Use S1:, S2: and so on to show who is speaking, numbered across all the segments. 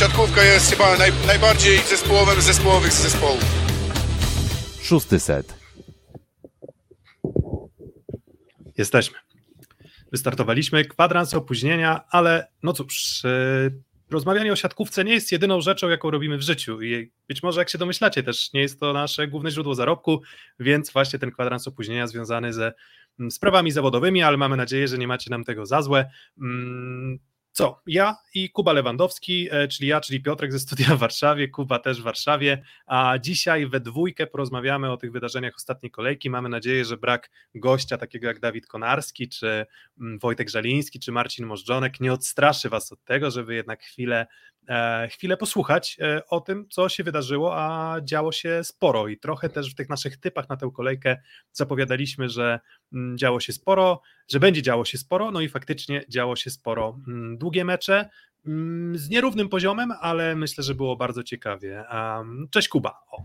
S1: siatkówka jest chyba naj, najbardziej zespołowym zespołowych z zespołów.
S2: Szósty set.
S3: Jesteśmy. Wystartowaliśmy, kwadrans opóźnienia, ale no cóż, yy, rozmawianie o siatkówce nie jest jedyną rzeczą, jaką robimy w życiu i być może jak się domyślacie też nie jest to nasze główne źródło zarobku, więc właśnie ten kwadrans opóźnienia związany ze mm, sprawami zawodowymi, ale mamy nadzieję, że nie macie nam tego za złe. Mm, co? Ja i Kuba Lewandowski, e, czyli ja, czyli Piotrek ze studia w Warszawie, Kuba też w Warszawie, a dzisiaj we dwójkę porozmawiamy o tych wydarzeniach ostatniej kolejki. Mamy nadzieję, że brak gościa takiego jak Dawid Konarski, czy mm, Wojtek Żaliński, czy Marcin Możdżonek nie odstraszy Was od tego, żeby jednak chwilę chwilę posłuchać e, o tym, co się wydarzyło, a działo się sporo i trochę też w tych naszych typach na tę kolejkę zapowiadaliśmy, że mm, działo się sporo, że będzie działo się sporo, no i faktycznie działo się sporo. Mm, długie mecze mm, z nierównym poziomem, ale myślę, że było bardzo ciekawie. Cześć Kuba. O.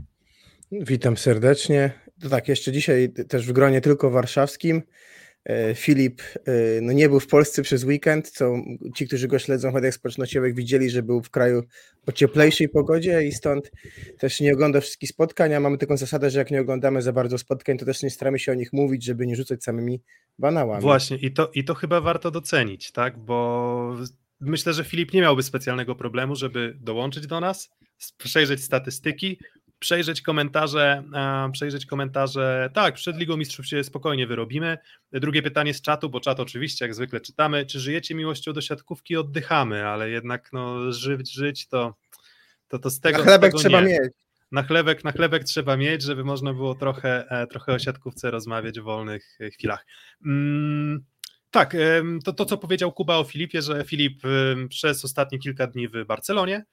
S4: Witam serdecznie. To tak, jeszcze dzisiaj też w gronie tylko warszawskim. E, Filip e, no nie był w Polsce przez weekend, co ci, którzy go śledzą w mediach społecznościowych widzieli, że był w kraju o cieplejszej pogodzie i stąd też nie ogląda wszystkich spotkań, a mamy taką zasadę, że jak nie oglądamy za bardzo spotkań, to też nie staramy się o nich mówić, żeby nie rzucać samymi banałami.
S3: Właśnie i to, i to chyba warto docenić, tak, bo myślę, że Filip nie miałby specjalnego problemu, żeby dołączyć do nas, przejrzeć statystyki, przejrzeć komentarze, przejrzeć komentarze. Tak, przed Ligą Mistrzów się spokojnie wyrobimy. Drugie pytanie z czatu, bo czat oczywiście jak zwykle czytamy. Czy żyjecie miłością do siatkówki? Oddychamy, ale jednak no, żyć, żyć to, to, to z tego.
S4: Na chlebek
S3: tego
S4: trzeba
S3: nie.
S4: mieć.
S3: Na chlebek, na chlebek trzeba mieć, żeby można było trochę, e, trochę o siatkówce rozmawiać w wolnych e, chwilach. Mm. Tak, to, to co powiedział Kuba o Filipie, że Filip przez ostatnie kilka dni w Barcelonie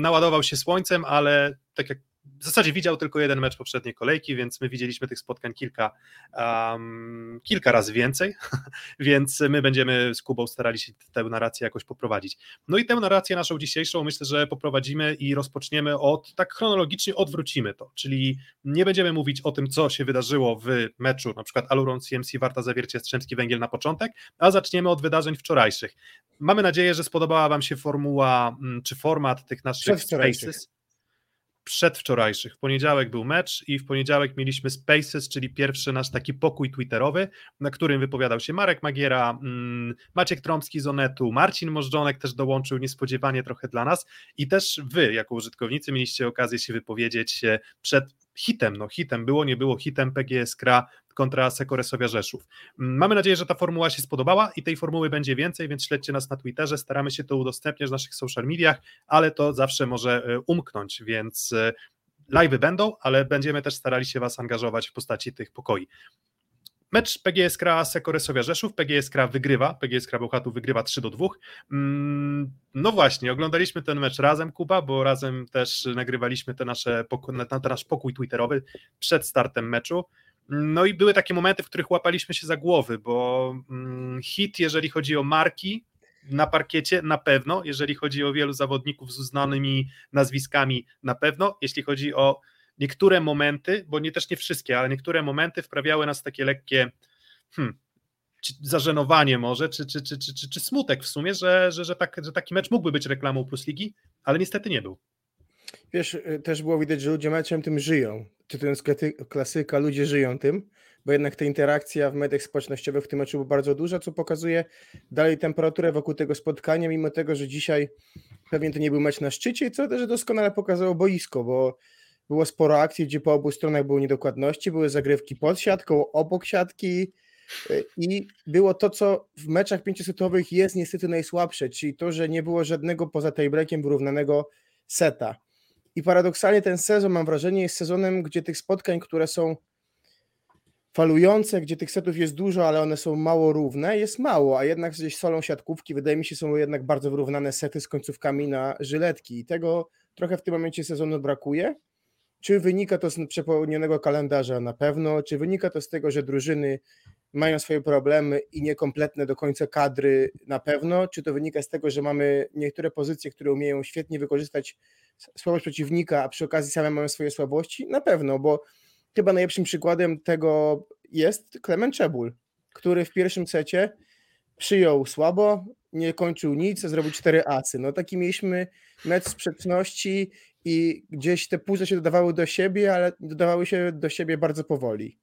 S3: naładował się słońcem, ale tak jak w zasadzie widział tylko jeden mecz poprzedniej kolejki, więc my widzieliśmy tych spotkań kilka, um, kilka razy więcej, więc my będziemy z Kubą starali się tę narrację jakoś poprowadzić. No i tę narrację naszą dzisiejszą myślę, że poprowadzimy i rozpoczniemy od, tak chronologicznie odwrócimy to, czyli nie będziemy mówić o tym, co się wydarzyło w meczu, na przykład Aluron CMC Warta Zawiercie Strzemski Węgiel na początek, a zaczniemy od wydarzeń wczorajszych. Mamy nadzieję, że spodobała Wam się formuła, mm, czy format tych naszych spaces przedwczorajszych. W poniedziałek był mecz i w poniedziałek mieliśmy Spaces, czyli pierwszy nasz taki pokój twitterowy, na którym wypowiadał się Marek Magiera, mm, Maciek Trąbski z Onetu, Marcin Możdżonek też dołączył niespodziewanie trochę dla nas i też wy jako użytkownicy mieliście okazję się wypowiedzieć przed hitem, no hitem było, nie było hitem PGS Kra kontra Sekoresowia Rzeszów. Mm, mamy nadzieję, że ta formuła się spodobała i tej formuły będzie więcej, więc śledźcie nas na Twitterze, staramy się to udostępniać w naszych social mediach, ale to zawsze może e, umknąć, więc e, live'y będą, ale będziemy też starali się Was angażować w postaci tych pokoi. Mecz PGS Kra Sekoresowia Rzeszów, PGS Kra wygrywa, PGS Kra Bełchatów wygrywa 3 do 2. Mm, no właśnie, oglądaliśmy ten mecz razem, Kuba, bo razem też nagrywaliśmy te nasze, ten nasz pokój twitterowy przed startem meczu. No i były takie momenty, w których łapaliśmy się za głowy, bo mm, hit, jeżeli chodzi o marki na parkiecie, na pewno, jeżeli chodzi o wielu zawodników z uznanymi nazwiskami, na pewno, jeśli chodzi o niektóre momenty, bo nie też nie wszystkie, ale niektóre momenty wprawiały nas takie lekkie hmm, zażenowanie może, czy, czy, czy, czy, czy, czy smutek w sumie, że, że, że, tak, że taki mecz mógłby być reklamą Plus Ligi, ale niestety nie był.
S4: Wiesz, y, też było widać, że ludzie meczem tym żyją. Czy to jest klasyka, ludzie żyją tym, bo jednak ta interakcja w mediach społecznościowych w tym meczu była bardzo duża, co pokazuje dalej temperaturę wokół tego spotkania, mimo tego, że dzisiaj pewnie to nie był mecz na szczycie, co też doskonale pokazało boisko, bo było sporo akcji, gdzie po obu stronach były niedokładności, były zagrywki pod siatką, obok siatki y, i było to, co w meczach pięciosetowych jest niestety najsłabsze, czyli to, że nie było żadnego poza tiebreakiem wyrównanego seta. I paradoksalnie ten sezon, mam wrażenie, jest sezonem, gdzie tych spotkań, które są falujące, gdzie tych setów jest dużo, ale one są mało równe, jest mało, a jednak gdzieś solą siatkówki, wydaje mi się, są jednak bardzo wyrównane sety z końcówkami na żyletki i tego trochę w tym momencie sezonu brakuje. Czy wynika to z przepełnionego kalendarza? Na pewno. Czy wynika to z tego, że drużyny mają swoje problemy i niekompletne do końca kadry? Na pewno. Czy to wynika z tego, że mamy niektóre pozycje, które umieją świetnie wykorzystać słabość przeciwnika, a przy okazji same mają swoje słabości? Na pewno, bo chyba najlepszym przykładem tego jest Klement Czebul, który w pierwszym secie przyjął słabo, nie kończył nic, a zrobił cztery asy. No taki mieliśmy mecz sprzeczności i gdzieś te puzzle się dodawały do siebie, ale dodawały się do siebie bardzo powoli.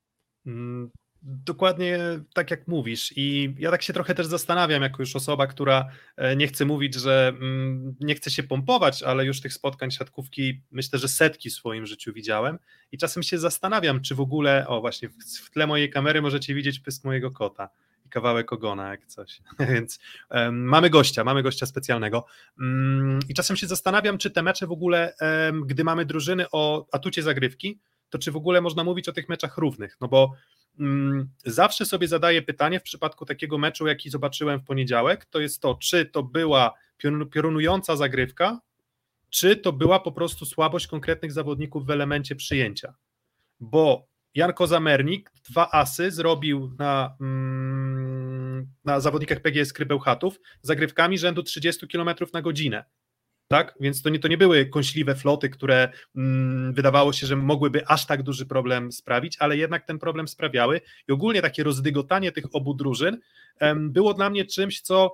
S3: Mm, dokładnie tak jak mówisz. I ja tak się trochę też zastanawiam, jako już osoba, która e, nie chce mówić, że mm, nie chce się pompować, ale już tych spotkań siatkówki myślę, że setki w swoim życiu widziałem. I czasem się zastanawiam, czy w ogóle, o właśnie, w tle mojej kamery możecie widzieć pysk mojego kota kawałek ogona, jak coś. Więc um, mamy gościa, mamy gościa specjalnego. Um, I czasem się zastanawiam, czy te mecze w ogóle, um, gdy mamy drużyny o atucie zagrywki, to czy w ogóle można mówić o tych meczach równych? No bo mm, zawsze sobie zadaję pytanie w przypadku takiego meczu, jaki zobaczyłem w poniedziałek, to jest to, czy to była piorunująca zagrywka, czy to była po prostu słabość konkretnych zawodników w elemencie przyjęcia. Bo Jan Kozamernik dwa asy zrobił na, mm, na zawodnikach PGS Krybełchatów zagrywkami rzędu 30 km na godzinę. Tak? Więc to nie, to nie były kąśliwe floty, które mm, wydawało się, że mogłyby aż tak duży problem sprawić, ale jednak ten problem sprawiały i ogólnie takie rozdygotanie tych obu drużyn em, było dla mnie czymś, co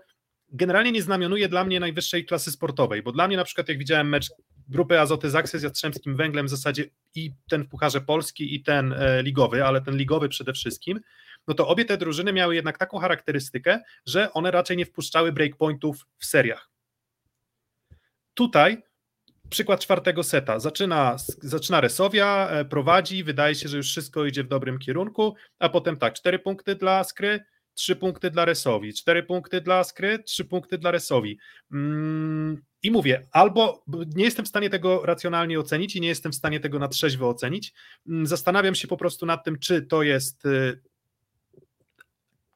S3: generalnie nie znamionuje dla mnie najwyższej klasy sportowej, bo dla mnie na przykład jak widziałem mecz grupy Azoty Zaksy z Jastrzębskim Węglem w zasadzie i ten w Pucharze Polski i ten e, ligowy, ale ten ligowy przede wszystkim, no to obie te drużyny miały jednak taką charakterystykę, że one raczej nie wpuszczały breakpointów w seriach. Tutaj przykład czwartego seta. Zaczyna, zaczyna Resowia, e, prowadzi, wydaje się, że już wszystko idzie w dobrym kierunku, a potem tak, cztery punkty dla Skry, trzy punkty dla Resowi, cztery punkty dla Skry, trzy punkty dla Resowi. Mm, I mówię, albo nie jestem w stanie tego racjonalnie ocenić i nie jestem w stanie tego na trzeźwo ocenić. Mm, zastanawiam się po prostu nad tym, czy to jest y,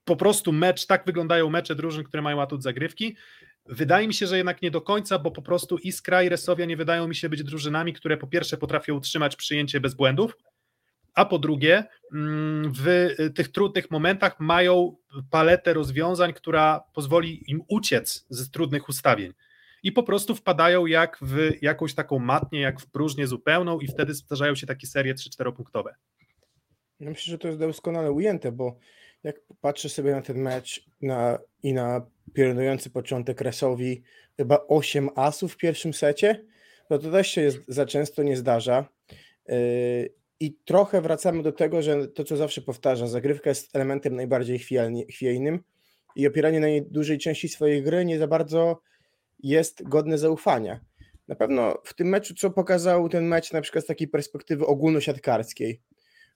S3: po prostu mecz, tak wyglądają mecze drużyn, które mają atut zagrywki. Wydaje mi się, że jednak nie do końca, bo po prostu Iskra i Resowia nie wydają mi się być drużynami, które po pierwsze potrafią utrzymać przyjęcie bez błędów, a po drugie mm, w tych trudnych momentach mają paletę rozwiązań, która pozwoli im uciec z trudnych ustawień. I po prostu wpadają jak w jakąś taką matnię, jak w próżnię zupełną, i wtedy zdarzają się takie serie 3-4 punktowe.
S4: Ja myślę, że to jest doskonale ujęte, bo jak patrzę sobie na ten mecz na, i na piorunujący początek Resowi, chyba 8 asów w pierwszym secie, no to też się jest, za często nie zdarza. Yy, i trochę wracamy do tego, że to, co zawsze powtarza, zagrywka jest elementem najbardziej chwiejnym i opieranie na dużej części swojej gry nie za bardzo jest godne zaufania. Na pewno w tym meczu, co pokazał ten mecz na przykład z takiej perspektywy ogólnosiatkarskiej,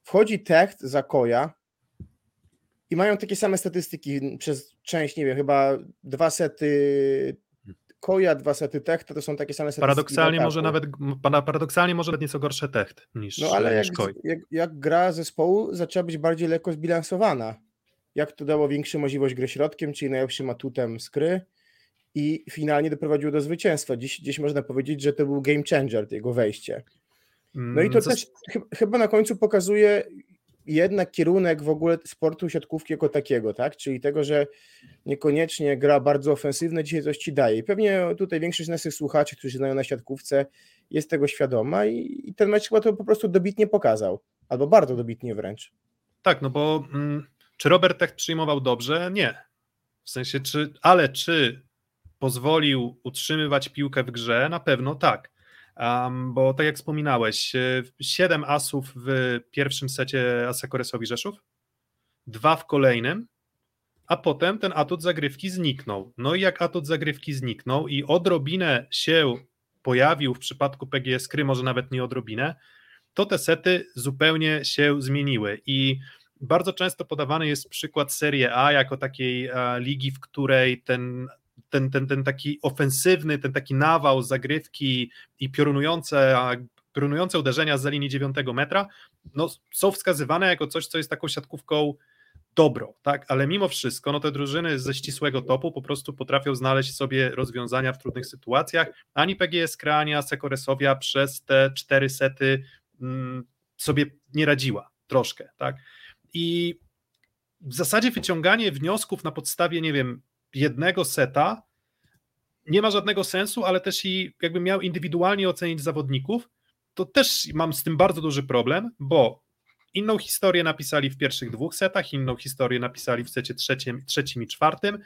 S4: wchodzi Techt za Koja i mają takie same statystyki przez część, nie wiem, chyba dwa sety Koja, dwa sety Techt, to są takie same sety.
S3: Paradoksalnie może nawet paradoksalnie może nawet nieco gorsze Techt niż
S4: No ale jak, jak, jak, gra zespołu zaczęła być bardziej lekko zbilansowana. Jak to dało większą możliwość gry środkiem, czyli najlepszym atutem skry i finalnie doprowadziło do zwycięstwa. Dziś, dziś można powiedzieć, że to był game changer, jego wejście. No i to mm, też chyba na końcu pokazuje jednak kierunek w ogóle sportu siatkówki jako takiego, tak? Czyli tego, że niekoniecznie gra bardzo ofensywne dzisiaj coś ci daje. I pewnie tutaj większość naszych słuchaczy, którzy znają na siatkówce, jest tego świadoma i, i ten mecz chyba to po prostu dobitnie pokazał. Albo bardzo dobitnie wręcz.
S3: Tak, no bo mm, czy Robert Tech przyjmował dobrze? Nie. W sensie, czy, ale czy pozwolił utrzymywać piłkę w grze? Na pewno tak. Um, bo tak jak wspominałeś, 7 e, asów w pierwszym secie Asekoresowi Rzeszów, dwa w kolejnym, a potem ten atut zagrywki zniknął. No i jak atut zagrywki zniknął i odrobinę się pojawił w przypadku PGS Kry, może nawet nie odrobinę, to te sety zupełnie się zmieniły i bardzo często podawany jest przykład Serie A jako takiej a, ligi, w której ten ten, ten, ten taki ofensywny, ten taki nawał zagrywki i piorunujące, piorunujące uderzenia z linii 9 metra no, są wskazywane jako coś, co jest taką siatkówką dobro, tak? Ale mimo wszystko, no te drużyny ze ścisłego topu po prostu potrafią znaleźć sobie rozwiązania w trudnych sytuacjach. Ani PGS Krania, Sekoresowia przez te cztery sety mm, sobie nie radziła troszkę, tak? I w zasadzie wyciąganie wniosków na podstawie, nie wiem, jednego seta nie ma żadnego sensu, ale też i jakbym miał indywidualnie ocenić zawodników, to też mam z tym bardzo duży problem, bo inną historię napisali w pierwszych dwóch setach, inną historię napisali w secie trzecim, trzecim i czwartym.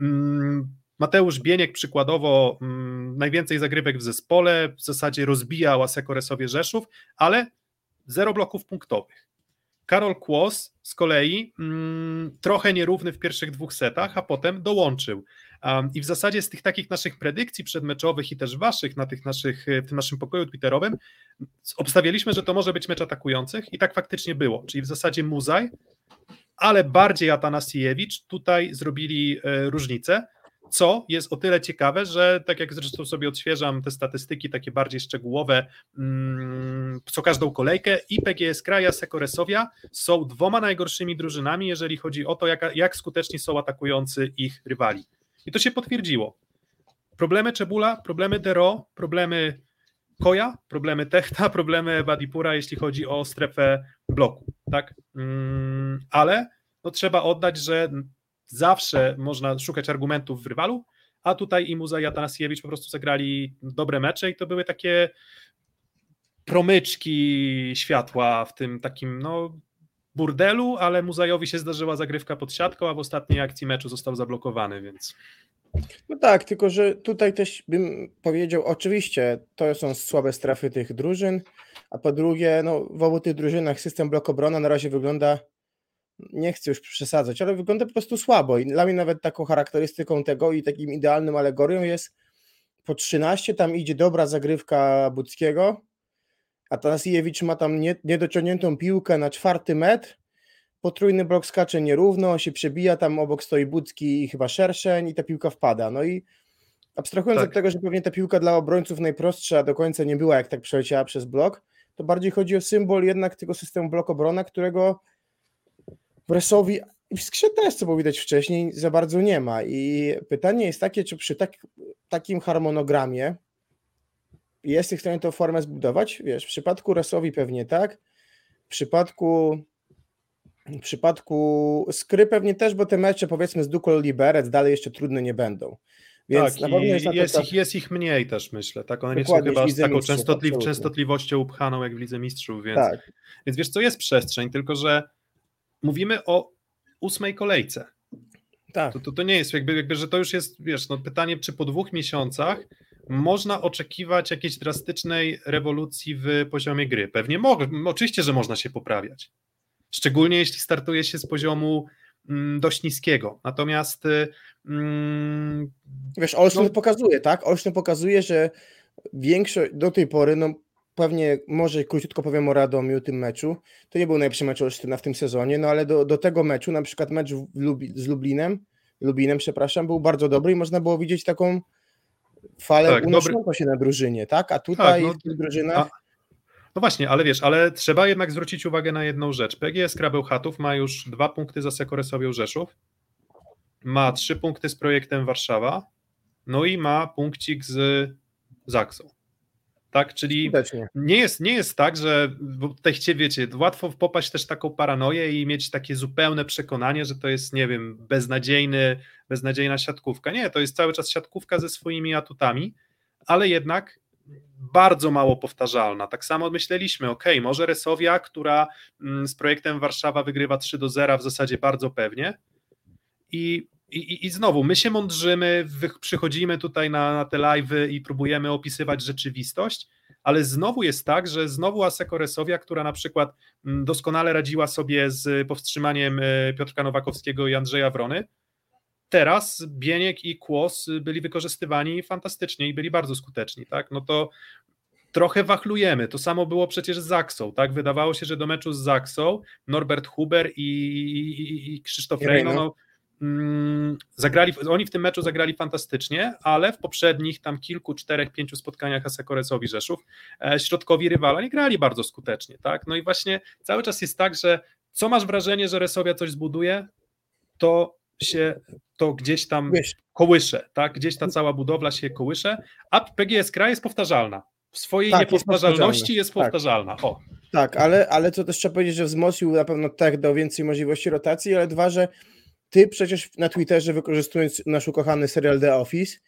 S3: Mm, Mateusz Bieniek przykładowo mm, najwięcej zagrywek w zespole, w zasadzie rozbijał Asekoresowie Rzeszów, ale zero bloków punktowych. Karol Kłos z kolei mm, trochę nierówny w pierwszych dwóch setach, a potem dołączył. Um, I w zasadzie z tych takich naszych predykcji przedmeczowych i też waszych na tych naszych, w tym naszym pokoju twitterowym obstawialiśmy, że to może być mecz atakujących i tak faktycznie było. Czyli w zasadzie Muzaj, ale bardziej Atanasiewicz tutaj zrobili e, różnicę co jest o tyle ciekawe, że tak jak zresztą sobie odświeżam te statystyki takie bardziej szczegółowe, mm, co każdą kolejkę i PGS Kraja, Sekoresowia są dwoma najgorszymi drużynami, jeżeli chodzi o to, jak, jak skuteczni są atakujący ich rywali. I to się potwierdziło. Problemy Czebula, problemy Dero, problemy Koja, problemy Techta, problemy Badipura, jeśli chodzi o strefę bloku, tak? Mm, ale no trzeba oddać, że zawsze można szukać argumentów w rywalu, a tutaj i Muza i Atanasiewicz po prostu zagrali dobre mecze i to były takie promyczki światła w tym takim no, burdelu, ale Muzajowi się zdarzyła zagrywka pod siatką, a w ostatniej akcji meczu został zablokowany, więc...
S4: No tak, tylko że tutaj też bym powiedział, oczywiście to są słabe strefy tych drużyn, a po drugie, no, w obu tych drużynach system blok obrona na razie wygląda nie chcę już przesadzać, ale wygląda po prostu słabo i dla mnie nawet taką charakterystyką tego i takim idealnym alegorią jest po 13 tam idzie dobra zagrywka Budzkiego, a Tanasiewicz ma tam nie, niedociągniętą piłkę na czwarty metr, potrójny blok skacze nierówno, się przebija, tam obok stoi Budzki i chyba Szerszeń i ta piłka wpada. No i abstrahując tak. od tego, że pewnie ta piłka dla obrońców najprostsza do końca nie była, jak tak przeleciała przez blok, to bardziej chodzi o symbol jednak tego systemu blok obrona, którego Bresowi i w Skrze też, co było widać wcześniej, za bardzo nie ma. I pytanie jest takie, czy przy tak, takim harmonogramie jest w stanie tę formę zbudować? Wiesz, w przypadku Resowi pewnie tak, w przypadku w przypadku Skry pewnie też, bo te mecze powiedzmy z Dukol Liberec dalej jeszcze trudne nie będą.
S3: Więc tak, na pewno jest, jest, ich, jest ich mniej też, myślę. Tak? One nie są chyba z taką częstotli częstotliwością upchaną jak w Lidze Mistrzów, więc, tak. więc wiesz co, jest przestrzeń, tylko że mówimy o ósmej kolejce. Tak. To, to, to nie jest jakby, jakby, że to już jest, wiesz, no pytanie, czy po dwóch miesiącach można oczekiwać jakiejś drastycznej rewolucji w poziomie gry. Pewnie mogę, oczywiście, że można się poprawiać. Szczególnie jeśli startuje się z poziomu mm, dość niskiego. Natomiast. Mm,
S4: Wiesz, Olsztyn no, pokazuje, tak? Olsztyn pokazuje, że większość do tej pory, no pewnie może króciutko powiem o Radomiu, tym meczu. To nie był najlepszy mecz Olsztyna w tym sezonie, no ale do, do tego meczu, na przykład mecz Lubi, z Lublinem, Lubinem, przepraszam, był bardzo dobry i można było widzieć taką falę tak, unoszącą dobry... się na drużynie, tak? A tutaj tak, no, w tych drużynach... A...
S3: No właśnie, ale wiesz, ale trzeba jednak zwrócić uwagę na jedną rzecz. PGS Krabeł Chatów ma już dwa punkty za Sekoresowią Rzeszów, ma trzy punkty z projektem Warszawa, no i ma punkcik z Zaksą. Tak, czyli nie jest, nie jest tak, że bo tutaj wiecie, łatwo popaść też taką paranoję i mieć takie zupełne przekonanie, że to jest, nie wiem, beznadziejny, beznadziejna siatkówka. Nie, to jest cały czas siatkówka ze swoimi atutami, ale jednak bardzo mało powtarzalna. Tak samo myśleliśmy, ok, może Resowia, która mm, z projektem Warszawa wygrywa 3 do 0 w zasadzie bardzo pewnie i i, I, znowu, my się mądrzymy, przychodzimy tutaj na, na te live'y i próbujemy opisywać rzeczywistość, ale znowu jest tak, że znowu Aseko Resowia, która na przykład mm, doskonale radziła sobie z powstrzymaniem e, Piotrka Nowakowskiego i Andrzeja Wrony, teraz Bieniek i Kłos byli wykorzystywani fantastycznie i byli bardzo skuteczni, tak? No to trochę wachlujemy. To samo było przecież z Zaksą, tak? Wydawało się, że do meczu z Zaksą Norbert Huber i, i, i Krzysztof Rejno, no, zagrali, oni w tym meczu zagrali fantastycznie, ale w poprzednich tam kilku, czterech, pięciu spotkaniach Asekoresowi Rzeszów e, środkowi rywala nie grali bardzo skutecznie, tak? No i właśnie cały czas jest tak, że co masz wrażenie, że Resowia coś zbuduje, to się to gdzieś tam kołysze, tak? Gdzieś ta cała budowla się kołysze, a PGS Kraj jest powtarzalna. W swojej tak, niepowtarzalności jest, jest tak. powtarzalna. O.
S4: Tak, ale, ale co też trzeba powiedzieć, że wzmocnił na pewno tak do więcej możliwości rotacji, ale dwa, że ty przecież na Twitterze, wykorzystując nasz ukochany serial The Office,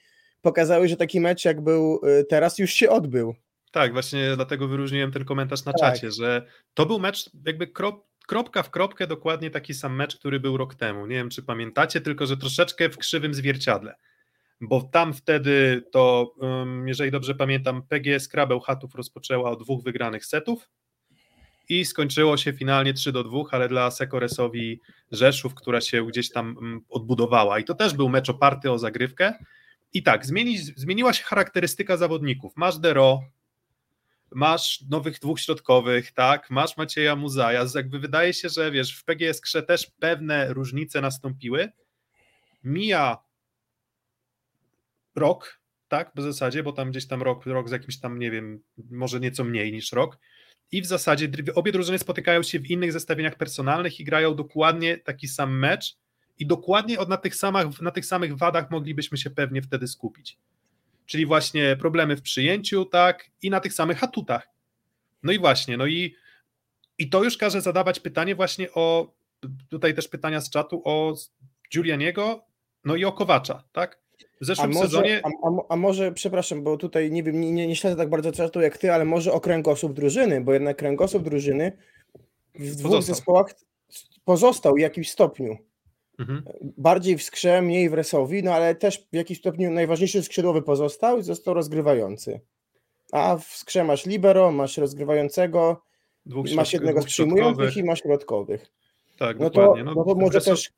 S4: pokazałeś, że taki mecz, jak był y, teraz, już się odbył.
S3: Tak, właśnie dlatego wyróżniłem ten komentarz na tak. czacie, że to był mecz jakby krop, kropka w kropkę dokładnie taki sam mecz, który był rok temu. Nie wiem, czy pamiętacie, tylko że troszeczkę w krzywym zwierciadle. bo tam wtedy to, jeżeli dobrze pamiętam, PGS Krabę Chatów rozpoczęła od dwóch wygranych setów i skończyło się finalnie 3 do 2, ale dla Sekoresowi Rzeszów, która się gdzieś tam odbudowała. I to też był mecz oparty o zagrywkę. I tak, zmieni, zmieniła się charakterystyka zawodników. Masz Dero, masz nowych dwóch środkowych, tak, masz Macieja Muzaja, jakby wydaje się, że wiesz, w PGS Krze też pewne różnice nastąpiły. Mija rok, tak, w zasadzie, bo tam gdzieś tam rok, rok z jakimś tam, nie wiem, może nieco mniej niż rok. I w zasadzie obie drużyny spotykają się w innych zestawieniach personalnych i grają dokładnie taki sam mecz i dokładnie od, na, tych samych, na tych samych wadach moglibyśmy się pewnie wtedy skupić. Czyli właśnie problemy w przyjęciu, tak, i na tych samych atutach. No i właśnie, no i, i to już każe zadawać pytanie właśnie o, tutaj też pytania z czatu o Giulianiego, no i o Kowacza, tak?
S4: W zeszłym a może, sezonie. A, a, a, może, przepraszam, bo tutaj nie wiem, nie, nie śledzę tak bardzo czatu jak ty, ale może o kręgosłup drużyny, bo jednak kręgosłup drużyny w dwóch pozostał. zespołach pozostał w jakimś stopniu. Mhm. Bardziej w skrze, mniej w resowi, no ale też w jakimś stopniu najważniejszy skrzydłowy pozostał i został rozgrywający. A w skrze masz libero, masz rozgrywającego, masz jednego z przyjmujących i masz środkowych.
S3: Tak, no dokładnie. To, no, no to może też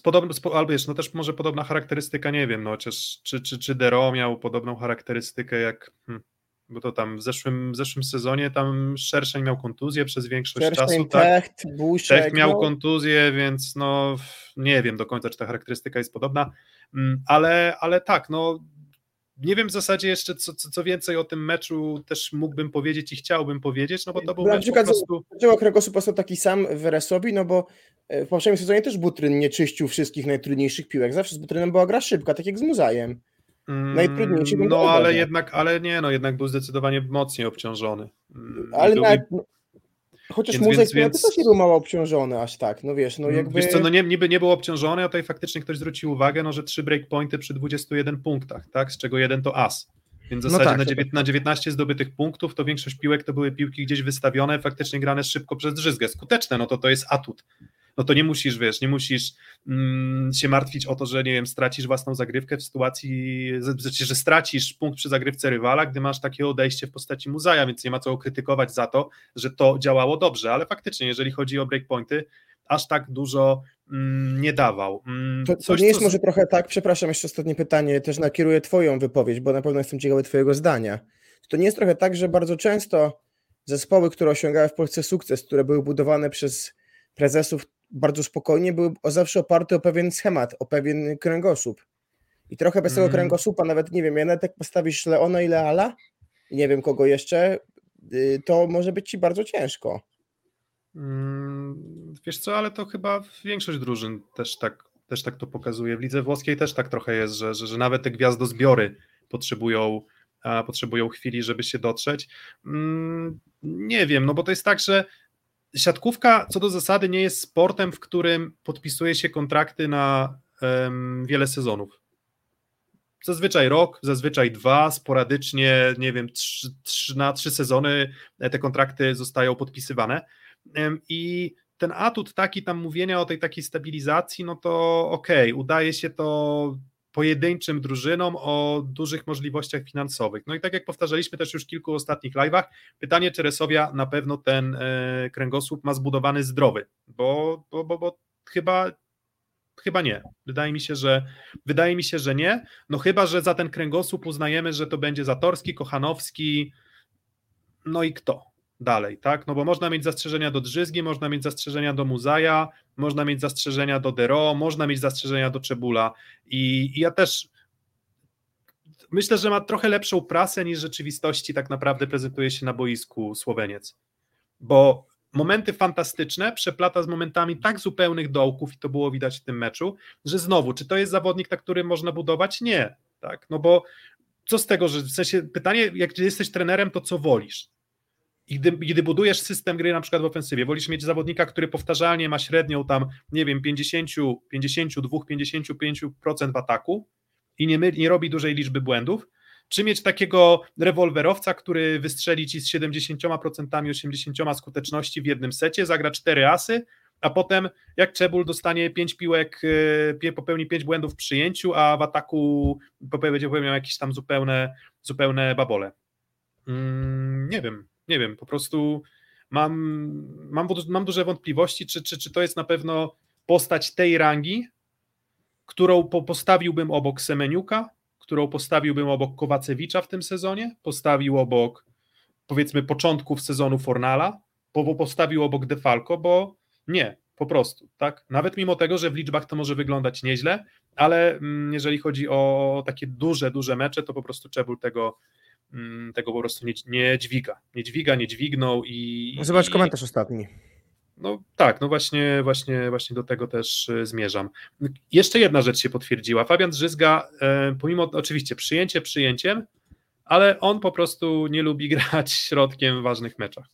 S3: podobnym, albo wiesz, no też może podobna charakterystyka, nie wiem, no chociaż czy, czy, czy Dero miał podobną charakterystykę jak, hmm, bo to tam w zeszłym, w zeszłym sezonie tam Szerszeń miał kontuzję przez większość Szerszeń, czasu. Tak, Techt, Buszek, Techt miał no. kontuzję, więc no nie wiem do końca, czy ta charakterystyka jest podobna, mm, ale, ale tak, no nie wiem w zasadzie jeszcze, co, co, co, więcej o tym meczu też mógłbym powiedzieć i chciałbym powiedzieć, no bo to był na mecz przykład, po prostu...
S4: Taki sam w Resowi, no bo w poprzednim sezonie też Butryn nie czyścił wszystkich najtrudniejszych piłek, zawsze z Butrynem była gra szybka, tak jak z Muzajem.
S3: Mm, Najtrudniejszy No ale jednak, ale nie, no jednak był zdecydowanie mocniej obciążony.
S4: Mm, ale był... nawet, no, Chociaż więc, muzyk więc, też nie był mało obciążony aż tak, no wiesz, no jakby...
S3: Wiesz co, no nie, niby nie był obciążony, a tutaj faktycznie ktoś zwrócił uwagę, no że trzy breakpointy przy 21 punktach, tak, z czego jeden to as. Więc w no zasadzie no tak, na, 9, tak. na 19 zdobytych punktów to większość piłek to były piłki gdzieś wystawione, faktycznie grane szybko przez drzyzgę. Skuteczne, no to to jest atut no to nie musisz, wiesz, nie musisz mm, się martwić o to, że nie wiem, stracisz własną zagrywkę w sytuacji, że stracisz punkt przy zagrywce rywala, gdy masz takie odejście w postaci muzaja, więc nie ma co krytykować za to, że to działało dobrze, ale faktycznie, jeżeli chodzi o breakpointy, aż tak dużo mm, nie dawał.
S4: Mm, to, to nie jest co... może trochę tak, przepraszam, jeszcze ostatnie pytanie, też nakieruję Twoją wypowiedź, bo na pewno jestem ciekawy Twojego zdania. To nie jest trochę tak, że bardzo często zespoły, które osiągały w Polsce sukces, które były budowane przez prezesów bardzo spokojnie, były zawsze oparte o pewien schemat, o pewien kręgosłup. I trochę bez mm. tego kręgosłupa, nawet nie wiem, ja jak postawisz Leona i Leala, i nie wiem kogo jeszcze, y, to może być ci bardzo ciężko.
S3: Mm, wiesz co, ale to chyba większość drużyn też tak, też tak to pokazuje. W lidze włoskiej też tak trochę jest, że, że, że nawet te gwiazdozbiory potrzebują, potrzebują chwili, żeby się dotrzeć. Mm, nie wiem, no bo to jest tak, że siatkówka co do zasady nie jest sportem, w którym podpisuje się kontrakty na um, wiele sezonów. Zazwyczaj rok, zazwyczaj dwa, sporadycznie, nie wiem, trzy, trzy, na trzy sezony te kontrakty zostają podpisywane. Um, I ten atut taki tam mówienia o tej takiej stabilizacji, no to okej, okay, udaje się to pojedynczym drużynom o dużych możliwościach finansowych. No i tak jak powtarzaliśmy też już w kilku ostatnich live'ach, pytanie, czy Resowia na pewno ten e, kręgosłup ma zbudowany zdrowy, bo, bo, bo, bo chyba Chyba nie. Wydaje mi się, że wydaje mi się, że nie. No chyba, że za ten kręgosłup uznajemy, że to będzie Zatorski, Kochanowski, no i kto? Dalej, tak? No bo można mieć zastrzeżenia do Drzyzgi, można mieć zastrzeżenia do Muzaja, można mieć zastrzeżenia do Dero, można mieć zastrzeżenia do Czebula i, i ja też myślę, że ma trochę lepszą prasę niż rzeczywistości tak naprawdę prezentuje się na boisku Słoweniec, bo momenty fantastyczne przeplata z momentami tak zupełnych dołków i to było widać w tym meczu, że znowu, czy to jest zawodnik, na którym można budować? Nie, tak, no bo co z tego, że w sensie pytanie, jak jesteś trenerem, to co wolisz? I gdy, gdy, budujesz system gry na przykład w ofensywie, wolisz mieć zawodnika, który powtarzalnie ma średnią tam, nie wiem, 50, 52, 55% w ataku i nie, nie robi dużej liczby błędów, czy mieć takiego rewolwerowca, który wystrzeli ci z 70%, 80% skuteczności w jednym secie, zagra cztery asy a potem jak Czebul dostanie pięć piłek, y, popełni pięć błędów w przyjęciu, a w ataku będzie popełniał jakieś tam zupełne, zupełne babole. Mm, nie wiem, nie wiem, po prostu mam, mam, mam duże wątpliwości, czy, czy, czy to jest na pewno postać tej rangi, którą postawiłbym obok Semeniuka, którą postawiłbym obok Kowacewicza w tym sezonie, postawił obok powiedzmy początków sezonu Fornala, postawił obok Defalco, bo nie, po prostu, tak? Nawet mimo tego, że w liczbach to może wyglądać nieźle, ale mm, jeżeli chodzi o takie duże, duże mecze, to po prostu Czebul tego, tego po prostu nie, nie dźwiga. Nie dźwiga, nie dźwignął i...
S4: Zobacz
S3: i,
S4: komentarz ostatni.
S3: No tak, no właśnie, właśnie, właśnie do tego też e, zmierzam. Jeszcze jedna rzecz się potwierdziła. Fabian Drzyzga, e, pomimo oczywiście przyjęcie przyjęciem, ale on po prostu nie lubi grać środkiem w ważnych meczach.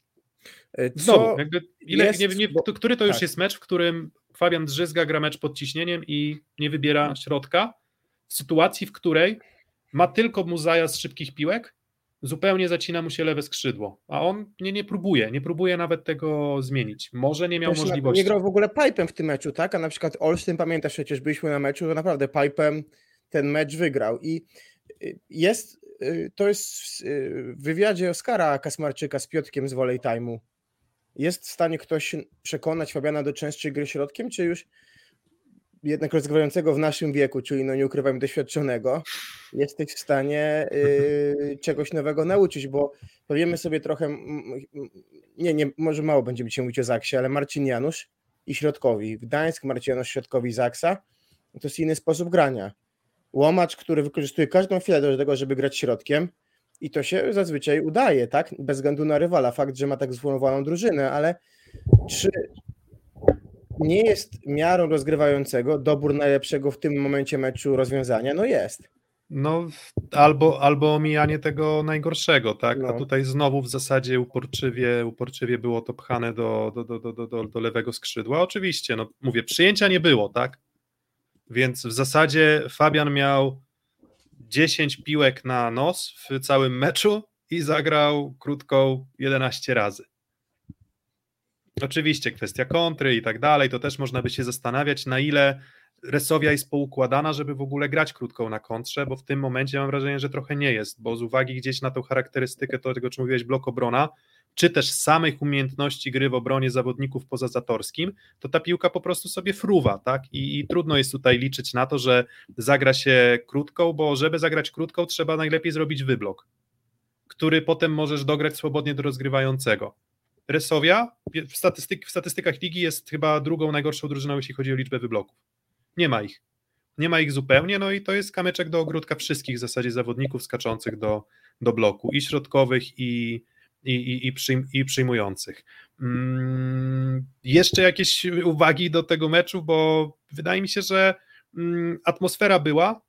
S3: E, Znowu, jakby ile, jest, nie, nie, bo, który to już tak. jest mecz, w którym Fabian Drzyzga gra mecz pod ciśnieniem i nie wybiera środka w sytuacji, w której ma tylko muzaja z szybkich piłek, zupełnie zacina mu się lewe skrzydło, a on nie, nie próbuje, nie próbuje nawet tego zmienić. Może nie miał możliwości.
S4: Nie grał w ogóle pipem w tym meczu, tak? A na przykład Olsztyn, pamiętasz, przecież byliśmy na meczu, to naprawdę pipem ten mecz wygrał i y, jest, y, to jest w wywiadzie Oskara Kasmarczyka z Piotkiem z Volley Time'u. Jest w stanie ktoś przekonać Fabiana do częstszej gry środkiem, czy już jednak rozgrywającego w naszym wieku, czyli no nie ukrywam doświadczonego, jesteś w stanie y, czegoś nowego nauczyć, bo powiemy sobie trochę, nie, nie, może mało będziemy dzisiaj mówić o Zaksie, ale Marcin Janusz i Środkowi. Gdańsk, Marcin Janusz, Środkowi, Zaksa, to jest inny sposób grania. Łomacz, który wykorzystuje każdą chwilę do tego, żeby grać środkiem i to się zazwyczaj udaje, tak? Bez względu na rywala. Fakt, że ma tak zformowaną drużynę, ale czy nie jest miarą rozgrywającego dobór najlepszego w tym momencie meczu rozwiązania? No jest.
S3: No, albo, albo omijanie tego najgorszego, tak? No. A tutaj znowu w zasadzie uporczywie, uporczywie było to pchane do, do, do, do, do, do lewego skrzydła. Oczywiście, no mówię, przyjęcia nie było, tak? Więc w zasadzie Fabian miał 10 piłek na nos w całym meczu i zagrał krótką 11 razy. Oczywiście kwestia kontry i tak dalej, to też można by się zastanawiać, na ile Resowia jest poukładana, żeby w ogóle grać krótką na kontrze, bo w tym momencie mam wrażenie, że trochę nie jest, bo z uwagi gdzieś na tą charakterystykę tego, czym mówiłeś, blok obrona, czy też samych umiejętności gry w obronie zawodników poza Zatorskim, to ta piłka po prostu sobie fruwa, tak? I, I, trudno jest tutaj liczyć na to, że zagra się krótką, bo żeby zagrać krótką, trzeba najlepiej zrobić wyblok, który potem możesz dograć swobodnie do rozgrywającego. Resowia w, statystyk, w statystykach ligi jest chyba drugą najgorszą drużyną, jeśli chodzi o liczbę wybloków. Nie ma ich. Nie ma ich zupełnie, no i to jest kamyczek do ogródka wszystkich w zasadzie zawodników skaczących do, do bloku, i środkowych, i, i, i, i, przyjm, i przyjmujących. Mm, jeszcze jakieś uwagi do tego meczu, bo wydaje mi się, że mm, atmosfera była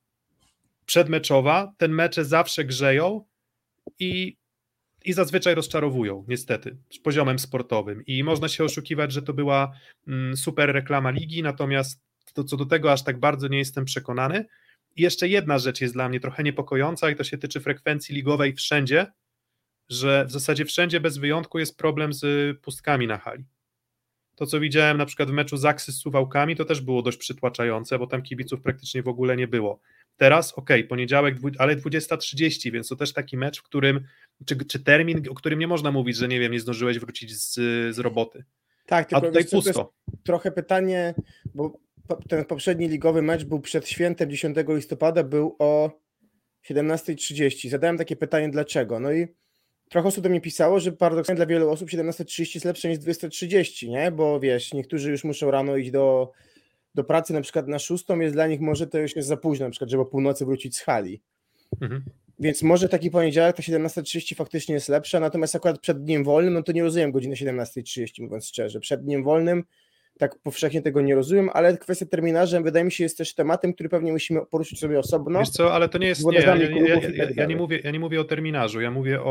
S3: przedmeczowa, ten mecze zawsze grzeją i i zazwyczaj rozczarowują, niestety, z poziomem sportowym. I można się oszukiwać, że to była mm, super reklama ligi, natomiast to, co do tego aż tak bardzo nie jestem przekonany. I jeszcze jedna rzecz jest dla mnie trochę niepokojąca, i to się tyczy frekwencji ligowej wszędzie, że w zasadzie wszędzie bez wyjątku jest problem z pustkami na hali. To, co widziałem na przykład w meczu Zaksy z Suwałkami, to też było dość przytłaczające, bo tam kibiców praktycznie w ogóle nie było. Teraz, ok, poniedziałek, ale 20.30, więc to też taki mecz, w którym, czy, czy termin, o którym nie można mówić, że nie wiem, nie zdążyłeś wrócić z, z roboty.
S4: Tak, tylko A tutaj pusto. trochę pytanie, bo ten poprzedni ligowy mecz był przed świętem 10 listopada, był o 17.30. Zadałem takie pytanie, dlaczego? No i trochę osób do mnie pisało, że paradoksalnie dla wielu osób 17.30 jest lepsze niż 230, nie? Bo wiesz, niektórzy już muszą rano iść do do pracy na przykład na szóstą jest dla nich może to już jest za późno, na przykład, żeby o północy wrócić z hali. Mhm. Więc może taki poniedziałek to 17.30 faktycznie jest lepsza, natomiast akurat przed dniem wolnym, no to nie rozumiem godziny 17.30, mówiąc szczerze. Przed dniem wolnym tak powszechnie tego nie rozumiem, ale kwestia terminarza wydaje mi się jest też tematem, który pewnie musimy poruszyć sobie osobno.
S3: Wiesz co, ale to nie jest, nie, ja, ja, ja, tak ja, nie mówię, ja nie mówię o terminarzu, ja mówię o,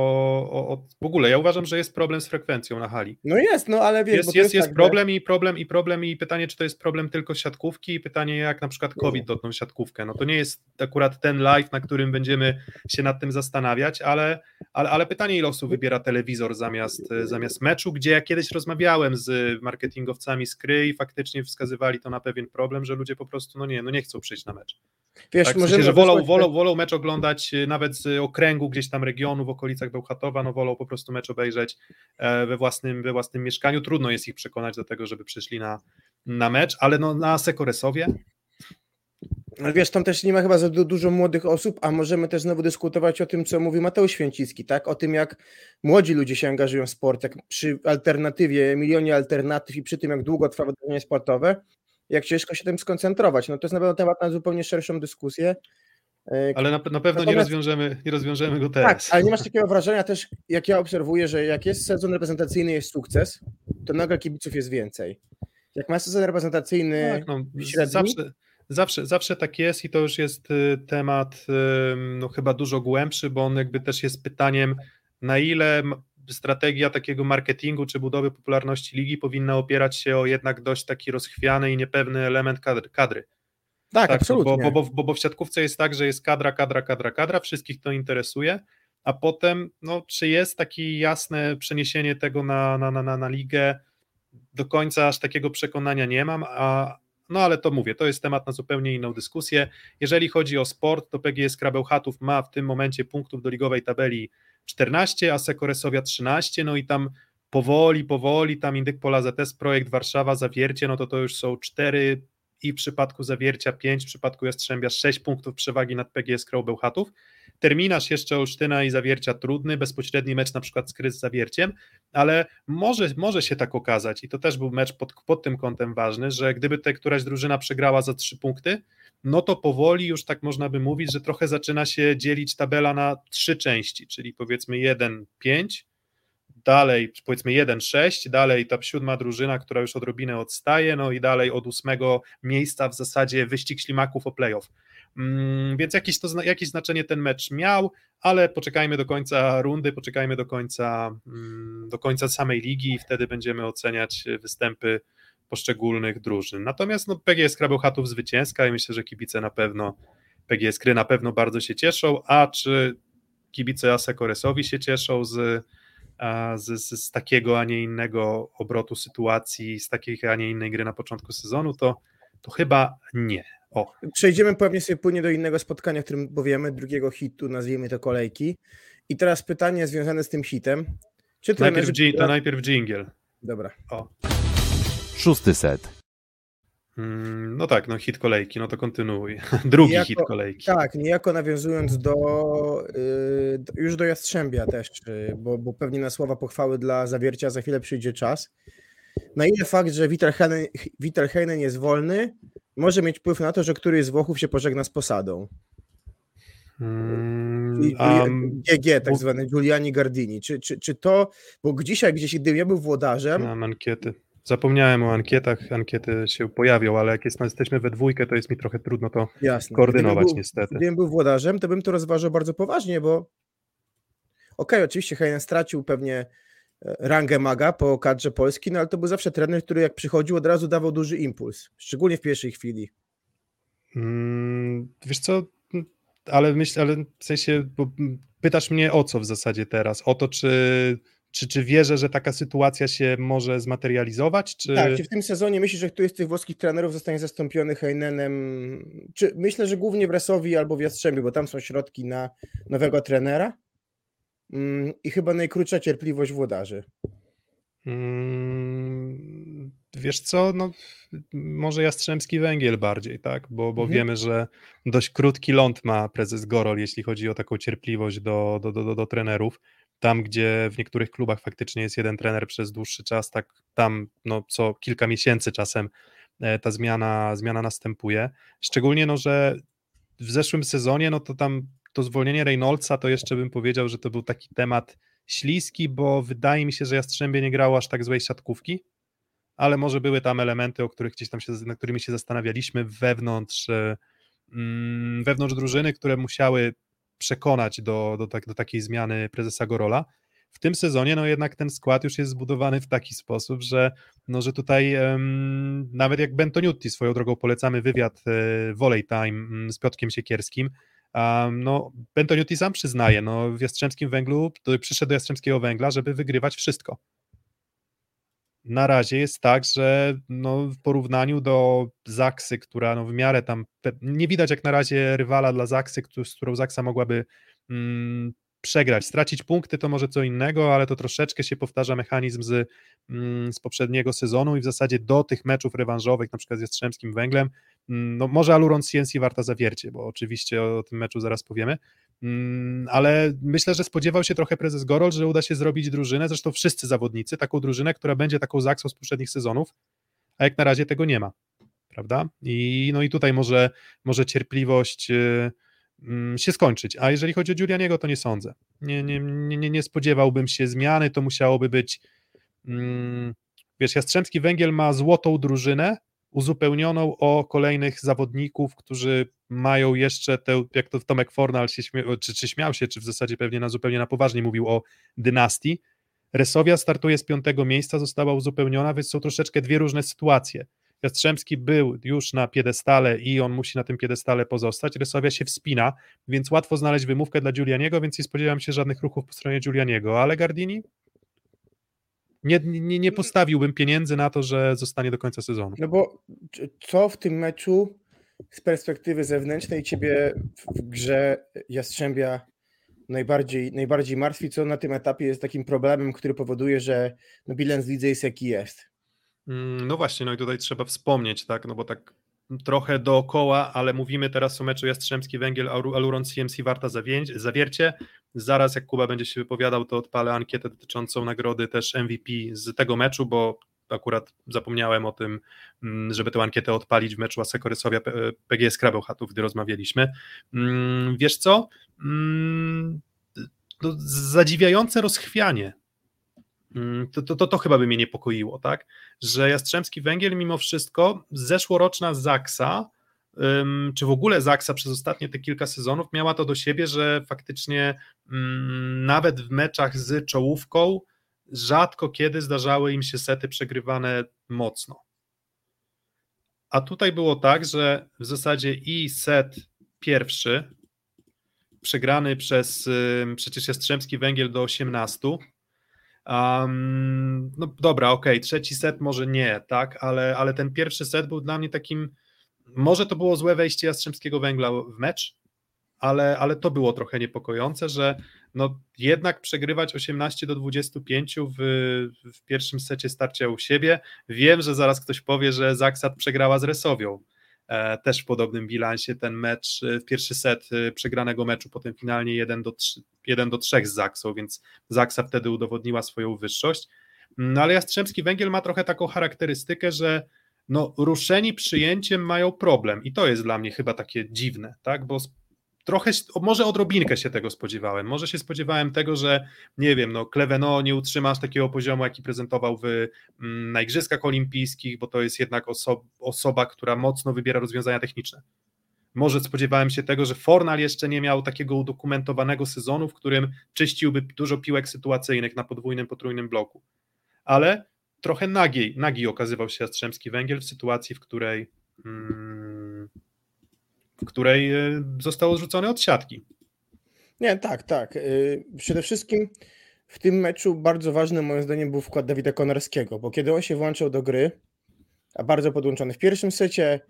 S3: o, o, w ogóle, ja uważam, że jest problem z frekwencją na hali.
S4: No jest, no ale wiesz,
S3: jest, jest, jest, jest tak, problem i problem i problem i pytanie, czy to jest problem tylko siatkówki i pytanie, jak na przykład COVID dotknął siatkówkę, no to nie jest akurat ten live, na którym będziemy się nad tym zastanawiać, ale, ale, ale pytanie, ile osób wybiera telewizor zamiast, zamiast meczu, gdzie ja kiedyś rozmawiałem z marketingowcami z Kry gry i faktycznie wskazywali to na pewien problem, że ludzie po prostu no nie, no nie chcą przyjść na mecz.
S4: Wiesz,
S3: Tak, w sensie, że wolą, wolą, wolą mecz oglądać y, nawet z okręgu, gdzieś tam regionu, w okolicach Bełchatowa, no wolą po prostu mecz obejrzeć e, we własnym, we własnym mieszkaniu. Trudno jest ich przekonać do tego, żeby przyszli na, na mecz, ale no na Sekoresowie
S4: ale wiesz, tam też nie ma chyba za dużo młodych osób, a możemy też znowu dyskutować o tym, co mówi Mateusz Święcicki, tak? O tym, jak młodzi ludzie się angażują w sport, jak przy alternatywie, milionie alternatyw i przy tym, jak długo trwa wydarzenie sportowe, jak ciężko się tym skoncentrować. No to jest na pewno temat na zupełnie szerszą dyskusję.
S3: E, ale na, na pewno nie rozwiążemy, nie rozwiążemy go teraz.
S4: Tak, ale nie masz takiego wrażenia też, jak ja obserwuję, że jak jest sezon reprezentacyjny, jest sukces, to nagle kibiców jest więcej. Jak masz sezon reprezentacyjny tak, no, średni,
S3: zawsze, Zawsze, zawsze tak jest i to już jest y, temat no, chyba dużo głębszy, bo on jakby też jest pytaniem, na ile strategia takiego marketingu czy budowy popularności ligi powinna opierać się o jednak dość taki rozchwiany i niepewny element kadry. kadry.
S4: Tak, tak absolutnie.
S3: Bo, bo, bo, bo w siatkówce jest tak, że jest kadra, kadra, kadra, kadra, wszystkich to interesuje, a potem, no, czy jest takie jasne przeniesienie tego na, na, na, na ligę, do końca aż takiego przekonania nie mam, a, no ale to mówię, to jest temat na zupełnie inną dyskusję. Jeżeli chodzi o sport, to PGS Krabełchatów ma w tym momencie punktów do ligowej tabeli 14, a Sekoresowia 13, no i tam powoli, powoli, tam Indyk Pola ZS, projekt Warszawa, Zawiercie, no to to już są 4 i w przypadku Zawiercia 5, w przypadku Jastrzębia 6 punktów przewagi nad PGS Krabełchatów. Terminarz jeszcze Olsztyna i Zawiercia trudny, bezpośredni mecz na przykład z Krys z Zawierciem, ale może, może się tak okazać i to też był mecz pod, pod tym kątem ważny, że gdyby tutaj któraś drużyna przegrała za trzy punkty, no to powoli już tak można by mówić, że trochę zaczyna się dzielić tabela na trzy części, czyli powiedzmy 1-5, dalej powiedzmy 1-6, dalej ta siódma drużyna, która już odrobinę odstaje, no i dalej od ósmego miejsca w zasadzie wyścig ślimaków o playoff. Mm, więc jakieś, to, jakieś znaczenie ten mecz miał, ale poczekajmy do końca rundy, poczekajmy do końca, mm, do końca samej ligi i wtedy będziemy oceniać występy poszczególnych drużyn. Natomiast no, PGS Krabełchatów zwycięska i myślę, że kibice na pewno, PGS Kry na pewno bardzo się cieszą, a czy kibice Asekoresowi się cieszą z, z, z, z takiego, a nie innego obrotu sytuacji, z takiej, a nie innej gry na początku sezonu, to, to chyba nie.
S4: O. Przejdziemy pewnie sobie płynie do innego spotkania, w którym powiemy, drugiego hitu, nazwijmy to kolejki. I teraz pytanie związane z tym hitem.
S3: Czy najpierw, trenerzy... to najpierw jingle.
S4: Dobra. O.
S2: Szósty set.
S3: Mm, no tak, no hit kolejki, no to kontynuuj. Drugi niejako, hit kolejki.
S4: Tak, niejako nawiązując do yy, już do Jastrzębia też, yy, bo, bo pewnie na słowa pochwały dla zawiercia za chwilę przyjdzie czas. Na ile fakt, że Witterheinen jest wolny, może mieć wpływ na to, że któryś z Włochów się pożegna z posadą. Hmm, um, GG, tak zwany Giuliani Gardini. Czy, czy, czy to, bo dzisiaj gdzieś, gdybym ja był włodarzem...
S3: Mam ankiety. Zapomniałem o ankietach, ankiety się pojawią, ale jak jest, jesteśmy we dwójkę, to jest mi trochę trudno to Jasne. koordynować gdybym niestety.
S4: Gdybym był włodarzem, to bym to rozważał bardzo poważnie, bo okej, okay, oczywiście Heinen stracił pewnie rangę maga po kadrze Polski, no ale to był zawsze trener, który jak przychodził od razu dawał duży impuls, szczególnie w pierwszej chwili.
S3: Hmm, wiesz co, ale myślę, ale w sensie, bo pytasz mnie o co w zasadzie teraz? O to, czy, czy, czy wierzę, że taka sytuacja się może zmaterializować? Czy...
S4: Tak, czy w tym sezonie myślisz, że któryś z tych włoskich trenerów zostanie zastąpiony Heinenem? Czy myślę, że głównie w Resowi albo w Jastrzębiu, bo tam są środki na nowego trenera? Mm, i chyba najkrótsza cierpliwość włodarzy.
S3: Hmm, wiesz co, no może Jastrzębski Węgiel bardziej, tak, bo, bo mhm. wiemy, że dość krótki ląd ma prezes Gorol, jeśli chodzi o taką cierpliwość do, do, do, do, do trenerów. Tam, gdzie w niektórych klubach faktycznie jest jeden trener przez dłuższy czas, tak tam no, co kilka miesięcy czasem e, ta zmiana, zmiana następuje. Szczególnie, no, że w zeszłym sezonie, no to tam to zwolnienie Reynoldsa to jeszcze bym powiedział, że to był taki temat śliski, bo wydaje mi się, że Jastrzębie nie grało aż tak złej siatkówki, ale może były tam elementy, o których gdzieś tam się, nad którymi się zastanawialiśmy wewnątrz, mm, wewnątrz drużyny, które musiały przekonać do, do, tak, do takiej zmiany prezesa Gorola. W tym sezonie no jednak ten skład już jest zbudowany w taki sposób, że, no, że tutaj um, nawet jak Bentoniutti, swoją drogą polecamy wywiad e, Volley Time mm, z Piotkiem Siekierskim, Um, no, Bentoniuti sam przyznaje, no, w Jastrzębskim Węglu, przyszedł do Jastrzębskiego Węgla, żeby wygrywać wszystko. na razie jest tak, że no, w porównaniu do Zaksy, która no, w miarę tam, nie widać jak na razie rywala dla Zaksy, z którą Zaksa mogłaby mm, przegrać. Stracić punkty to może co innego, ale to troszeczkę się powtarza mechanizm z, mm, z poprzedniego sezonu i w zasadzie do tych meczów rewanżowych, na przykład z Jastrzębskim Węglem, no może Aluron CNC warta zawiercie, bo oczywiście o tym meczu zaraz powiemy, mm, ale myślę, że spodziewał się trochę prezes Gorol, że uda się zrobić drużynę, zresztą wszyscy zawodnicy, taką drużynę, która będzie taką zaksą z poprzednich sezonów, a jak na razie tego nie ma, prawda? I no i tutaj może, może cierpliwość yy, Mm, się skończyć. A jeżeli chodzi o Giulianiego, to nie sądzę. Nie, nie, nie, nie spodziewałbym się zmiany, to musiałoby być mm, wiesz, Jastrzębski Węgiel ma złotą drużynę uzupełnioną o kolejnych zawodników, którzy mają jeszcze tę, jak to Tomek Fornal się śmia, czy, czy śmiał się, czy w zasadzie pewnie na zupełnie na poważnie mówił o dynastii. Resowia startuje z piątego miejsca, została uzupełniona, więc są troszeczkę dwie różne sytuacje. Jastrzębski był już na piedestale i on musi na tym piedestale pozostać. Rysowia się wspina, więc łatwo znaleźć wymówkę dla Giulianiego, więc nie spodziewam się żadnych ruchów po stronie Giulianiego, ale Gardini? Nie, nie, nie postawiłbym pieniędzy na to, że zostanie do końca sezonu.
S4: No bo co w tym meczu z perspektywy zewnętrznej ciebie w grze Jastrzębia najbardziej, najbardziej martwi, co na tym etapie jest takim problemem, który powoduje, że no bilans lidze jest jaki jest?
S3: Mm, no właśnie, no i tutaj trzeba wspomnieć, tak, no bo tak trochę dookoła, ale mówimy teraz o meczu Jastrzębski Węgiel, Aluron CMC Warta Zawiercie. Zaraz jak Kuba będzie się wypowiadał, to odpalę ankietę dotyczącą nagrody też MVP z tego meczu, bo akurat zapomniałem o tym, mm, żeby tę ankietę odpalić w meczu Aseko Rysowia PGS Krabbełchatów, gdy rozmawialiśmy. Mm, wiesz co? No, zadziwiające rozchwianie Mm, to, to, to, to, chyba by mnie niepokoiło, tak? Że Jastrzębski Węgiel mimo wszystko zeszłoroczna Zaksa, czy w ogóle Zaksa przez ostatnie te kilka sezonów miała to do siebie, że faktycznie mm, nawet w meczach z czołówką rzadko kiedy zdarzały im się sety przegrywane mocno. A tutaj było tak, że w zasadzie i set pierwszy przegrany przez przecież Jastrzębski Węgiel do 18 Um, no dobra, okej, okay. trzeci set może nie, tak, ale, ale ten pierwszy set był dla mnie takim, może to było złe wejście Jastrzębskiego Węgla w mecz, ale, ale to było trochę niepokojące, że no jednak przegrywać 18 do 25 w, w pierwszym secie starcia u siebie. Wiem, że zaraz ktoś powie, że Zaksat przegrała z Resowią, też w podobnym bilansie ten mecz, e, pierwszy set e, przegranego meczu, potem finalnie 1 do 3, 1 do 3 z Zaksą, więc Zaksa wtedy udowodniła swoją wyższość. No ale Jastrzębski Węgiel ma trochę taką charakterystykę, że no, ruszeni przyjęciem mają problem i to jest dla mnie chyba takie dziwne, tak, bo trochę, może odrobinkę się tego spodziewałem. Może się spodziewałem tego, że nie wiem, no Kleveno nie utrzymasz takiego poziomu, jaki prezentował w, mm, na Igrzyskach Olimpijskich, bo to jest jednak oso osoba, która mocno wybiera rozwiązania techniczne. Może spodziewałem się tego, że Fornal jeszcze nie miał takiego udokumentowanego sezonu, w którym czyściłby dużo piłek sytuacyjnych na podwójnym, potrójnym bloku. Ale trochę nagiej, nagi okazywał się Jastrzębski Węgiel w sytuacji, w której hmm, w której e, został odrzucony od siatki.
S4: Nie, tak, tak. E, przede wszystkim w tym meczu bardzo ważny moim zdaniem był wkład Dawida Konarskiego, bo kiedy on się włączał do gry, a bardzo podłączony w pierwszym secie,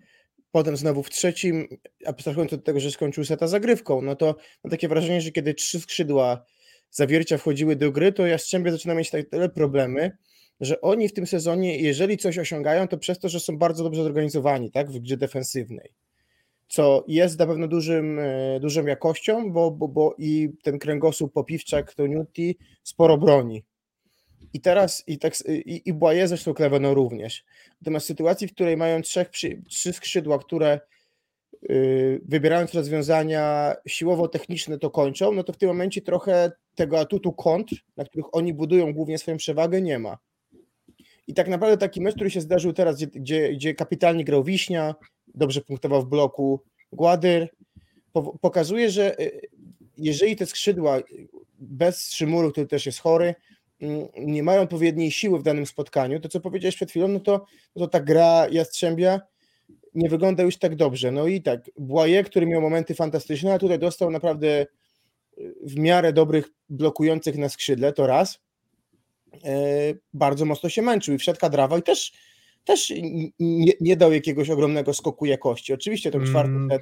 S4: potem znowu w trzecim, abstrahując od tego, że skończył seta zagrywką, no to mam takie wrażenie, że kiedy trzy skrzydła zawiercia wchodziły do gry, to Jastrzębie zaczyna mieć tak tyle problemy, że oni w tym sezonie, jeżeli coś osiągają, to przez to, że są bardzo dobrze zorganizowani tak, w grze defensywnej co jest na pewno dużym, e, dużą jakością, bo, bo, bo i ten kręgosłup Popiwczak, to Newty sporo broni. I teraz, i, tak, i, i Błaje zresztą Kleveno również. Natomiast w sytuacji, w której mają trzech, trzy skrzydła, które yy, wybierając rozwiązania siłowo-techniczne to kończą, no to w tym momencie trochę tego atutu kontr, na których oni budują głównie swoją przewagę, nie ma. I tak naprawdę taki mecz, który się zdarzył teraz, gdzie, gdzie, gdzie kapitalnie grał Wiśnia, dobrze punktował w bloku Gładyr, pokazuje, że y, jeżeli te skrzydła bez Szymuru, który też jest chory, mm, nie mają odpowiedniej siły w danym spotkaniu, to co powiedziałeś przed chwilą, no to, no to ta gra Jastrzębia nie wygląda już tak dobrze. No i tak, Błaje, który miał momenty fantastyczne, a tutaj dostał naprawdę y, w miarę dobrych blokujących na skrzydle, to raz. bardzo mocno się męczył i wszedł kadrawa i też też nie, nie, dał jakiegoś ogromnego skoku jakości. Oczywiście ten czwarty mm, set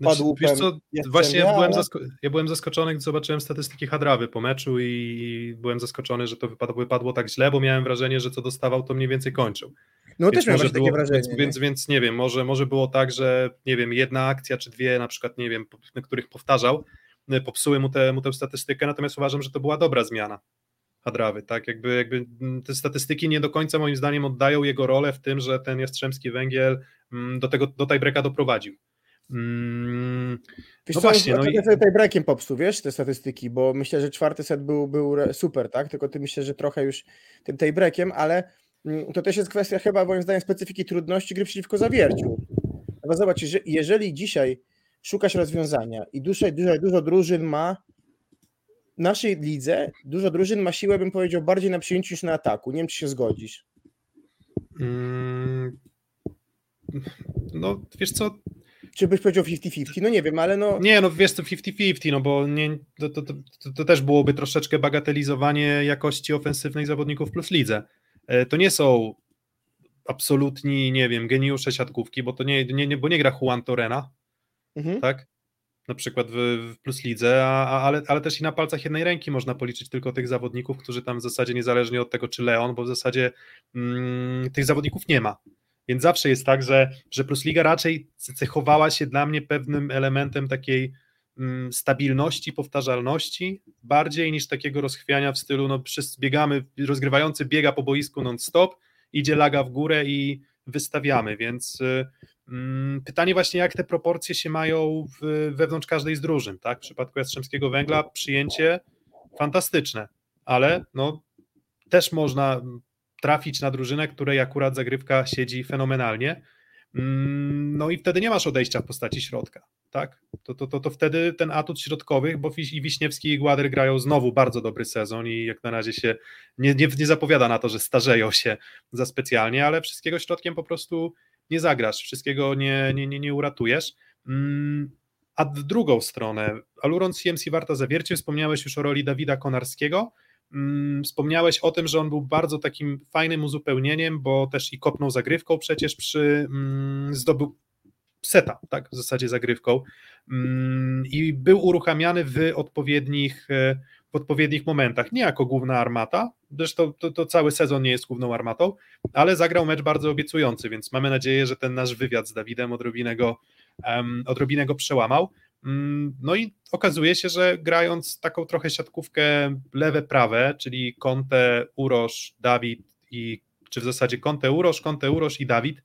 S4: znaczy, padł
S3: wiesz co, Właśnie ja byłem, ale... ja byłem zaskoczony, gdy zobaczyłem statystyki Hadrawy po meczu i byłem zaskoczony, że to wypadło, wypadło tak źle, bo miałem wrażenie, że co dostawał, to mniej więcej kończył.
S4: No więc też miałem takie wrażenie.
S3: Więc, więc, więc, nie wiem, może, może było tak, że nie wiem, jedna akcja czy dwie na przykład, nie wiem, na których powtarzał, popsuły mu, te, mu tę statystykę, natomiast uważam, że to była dobra zmiana. Hadrawy, tak? Jakby, jakby mm, te statystyki nie do końca moim zdaniem oddają jego rolę w tym, że ten Jastrzębski Węgiel mm, do tego do tiebreaka doprowadził.
S4: Mm, wiesz no co, właśnie, no i... tiebreakiem popsuł, wiesz, te statystyki, bo myślę, że czwarty set był, był super, tak? Tylko ty myślę, że trochę już tym tiebreakiem, ale to też jest kwestia chyba moim zdaniem specyfiki trudności gry przeciwko zawierciu. No zobacz, jeżeli dzisiaj szukasz rozwiązania i dużo, dużo, dużo drużyn ma naszej lidze dużo drużyn ma siłę, bym powiedział, bardziej na przyjęciu niż na ataku. Nie wiem, czy się zgodzisz. Mm,
S3: no, wiesz co...
S4: Czy byś powiedział 50-50? No nie wiem, ale no...
S3: Nie, no wiesz to 50-50, no bo nie, to, to, to, to, też byłoby troszeczkę bagatelizowanie jakości ofensywnej zawodników plus lidze. E, to nie są absolutni, nie wiem, geniusze siatkówki, bo to nie, nie, nie bo nie gra Juan Torena, mhm. tak? Na przykład w, w Plus Lidze, a, a, ale, ale też i na palcach jednej ręki można policzyć tylko tych zawodników, którzy tam w zasadzie niezależnie od tego, czy Leon, bo w zasadzie mm, tych zawodników nie ma. Więc zawsze jest tak, że, że Plus Liga raczej cechowała się dla mnie pewnym elementem takiej mm, stabilności, powtarzalności, bardziej niż takiego rozchwiania w stylu, no biegamy, rozgrywający biega po boisku non-stop, idzie laga w górę i wystawiamy, więc y, pytanie właśnie, jak te proporcje się mają wewnątrz każdej z drużyn, tak? W przypadku Jastrzębskiego Węgla przyjęcie fantastyczne, ale no, też można trafić na drużynę, której akurat zagrywka siedzi fenomenalnie, mm, no i wtedy nie masz odejścia w postaci środka, tak? To, to, to, to wtedy ten atut środkowych, bo i Wiśniewski i Gładyr grają znowu bardzo dobry sezon i jak na razie się nie, nie, nie zapowiada na to, że starzeją się za specjalnie, ale wszystkiego środkiem po prostu nie zagrasz, wszystkiego nie, nie, nie, nie uratujesz. Mm, a w drugą stronę, Aluron CMC warta zawiercie, wspomniałeś już o roli Dawida Konarskiego, mm, wspomniałeś o tym, że on był bardzo takim fajnym uzupełnieniem, bo też i kopnął zagrywką przecież przy, mm, zdobył seta, tak, w zasadzie zagrywką. I był uruchamiany w odpowiednich e, w odpowiednich momentach, nie jako główna armata, zresztą to, to, cały sezon nie jest główną armatą, ale zagrał mecz bardzo obiecujący, więc mamy nadzieję, że ten nasz wywiad z Dawidem odrobinę go, um, odrobinę go przełamał. Um, no i okazuje się, że grając taką trochę siatkówkę lewe-prawe, czyli Conte, Urosz, Dawid i czy w zasadzie Conte, Urosz, Conte, Urosz i Dawid,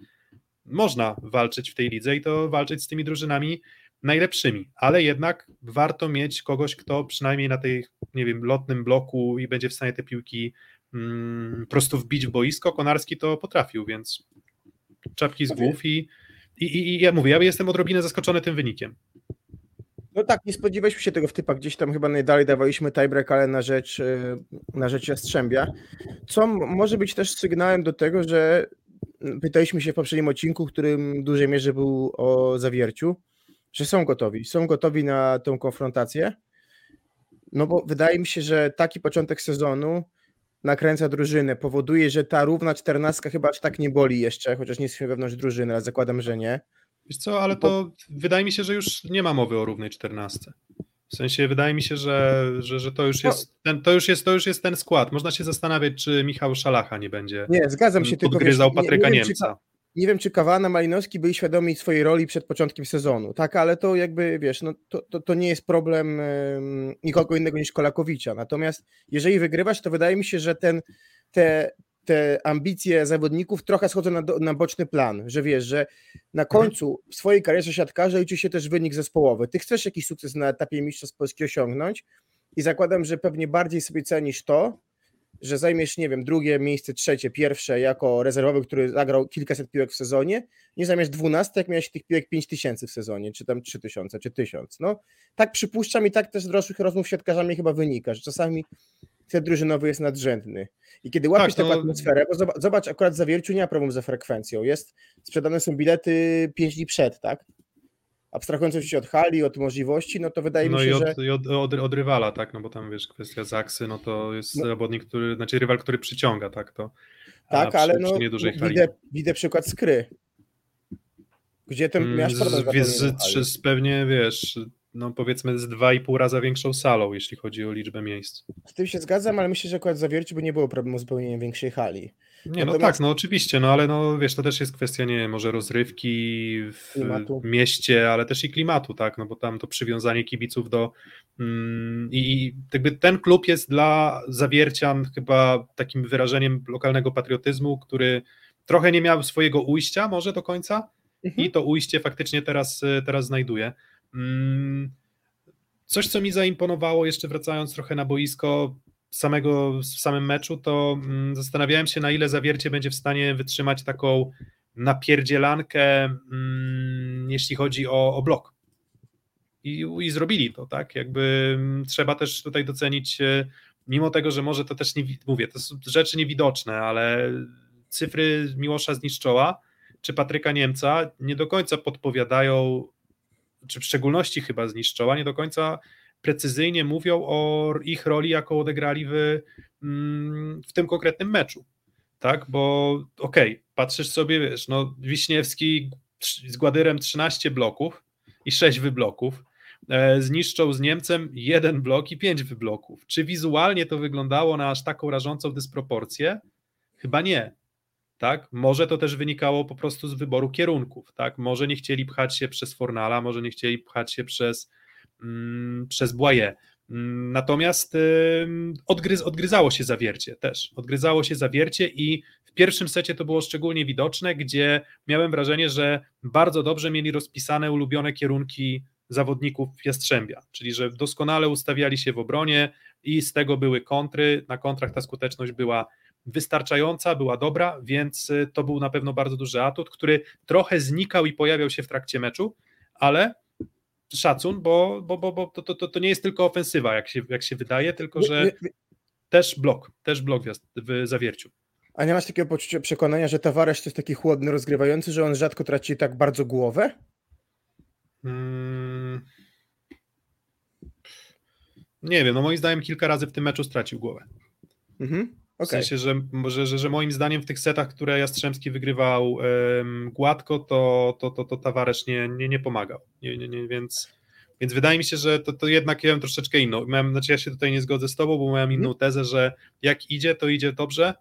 S3: można walczyć w tej lidze i to walczyć z tymi drużynami najlepszymi, ale jednak warto mieć kogoś, kto przynajmniej na tej, nie wiem, lotnym bloku i będzie w stanie te piłki mm, prosto wbić w boisko. Konarski to potrafił, więc czapki z głów i, i, i, i ja mówię, ja jestem odrobinę zaskoczony tym wynikiem.
S4: No tak, nie spodziewaliśmy się tego w typach. Gdzieś tam chyba najdalej dawaliśmy tiebreak, ale na rzecz, e, na rzecz Jastrzębia. Co może być też sygnałem do tego, że pytaliśmy się w poprzednim odcinku, którym w dużej mierze był o zawierciu, że są gotowi, są gotowi na tą konfrontację. No bo wydaje mi się, że taki początek sezonu nakręca drużynę, powoduje, że ta równa czternastka chyba aż tak nie boli jeszcze, chociaż nie jesteśmy wewnątrz drużyny, ale zakładam, że nie.
S3: Wiesz co, ale to bo... wydaje mi się, że już nie ma mowy o równej czternastce. W sensie wydaje mi się, że, że, że to, już no. jest ten, to, już jest, to już jest ten skład. Można się zastanawiać, czy Michał Szalacha nie będzie
S4: nie, zgadzam się,
S3: podgryzał tylko, wiesz, Patryka nie, nie
S4: Niemca. Nie wiem, czy Kawana, Malinowski byli świadomi swojej roli przed początkiem sezonu, tak, ale to jakby, wiesz, no, to, to, to nie jest problem nikogo innego niż Kolakowicza, natomiast jeżeli wygrywasz, to wydaje mi się, że ten, te, te ambicje zawodników trochę schodzą na, na boczny plan, że wiesz, że na mhm. końcu w swojej karierze siatkarza liczy się też wynik zespołowy. Ty chcesz jakiś sukces na etapie Mistrzostw Polski osiągnąć i zakładam, że pewnie bardziej sobie cenisz to, że zajmiesz, nie wiem, drugie miejsce, trzecie, pierwsze jako rezerwowy, który zagrał kilkaset piłek w sezonie, nie zamiast 12, jak miałeś tych piłek 5 tysięcy w sezonie, czy tam 3 tysiące, czy 1000. No, tak przypuszczam i tak też z dorosłych rozmów z siatkarzami chyba wynika, że czasami ten drużynowy jest nadrzędny. I kiedy łapiesz tak, taką atmosferę, bo zobacz, zobacz, akurat w Zawierciu nie ma problemu ze frekwencją, jest, sprzedane są bilety 5 dni przed, tak? Abstrahując oczywiście od hali, od możliwości, no to wydaje
S3: no
S4: mi się,
S3: od,
S4: że...
S3: i od, od, od rywala, tak, no bo tam wiesz, kwestia Zaksy, no to jest no. zawodnik, który, znaczy rywal, który przyciąga, tak, to
S4: Tak, ale przy, no, przy niedużej widzę, widzę przykład skry, gdzie ten
S3: miałeś problem z, z, pewnie, wiesz, no powiedzmy z dwa i pół raza większą salą, jeśli chodzi o liczbę miejsc.
S4: Z tym się zgadzam, ale myślę, że akurat zawierci by nie było problemu z pełnieniem większej hali.
S3: Nie, no tak, no oczywiście, no ale no wiesz, to też jest kwestia, nie może rozrywki w klimatu. mieście, ale też i klimatu, tak, no bo tam to przywiązanie kibiców do mm, i jakby ten klub jest dla zawiercian chyba takim wyrażeniem lokalnego patriotyzmu, który trochę nie miał swojego ujścia może do końca mhm. i to ujście faktycznie teraz, teraz znajduje. Mm, coś, co mi zaimponowało, jeszcze wracając trochę na boisko, samego, w samym meczu, to mm, zastanawiałem się, na ile zawiercie będzie w stanie wytrzymać taką napierdzielankę, mm, jeśli chodzi o, o blok. I, I zrobili to, tak? Jakby trzeba też tutaj docenić, e, mimo tego, że może to też nie mówię, to są rzeczy niewidoczne, ale cyfry Miłosza Zniszczoła czy Patryka Niemca nie do końca podpowiadają czy w szczególności chyba zniszczoła, nie do końca precyzyjnie mówią o ich roli, jaką odegrali w, mm, w tym konkretnym meczu. Tak, bo okej, okay, patrzysz sobie, wiesz, no Wiśniewski z Gładyrem 13 bloków i 6 wybloków, e, zniszczą z Niemcem jeden blok i 5 wybloków. Czy wizualnie to wyglądało na aż taką rażącą dysproporcję? Chyba nie tak? Może to też wynikało po prostu z wyboru kierunków, tak? Może nie chcieli pchać się przez Fornala, może nie chcieli pchać się przez, przez Błaje. Mm, natomiast odgryz, odgryzało się zawiercie też. Odgryzało się zawiercie i w pierwszym secie to było szczególnie widoczne, gdzie miałem wrażenie, że bardzo dobrze mieli rozpisane ulubione kierunki zawodników Jastrzębia, czyli że doskonale ustawiali się w obronie i z tego były kontry, na kontrach ta skuteczność była wystarczająca, była dobra, więc y, to był na pewno bardzo duży atut, który trochę znikał i pojawiał się w trakcie meczu, ale szacun, bo, bo, bo, bo to, to, to nie jest tylko ofensywa, jak się, jak się wydaje, tylko że też blok, też blok w zawierciu.
S4: A nie masz takiego poczucia przekonania, że Tavares to jest taki chłodny, rozgrywający, że on rzadko traci tak bardzo głowę? Hmm.
S3: Nie wiem, no moim zdaniem kilka razy w tym meczu stracił głowę. Mhm. Okay. W sensie, że, że, że, że, moim zdaniem w tych setach, które Jastrzębski wygrywał um, gładko, to, to, to, to Tawaresz nie, nie, nie pomagał. Nie, nie, nie, więc, więc wydaje mi się, że to, to jednak ja mam troszeczkę inną. Miałem, znaczy ja się tutaj nie zgodzę z tobą, bo miałem inną mhm. tezę, że jak idzie, to idzie dobrze.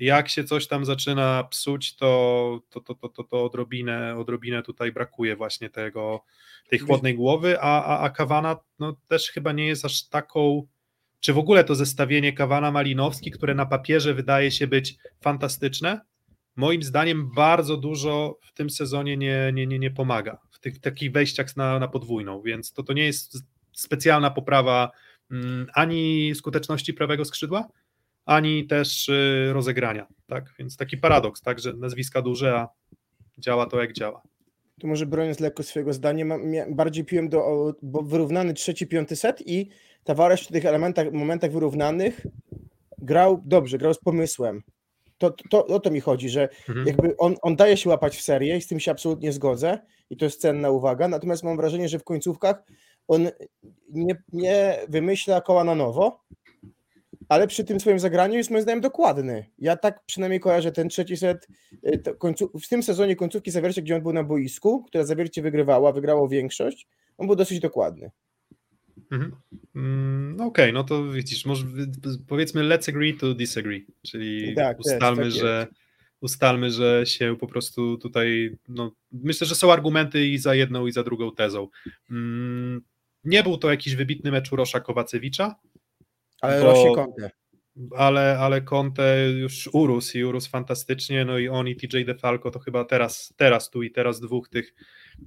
S3: Jak się coś tam zaczyna psuć, to, to, to, to, to, to odrobinę, odrobinę tutaj brakuje właśnie tego, tej chłodnej głowy, a, a, a Kawana no, też chyba nie jest aż taką czy w ogóle to zestawienie Kawana-Malinowski, które na papierze wydaje się być fantastyczne, moim zdaniem bardzo dużo w tym sezonie nie, nie, nie, nie pomaga, w tych takich wejściach na, na podwójną, więc to, to nie jest specjalna poprawa mm, ani skuteczności prawego skrzydła, ani też y, rozegrania, tak, więc taki paradoks, tak, że nazwiska duże, a działa to jak działa.
S4: Tu może broniąc lekko swojego zdania, bardziej piłem do, bo wyrównany trzeci, piąty set i Tavares w tych elementach, momentach wyrównanych grał dobrze, grał z pomysłem. To, to, o to mi chodzi, że mhm. jakby on, on daje się łapać w serię i z tym się absolutnie zgodzę i to jest cenna uwaga, natomiast mam wrażenie, że w końcówkach on nie, nie wymyśla koła na nowo, ale przy tym swoim zagraniu jest moim zdaniem dokładny. Ja tak przynajmniej kojarzę ten trzeci set y, końcu, w tym sezonie końcówki Zawiercie, gdzie on był na boisku, która Zawiercie wygrywała, wygrało większość, on był dosyć dokładny.
S3: Mhm. Mm, Okej, okay, no to widzisz, może powiedzmy let's agree to disagree, czyli tak, ustalmy, tak że ustalmy, że się po prostu tutaj, no, myślę, że są argumenty i za jedną i za drugą tezą. Mm, nie był to jakiś wybitny mecz Urosza Kowacewicza,
S4: ale bo, rośnie Conte.
S3: Ale, ale Conte już urósł i urósł fantastycznie, no i on i TJ DeFalco to chyba teraz, teraz tu i teraz dwóch tych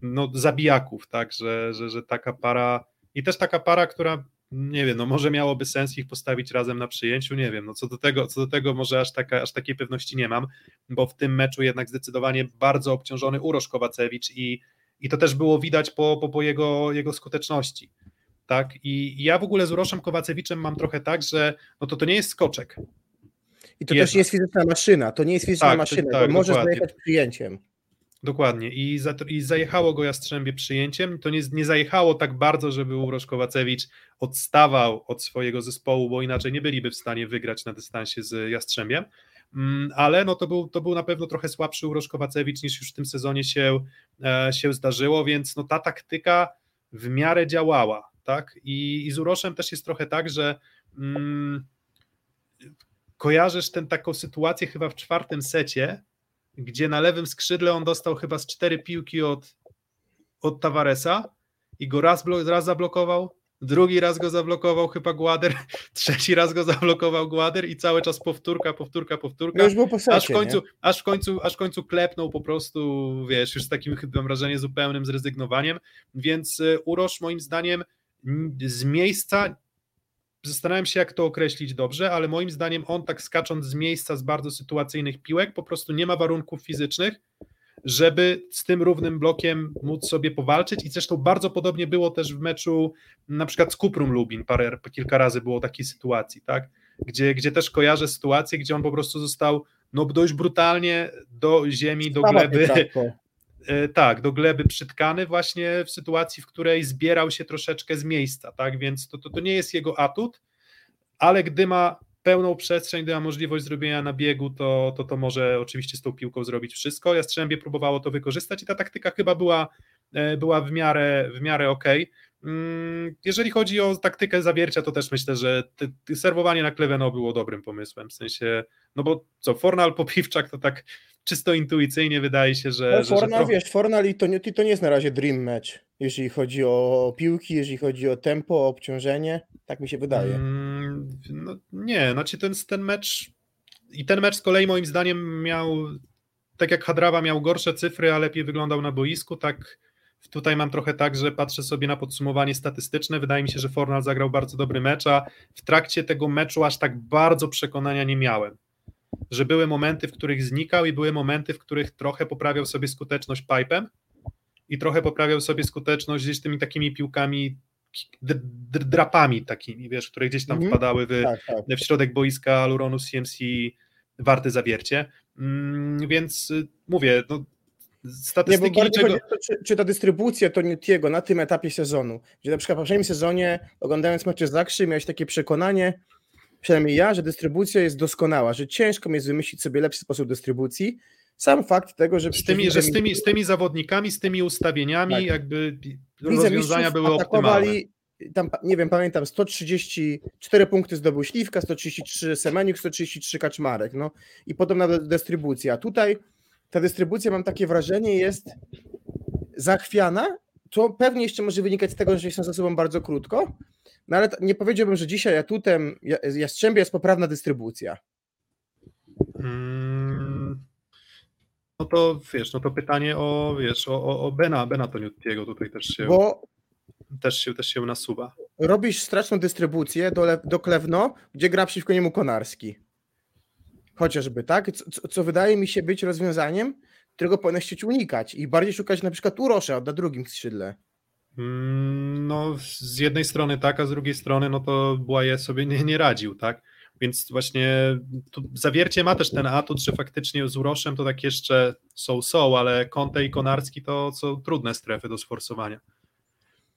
S3: no, zabijaków, tak, że, że, że taka para i też taka para, która nie wiem, no może miałoby sens ich postawić razem na przyjęciu, nie wiem, no co do tego, co do tego może aż, taka, aż takiej pewności nie mam, bo w tym meczu jednak zdecydowanie bardzo obciążony Urosz Kowacewicz i, i to też było widać po, po, po jego, jego skuteczności, tak, i ja w ogóle z Uroszem Kowacewiczem mam trochę tak, że no to to nie jest skoczek.
S4: I to Jednak. też jest fizyczna maszyna, to nie jest fizyczna tak, maszyna, tak, to może zajechać przyjęciem.
S3: Dokładnie. I, za, I zajechało go Jastrzębie przyjęciem. To nie, nie zajechało tak bardzo, żeby Urosz Kowacewicz odstawał od swojego zespołu, bo inaczej nie byliby w stanie wygrać na dystansie z Jastrzębiem. Mm, ale no to, był, to był na pewno trochę słabszy Urosz Kowacewicz niż już w tym sezonie się, e, się zdarzyło, więc no ta taktyka w miarę działała. Tak? I, i z Uroszem też jest trochę tak, że mm, kojarzysz tę taką sytuację chyba w czwartym secie, gdzie na lewym skrzydle on dostał chyba z cztery piłki od, od Tavaresa i go raz, raz zablokował, drugi raz go zablokował chyba Głader, trzeci raz go zablokował Głader i cały czas powtórka, powtórka, powtórka.
S4: No już było po
S3: aż w końcu, aż w końcu, aż w końcu klepnął po prostu, wiesz, już z takim chyba wrażenie zupełnym zrezygnowaniem, więc y, Urosz moim zdaniem z miejsca Zastanawiam się, jak to określić dobrze, ale moim zdaniem on tak skacząc z miejsca z bardzo sytuacyjnych piłek, po prostu nie ma warunków fizycznych, żeby z tym równym blokiem móc sobie powalczyć. I zresztą bardzo podobnie było też w meczu na przykład z Kuprum Lubin, parę, kilka razy było takiej sytuacji, tak? Gdzie, gdzie też kojarzę sytuację, gdzie on po prostu został no dość brutalnie do ziemi, do gleby, E, tak, do gleby przytkany właśnie w sytuacji, w której zbierał się troszeczkę z miejsca, tak, więc to, to, to nie jest jego atut, ale gdy ma pełną przestrzeń, gdy ma możliwość zrobienia na biegu, to, to, to może oczywiście z tą piłką zrobić wszystko. Jastrzębie próbowało to wykorzystać i ta taktyka chyba była, e, była w miarę, w miarę okej. Okay. Mm, jeżeli chodzi o taktykę zawiercia, to też myślę, że serwowanie na Kleveno było dobrym pomysłem, w sensie, no bo co, Fornal, Popiwczak to tak czysto intuicyjnie wydaje się, że...
S4: No,
S3: że,
S4: Fornal, że wiesz, Fornal i to, nie, to nie jest na razie dream match, jeżeli chodzi o piłki, jeżeli chodzi o tempo, o obciążenie, tak mi się wydaje. Mm,
S3: no, nie, znaczy ten, ten mecz i ten mecz z kolei moim zdaniem miał, tak jak Hadrawa miał gorsze cyfry, a lepiej wyglądał na boisku, tak Tutaj mam trochę tak, że patrzę sobie na podsumowanie statystyczne. Wydaje mi się, że Fornal zagrał bardzo dobry mecz, a w trakcie tego meczu aż tak bardzo przekonania nie miałem. Że były momenty, w których znikał i były momenty, w których trochę poprawiał sobie skuteczność pipem i trochę poprawiał sobie skuteczność gdzieś tymi takimi piłkami drapami takimi, wiesz, które gdzieś tam -hmm. wpadały w, tak, tak. w środek boiska Aluronu CMC warte zawiercie. Mm, więc y, mówię, no, statystyki
S4: nie, niczego... To, czy, czy, ta dystrybucja to Newtiego na tym etapie sezonu, gdzie na przykład w poprzednim sezonie oglądając mecze z Zakrzy miałeś takie przekonanie, przynajmniej ja, że dystrybucja jest doskonała, że ciężko jest wymyślić sobie lepszy sposób dystrybucji. Sam fakt tego, że...
S3: Z tymi, że z tymi, z tymi zawodnikami, z tymi ustawieniami tak. jakby rozwiązania były optymalne.
S4: Tam, nie wiem, pamiętam, 134 punkty zdobył Śliwka, 133 Semeniuk, 133 Kaczmarek, no i podobna dystrybucja. Tutaj ta dystrybucja, mam takie wrażenie, jest zachwiana, co pewnie jeszcze może wynikać z tego, że są za sobą bardzo krótko, no ale nie powiedziałbym, że dzisiaj atutem Jastrzębia jest poprawna dystrybucja. Hmm,
S3: no to wiesz, no to pytanie o, wiesz, o, o Bena, Bena Toniutiego tutaj też się,
S4: Bo
S3: też się, też się nasuwa.
S4: Robisz straszną dystrybucję do, do Klewno, gdzie gra przeciwko niemu Konarski. Chociażby, tak? Co, co, wydaje mi się być rozwiązaniem, którego powinno chcieć unikać i bardziej szukać na przykład Urosza na drugim skrzydle.
S3: Mm, no, z jednej strony tak, a z drugiej strony, no to Błaje sobie nie, nie radził, tak? Więc właśnie zawiercie ma też ten atut, że faktycznie z Uroszem to tak jeszcze są, są, ale Conte i Konarski to są trudne strefy do sforsowania.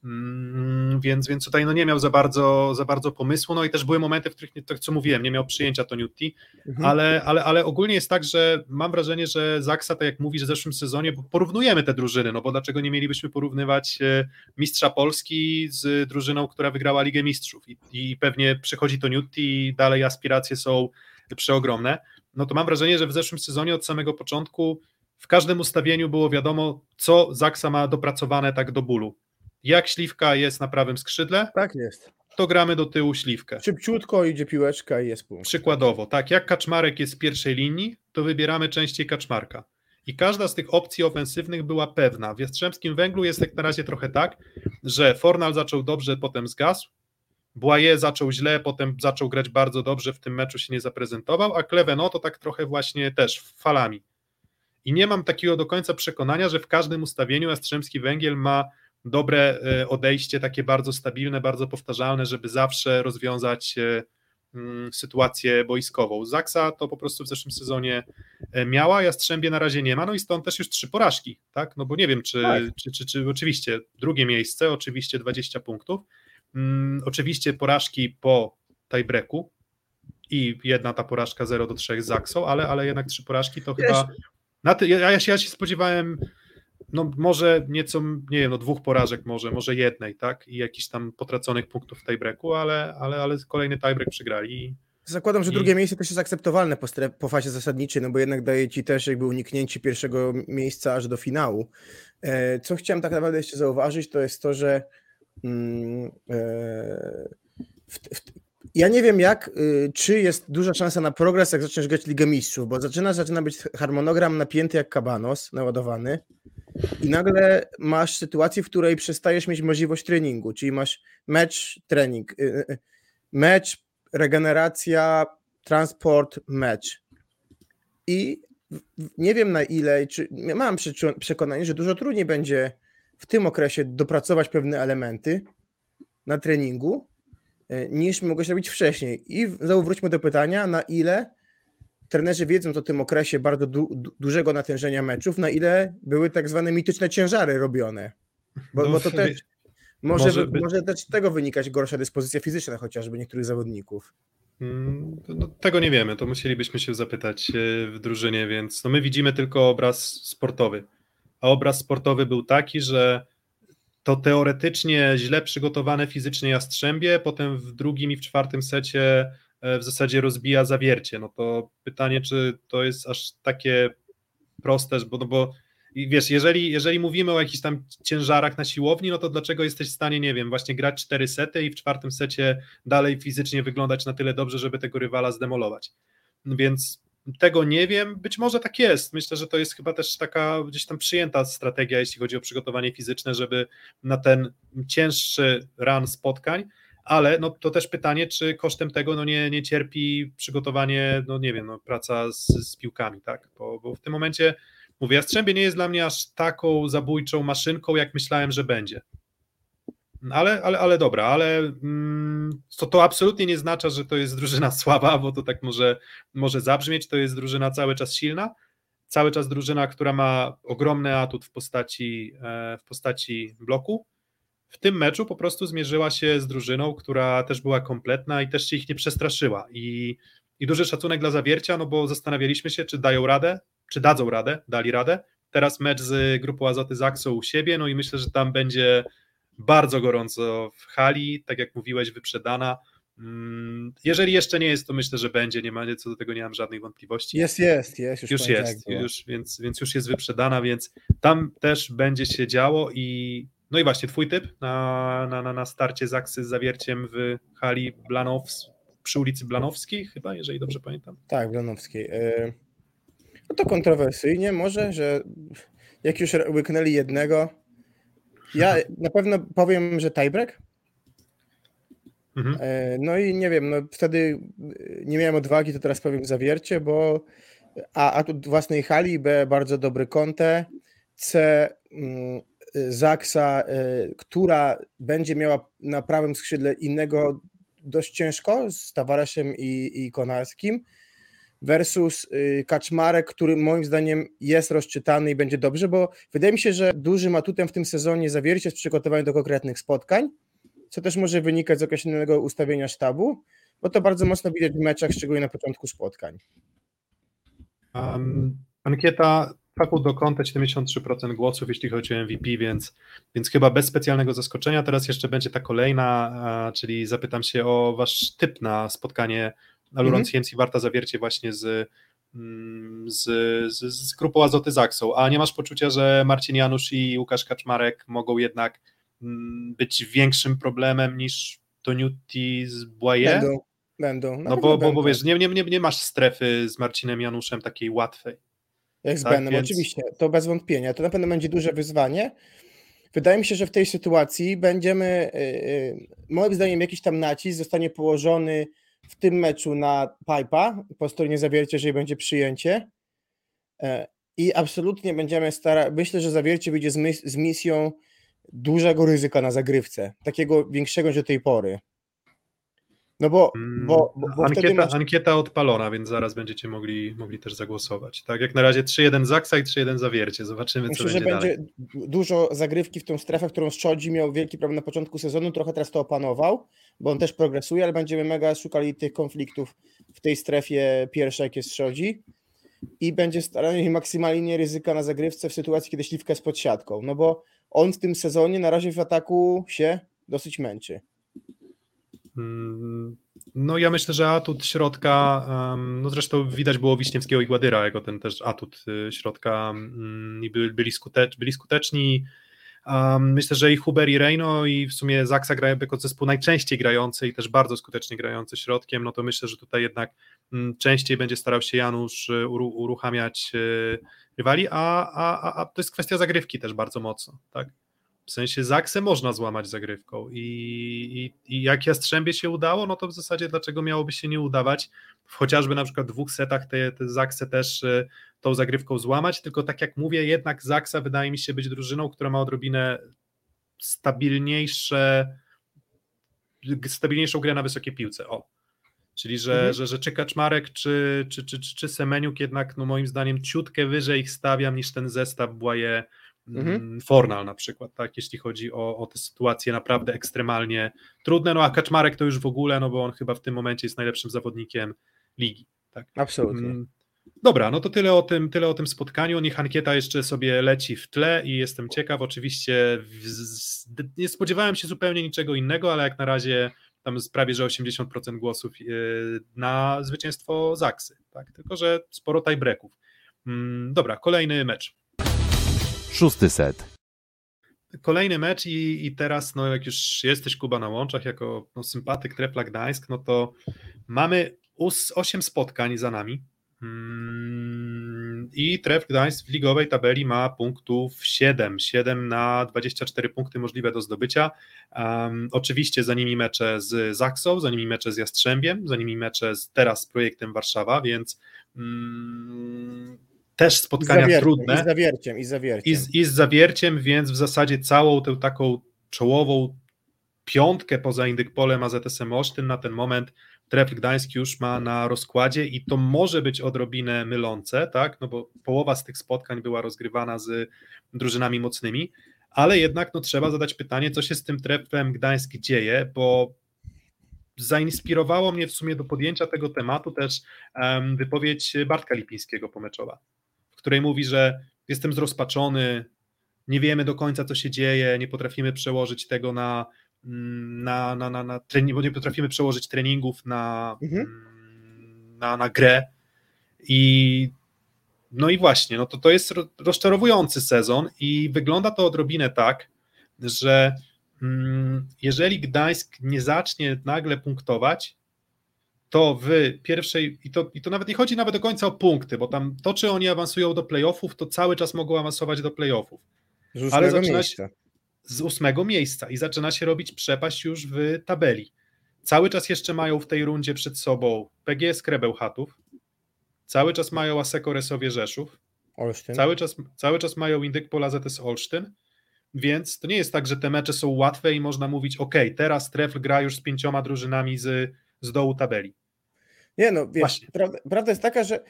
S3: Mm, więc, więc tutaj no nie miał za bardzo, za bardzo pomysłu, no i też były momenty, w których, tak co mówiłem, nie miał przyjęcia Toniutti, mhm. ale, ale, ale ogólnie jest tak, że mam wrażenie, że Zaksa, tak jak mówisz, w zeszłym sezonie, bo porównujemy te drużyny, no bo dlaczego nie mielibyśmy porównywać e, mistrza Polski z drużyną, która wygrała Ligę Mistrzów? I, i pewnie przychodzi Toniutti i dalej aspiracje są przeogromne, no to mam wrażenie, że w zeszłym sezonie od samego początku w każdym ustawieniu było wiadomo, co Zaksa ma dopracowane tak do bólu jak śliwka jest na prawym skrzydle,
S4: tak jest.
S3: To gramy do tyłu śliwkę.
S4: Szybciutko idzie piłeczka i jest punkt.
S3: Przykładowo, tak, jak kaczmarek jest z pierwszej linii, to wybieramy częściej kaczmarka. I każda z tych opcji ofensywnych była pewna. W Jastrzębskim Węglu jest jak na razie trochę tak, że Fornal zaczął dobrze, potem zgasł, Błaje zaczął źle, potem zaczął grać bardzo dobrze, w tym meczu się nie zaprezentował, a Kleveno to tak trochę właśnie też falami. I nie mam takiego do końca przekonania, że w każdym ustawieniu Jastrzębski Węgiel ma dobre e, odejście, takie bardzo stabilne, bardzo powtarzalne, żeby zawsze rozwiązać e, mm, sytuację boiskową. Zaksa to po prostu w zeszłym sezonie e, miała, Jastrzębie na razie nie ma, no i stąd też już trzy porażki, tak? No bo nie wiem, czy,
S4: Tak.
S3: czy, czy, czy oczywiście drugie miejsce, oczywiście 20 punktów, mm, oczywiście porażki po tiebreaku i jedna ta porażka 0 do 3 z Zaksą, ale, ale jednak trzy porażki to
S4: Wiesz-
S3: chyba na ty, ja, ja, się, ja się spodziewałem no może nieco, nie wiem, no dwóch porażek może, może jednej, tak, i jakichś tam potraconych punktów w tiebreaku, ale, ale, ale kolejny tiebreak przegrali
S4: Zakładam, że
S3: I-
S4: drugie miejsce też jest akceptowalne po, po fazie zasadniczej, no bo jednak daje ci też jakby uniknięcie pierwszego miejsca aż do finału. E, Co chciałem tak naprawdę jeszcze zauważyć, to jest to, że mm, e, w, w, ja nie wiem jak, y, czy jest duża szansa na progres, jak zaczniesz grać Ligę Mistrzów, bo zaczyna, zaczyna być harmonogram napięty jak kabanos, naładowany i nagle masz sytuację, w której przestajesz mieć możliwość treningu, czyli masz mecz, trening, y, y, mecz, regeneracja, transport, mecz. I nie wiem na ile, czy mam przekonanie, że dużo trudniej będzie w tym okresie dopracować pewne elementy na treningu, niż mogłeś robić wcześniej. I znowu wróćmy do pytania, na ile trenerzy wiedzą o tym okresie bardzo du- du- dużego natężenia meczów, na ile były tak zwane mityczne ciężary robione. Bo,
S3: No,
S4: bo to też może,
S3: może
S4: może,
S3: by-
S4: może też z tego wynikać gorsza dyspozycja fizyczna chociażby niektórych zawodników.
S3: Mm, No, tego nie wiemy, to musielibyśmy się zapytać e, w drużynie, więc no my widzimy tylko obraz sportowy. A obraz sportowy był taki, że to teoretycznie źle przygotowane fizycznie Jastrzębie, potem w drugim i w czwartym secie w zasadzie rozbija zawiercie. No to pytanie, czy to jest aż takie proste, bo, no bo i wiesz, jeżeli, jeżeli mówimy o jakichś tam ciężarach na siłowni, no to dlaczego jesteś w stanie, nie wiem, właśnie grać cztery sety i w czwartym secie dalej fizycznie wyglądać na tyle dobrze, żeby tego rywala zdemolować. Więc tego nie wiem, być może tak jest. Myślę, że to jest chyba też taka gdzieś tam przyjęta strategia, jeśli chodzi o przygotowanie fizyczne, żeby na ten cięższy run spotkań, ale no to też pytanie, czy kosztem tego no nie, nie cierpi przygotowanie, no nie wiem, no praca z, z piłkami, tak? Bo, bo w tym momencie mówię, Jastrzębie nie jest dla mnie aż taką zabójczą maszynką, jak myślałem, że będzie. Ale, ale, ale dobra, ale mm, to, to absolutnie nie znaczy, że to jest drużyna słaba, bo to tak może, może zabrzmieć. To jest drużyna cały czas silna, cały czas drużyna, która ma ogromny atut w postaci, e, w postaci bloku. W tym meczu po prostu zmierzyła się z drużyną, która też była kompletna i też się ich nie przestraszyła. I, i duży szacunek dla zawiercia, no bo zastanawialiśmy się, czy dają radę, czy dadzą radę, dali radę. Teraz mecz z grupą Azoty Zaksą u siebie, no i myślę, że tam będzie bardzo gorąco w hali, tak jak mówiłeś, wyprzedana. Mm, Jeżeli jeszcze nie jest, to myślę, że będzie, nie ma, co do tego nie mam żadnych wątpliwości.
S4: Jest, jest, jest. Już,
S3: Już jest,
S4: było.
S3: już, więc, więc już jest wyprzedana, więc tam też będzie się działo i no i właśnie twój typ na, na, na, na starcie Zaksy z zawierciem w hali Blanows, przy ulicy Blanowskiej chyba, jeżeli dobrze pamiętam.
S4: Tak, Blanowskiej. E, No to kontrowersyjnie może, że jak już łyknęli jednego, ja na pewno powiem, że tiebreak.
S3: Mhm.
S4: E, No i nie wiem, no wtedy nie miałem odwagi, to teraz powiem zawiercie, bo A, a tu własnej hali, B bardzo dobry Conte, C mm, Zaksa, e, która będzie miała na prawym skrzydle innego dość ciężko z Tawareszem i, i Konarskim versus y, Kaczmarek, który moim zdaniem jest rozczytany i będzie dobrze, bo wydaje mi się, że dużym atutem w tym sezonie zawiercie jest przygotowanie do konkretnych spotkań, co też może wynikać z określonego ustawienia sztabu, bo to bardzo mocno widać w meczach, szczególnie na początku spotkań.
S3: Um, ankieta fakult do konta 73% głosów, jeśli chodzi o MVP, więc, więc chyba bez specjalnego zaskoczenia. Teraz jeszcze będzie ta kolejna, czyli zapytam się o wasz typ na spotkanie Aluron
S4: Mhm.
S3: CMC Warta Zawiercie właśnie z, mm, z, z, z grupą Azoty Zaksą. A nie masz poczucia, że Marcin Janusz i Łukasz Kaczmarek mogą jednak mm, być większym problemem niż Toniutti z Boye?
S4: Będą, będą.
S3: No bo, bo, bo wiesz, nie, nie, nie, nie masz strefy z Marcinem Januszem takiej łatwej.
S4: Jak z
S3: Tak,
S4: Benem,
S3: więc-
S4: oczywiście, to bez wątpienia. To na pewno będzie duże wyzwanie. Wydaje mi się, że w tej sytuacji będziemy, yy, moim zdaniem, jakiś tam nacisk zostanie położony w tym meczu na Pipa po stronie zawiercia, jeżeli będzie przyjęcie. E, I absolutnie będziemy starać, myślę, że zawiercie wyjdzie z, z misją dużego ryzyka na zagrywce, takiego większego niż do tej pory. No bo,
S3: Mm,
S4: bo, bo, bo
S3: ankieta,
S4: masz,
S3: ankieta odpalona, więc zaraz będziecie mogli, mogli też zagłosować. Tak, jak na razie 3-1 Zaksa i 3-1 Zawiercie. Zobaczymy, co
S4: myślę, że
S3: będzie dalej.
S4: będzie dużo zagrywki w tą strefę, którą Szczodzi miał wielki problem na początku sezonu, trochę teraz to opanował, bo on też progresuje, ale będziemy mega szukali tych konfliktów w tej strefie pierwszej, jak jest Szczodzi i będzie staranie się maksymalnie ryzyka na zagrywce w sytuacji, kiedy Śliwka jest pod siatką, no bo on w tym sezonie na razie w ataku się dosyć męczy.
S3: Mm, No ja myślę, że atut środka, no zresztą widać było Wiśniewskiego i Gładyra, jako ten też atut y, środka mm, i byli, byli, skutecz, byli skuteczni. Myślę, że i Huber i Reino i w sumie Zaksa grają jako zespół najczęściej grający i też bardzo skutecznie grający środkiem, no to myślę, że tutaj jednak mm, częściej będzie starał się Janusz y, uru, uruchamiać y, rywali, a, a, a to jest kwestia zagrywki też bardzo mocno, tak? W sensie Zaksę można złamać zagrywką i, i, i jak Jastrzębie się udało, no to w zasadzie dlaczego miałoby się nie udawać w chociażby na przykład dwóch setach te, te Zaksę też y, tą zagrywką złamać, tylko tak jak mówię, jednak Zaksa wydaje mi się być drużyną, która ma odrobinę stabilniejsze stabilniejszą grę na wysokiej piłce, o. Czyli, że,
S4: Mhm.
S3: że, że czy Kaczmarek, czy, czy, czy, czy, czy Semeniuk jednak, no moim zdaniem, ciutkę wyżej ich stawiam niż ten zestaw Błaje
S4: Mhm.
S3: mm, Fornal na przykład, tak, jeśli chodzi o, o te sytuacje naprawdę ekstremalnie trudne, no a Kaczmarek to już w ogóle, no bo on chyba w tym momencie jest najlepszym zawodnikiem ligi. Tak.
S4: Absolutnie.
S3: Mm, Dobra, no to tyle o tym, tyle o tym spotkaniu. Niech ankieta jeszcze sobie leci w tle i jestem ciekaw. Oczywiście nie spodziewałem się zupełnie niczego innego, ale jak na razie tam jest prawie że 80% głosów yy, na zwycięstwo Zaksy. Tak? Tylko, że sporo tiebreaków. Mm, dobra, kolejny mecz.
S2: Szósty set.
S3: Kolejny mecz i, i teraz, no jak już jesteś Kuba na łączach jako no, sympatyk Trefla Gdańsk, no to mamy us, 8 spotkań za nami. Mm, I Tref Gdańsk w ligowej tabeli ma punktów 7. 7 na 24 punkty możliwe do zdobycia. Um, oczywiście za nimi mecze z Zaksą, za nimi mecze z Jastrzębiem, za nimi mecze z, teraz z projektem Warszawa, więc mm, też
S4: I
S3: spotkania
S4: zawierciem,
S3: trudne.
S4: I z zawierciem, i z zawierciem.
S3: I z, I z zawierciem, więc w zasadzie całą tę taką czołową piątkę poza Indykpolem a ZSM Olsztyn na ten moment Trefl Gdańsk już ma na rozkładzie i to może być odrobinę mylące, tak, no bo połowa z tych spotkań była rozgrywana z drużynami mocnymi, ale jednak no, trzeba zadać pytanie, co się z tym Treflem Gdańsk dzieje, bo zainspirowało mnie w sumie do podjęcia tego tematu też um, wypowiedź Bartka Lipińskiego pomeczowa, której mówi, że jestem zrozpaczony, nie wiemy do końca, co się dzieje, nie potrafimy przełożyć tego na, mm, na, na, na, na trening, bo nie potrafimy przełożyć treningów na,
S4: Mhm.
S3: mm, na, na grę i no i właśnie, no to, to jest ro- rozczarowujący sezon i wygląda to odrobinę tak, że mm, jeżeli Gdańsk nie zacznie nagle punktować, to w pierwszej, i to, i to nawet nie chodzi nawet do końca o punkty, bo tam to, czy oni awansują do playoffów, to cały czas mogą awansować do playoffów
S4: Z
S3: ale zaczyna
S4: miejsca.
S3: z ósmego miejsca i zaczyna się robić przepaść już w tabeli. Cały czas jeszcze mają w tej rundzie przed sobą PGS Krebełchatów, cały czas mają Aseko Resowie Rzeszów,
S4: Olsztyn.
S3: cały czas, cały czas mają Indyk Pola ZS Olsztyn, więc to nie jest tak, że te mecze są łatwe i można mówić, ok, teraz Trefl gra już z pięcioma drużynami z, z dołu tabeli.
S4: Nie no, wiesz, prawda, prawda jest taka, że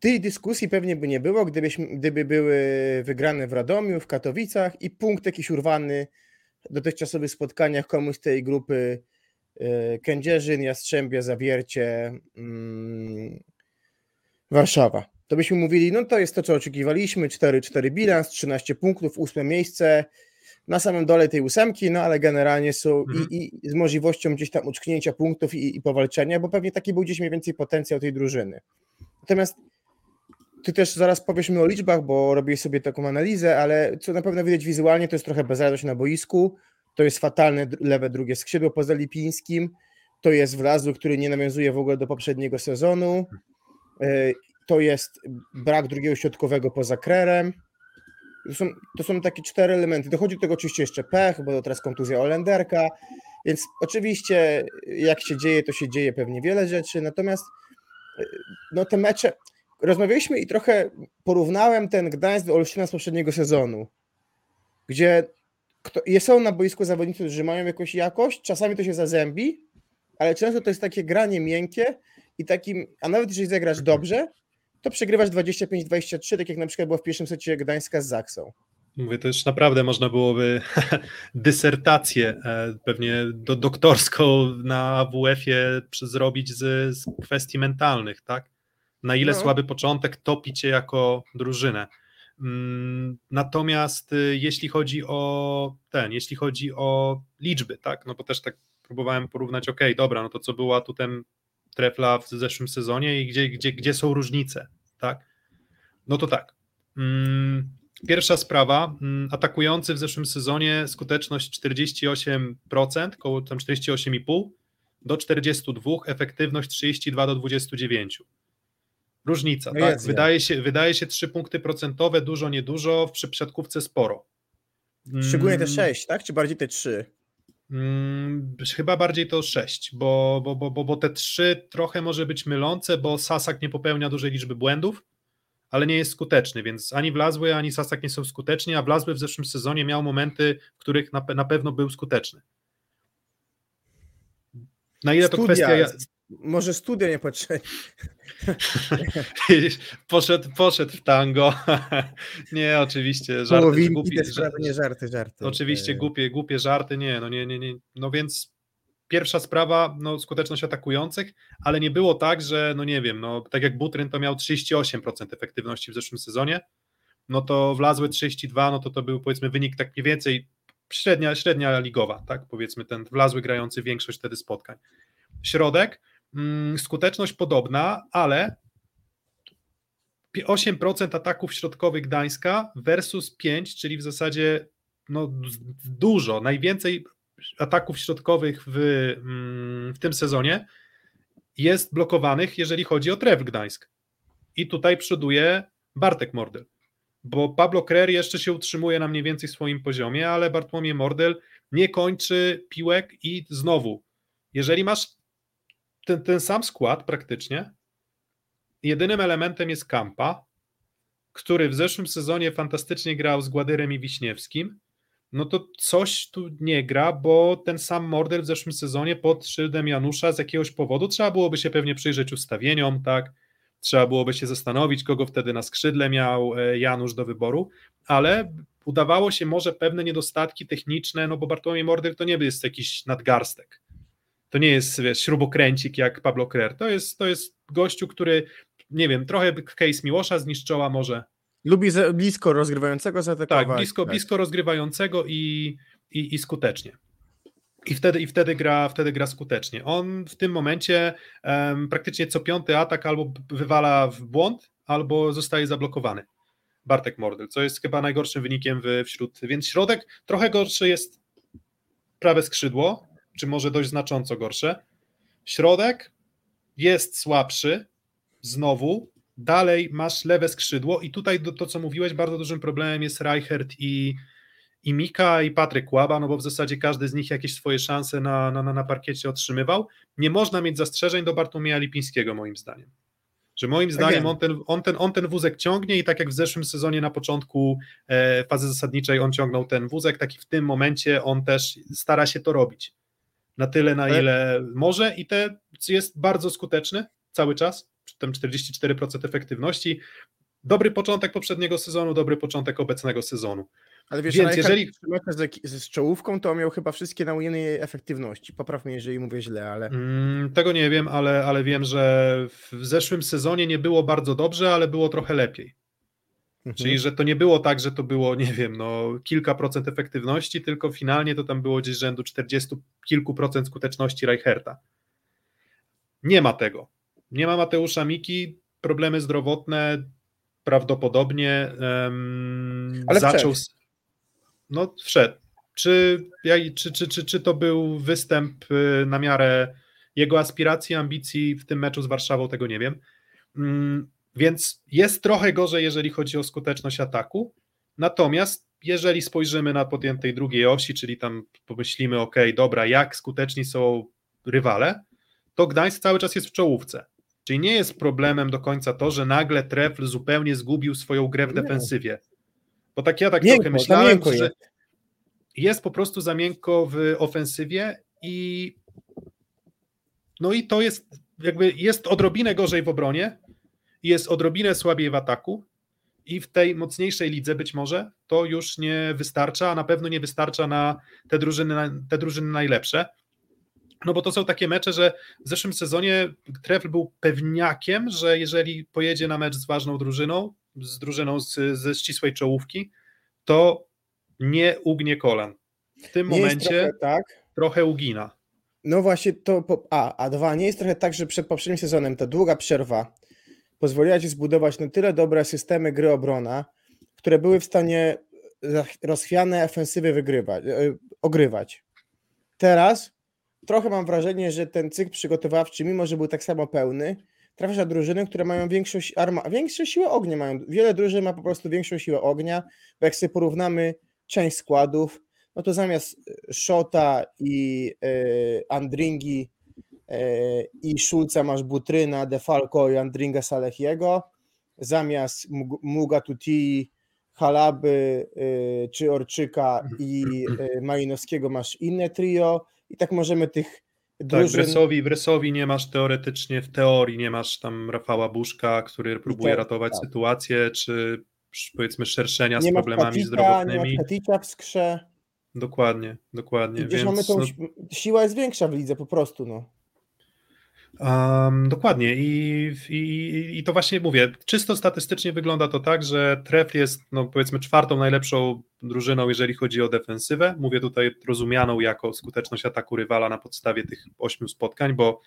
S4: tej dyskusji pewnie by nie było, gdybyśmy, gdyby były wygrane w Radomiu, w Katowicach i punkt jakiś urwany w dotychczasowych spotkaniach komuś z tej grupy e, Kędzierzyn, Jastrzębie, Zawiercie, mm, Warszawa. To byśmy mówili, no to jest to, co oczekiwaliśmy, 4-4 bilans, 13 punktów, ósme miejsce, na samym dole tej ósemki, no ale generalnie są
S3: Mhm.
S4: i, i z możliwością gdzieś tam uczknięcia punktów i, i powalczenia, bo pewnie taki był gdzieś mniej więcej potencjał tej drużyny. Natomiast ty też zaraz powiesz mi o liczbach, bo robię sobie taką analizę, ale co na pewno widać wizualnie, to jest trochę bezradość na boisku, to jest fatalne lewe drugie skrzydło poza Lipińskim, to jest Wlazły, który nie nawiązuje w ogóle do poprzedniego sezonu, e, to jest brak drugiego środkowego poza Krerem, to są, to są takie cztery elementy. Dochodzi do tego oczywiście jeszcze pech, bo teraz kontuzja Olenderka, więc oczywiście jak się dzieje, to się dzieje pewnie wiele rzeczy, natomiast y, no te mecze, rozmawialiśmy i trochę porównałem ten Gdańsk do Olsztyna z poprzedniego sezonu, gdzie kto, są na boisku zawodnicy, którzy mają jakąś jakość, czasami to się zazębi, ale często to jest takie granie miękkie i takim, a nawet jeżeli zagrasz dobrze, to przegrywasz 25-23, tak jak na przykład było w pierwszym secie Gdańska z Zaksą.
S3: Mówię, to już naprawdę można byłoby dysertację e, pewnie do, doktorską na WF-ie zrobić z, z kwestii mentalnych, tak? Na ile
S4: No.
S3: słaby początek topi cię jako drużynę. Mm, Natomiast y, jeśli chodzi o ten, jeśli chodzi o liczby, tak, no bo też tak próbowałem porównać, ok, dobra, no to co było atutem trefla w zeszłym sezonie i gdzie, gdzie, gdzie są różnice, tak? No to tak. Mm, Pierwsza sprawa, mm, atakujący w zeszłym sezonie skuteczność 48%, koło tam 48,5 do 42, efektywność 32 do 29. Różnica,
S4: No
S3: tak?
S4: jest,
S3: Wydaje się, wydaje się 3 punkty procentowe, dużo, niedużo, w przypadkówce sporo.
S4: Szczególnie te
S3: Mm,
S4: 6, tak? Czy bardziej te 3?
S3: Mm, chyba bardziej to 6, bo, bo, bo, bo, bo te 3 trochę może być mylące, bo Sasak nie popełnia dużej liczby błędów, ale nie jest skuteczny, więc ani Wlazły, ani Sasak nie są skuteczni, a Wlazły w zeszłym sezonie miał momenty, w których na, na pewno był skuteczny. Na ile to kwestia...
S4: Może studia nie potrzebne.
S3: poszedł, poszedł w tango. nie, oczywiście, żarty,
S4: Połowinki,
S3: głupie,
S4: te sprawy, nie żarty, żarty.
S3: Oczywiście
S4: E,
S3: głupie, głupie żarty, nie, no nie, nie, nie. No więc pierwsza sprawa, no skuteczność atakujących, ale nie było tak, że no nie wiem, no tak jak Butryn to miał 38% efektywności w zeszłym sezonie, no to wlazły 32, no to to był powiedzmy wynik tak mniej więcej średnia, średnia ligowa, tak powiedzmy ten wlazły grający większość wtedy spotkań. Środek, skuteczność podobna, ale 8% ataków środkowych Gdańska versus 5, czyli w zasadzie no, dużo, najwięcej ataków środkowych w, mm, w tym sezonie jest blokowanych, jeżeli chodzi o Tref Gdańsk. I tutaj przoduje Bartek Mordel, bo Pablo Krer jeszcze się utrzymuje na mniej więcej swoim poziomie, ale Bartłomiej Mordel nie kończy piłek i znowu, jeżeli masz ten, ten sam skład praktycznie, jedynym elementem jest Kampa, który w zeszłym sezonie fantastycznie grał z Gładyrem i Wiśniewskim, no to coś tu nie gra, bo ten sam Mordel w zeszłym sezonie pod szyldem Janusza z jakiegoś powodu trzeba byłoby się pewnie przyjrzeć ustawieniom, tak? Trzeba byłoby się zastanowić, kogo wtedy na skrzydle miał e, Janusz do wyboru, ale udawało się może pewne niedostatki techniczne, no bo Bartłomiej Mordel to nie jest jakiś nadgarstek. To nie jest wiesz, śrubokręcik jak Pablo Krer. To jest, to jest gościu, który, nie wiem, trochę case Miłosza zniszczoła może,
S4: Lubi za, blisko rozgrywającego zaatakować.
S3: tak, blisko, blisko rozgrywającego i, i, i skutecznie. I wtedy, I wtedy gra, wtedy gra skutecznie. On w tym momencie em, praktycznie co piąty atak albo wywala w błąd, albo zostaje zablokowany. Bartek Mordel, co jest chyba najgorszym wynikiem wśród. Więc środek trochę gorszy jest prawe skrzydło, czy może dość znacząco gorsze. Środek jest słabszy, znowu, dalej masz lewe skrzydło i tutaj do, to, co mówiłeś, bardzo dużym problemem jest Reichert i, i Mika i Patryk Łaba, no bo w zasadzie każdy z nich jakieś swoje szanse na, na, na- parkiecie otrzymywał. Nie można mieć zastrzeżeń do Bartłomieja Lipińskiego moim zdaniem. Że moim zdaniem
S4: Again.
S3: on ten, on, ten, on ten wózek ciągnie i tak jak w zeszłym sezonie na początku e, fazy zasadniczej on ciągnął ten wózek, tak i w tym momencie on też stara się to robić. Na tyle, na ile może i te jest bardzo skuteczny cały czas, tym 44% efektywności. Dobry początek poprzedniego sezonu, dobry początek obecnego sezonu.
S4: Ale wiesz,
S3: Więc jeżeli-
S4: z, z czołówką, to on miał chyba wszystkie na ujemnej efektywności. Popraw mnie, jeżeli mówię źle, ale...
S3: Mm, tego nie wiem, ale, ale wiem, że w zeszłym sezonie nie było bardzo dobrze, ale było trochę lepiej.
S4: Mhm.
S3: Czyli, że to nie było tak, że to było, nie wiem, no kilka procent efektywności, tylko finalnie to tam było gdzieś rzędu 40 kilku procent skuteczności Reicherta. Nie ma tego. Nie ma Mateusza Miki, problemy zdrowotne prawdopodobnie em,
S4: Ale
S3: zaczął.
S4: wszedł.
S3: No, wszedł. Czy, czy, czy, czy, czy to był występ y, na miarę jego aspiracji, ambicji w tym meczu z Warszawą, tego nie wiem. Mm, Więc jest trochę gorzej, jeżeli chodzi o skuteczność ataku. Natomiast jeżeli spojrzymy na podjętej drugiej osi, czyli tam pomyślimy, ok, dobra, jak skuteczni są rywale, to Gdańsk cały czas jest w czołówce. Czyli nie jest problemem do końca to, że nagle Trefl zupełnie zgubił swoją grę w defensywie. Bo tak ja tak
S4: Miękko,
S3: trochę myślałem, że
S4: jest.
S3: jest po prostu za miękko w ofensywie i No i to jest jakby jest odrobinę gorzej w obronie, jest odrobinę słabiej w ataku i w tej mocniejszej lidze być może to już nie wystarcza, a na pewno nie wystarcza na te drużyny, te drużyny najlepsze. No bo to są takie mecze, że w zeszłym sezonie Trefl był pewniakiem, że jeżeli pojedzie na mecz z ważną drużyną, z drużyną z, ze ścisłej czołówki, to nie ugnie kolan. W tym nie momencie trochę, tak. trochę ugina.
S4: No właśnie to, a, a dwa, nie jest trochę tak, że przed poprzednim sezonem ta długa przerwa pozwoliła ci zbudować na tyle dobre systemy gry obrona, które były w stanie rozchwiane ofensywy wygrywać, e, ogrywać. Teraz trochę mam wrażenie, że ten cykl przygotowawczy, mimo że był tak samo pełny, trafia na drużyny, które mają większą, arma, większą siłę ognia. Mają. Wiele drużyn ma po prostu większą siłę ognia, bo jak sobie porównamy część składów, no to zamiast Szota i y, Andringi i Szulca masz Butryna, Defalco i Andringa Salechiego, zamiast Muga Tuti, Halaby y, czy Orczyka i Malinowskiego masz inne trio i tak możemy tych
S3: tak, drużyn... Tak, Bresowi, Bresowi nie masz teoretycznie, w teorii nie masz tam Rafała Buszka, który próbuje te, ratować tak. sytuację, czy powiedzmy szerszenia nie z problemami Katica, zdrowotnymi. Nie
S4: ma Katica w skrze.
S3: Dokładnie, dokładnie.
S4: Gdzieś Więc, mamy tą, no... siła jest większa w lidze po prostu, no.
S3: Um, dokładnie I, i, i to właśnie mówię, czysto statystycznie wygląda to tak, że Tref jest no, powiedzmy czwartą najlepszą drużyną, jeżeli chodzi o defensywę. Mówię tutaj rozumianą jako skuteczność ataku rywala na podstawie tych ośmiu spotkań, bo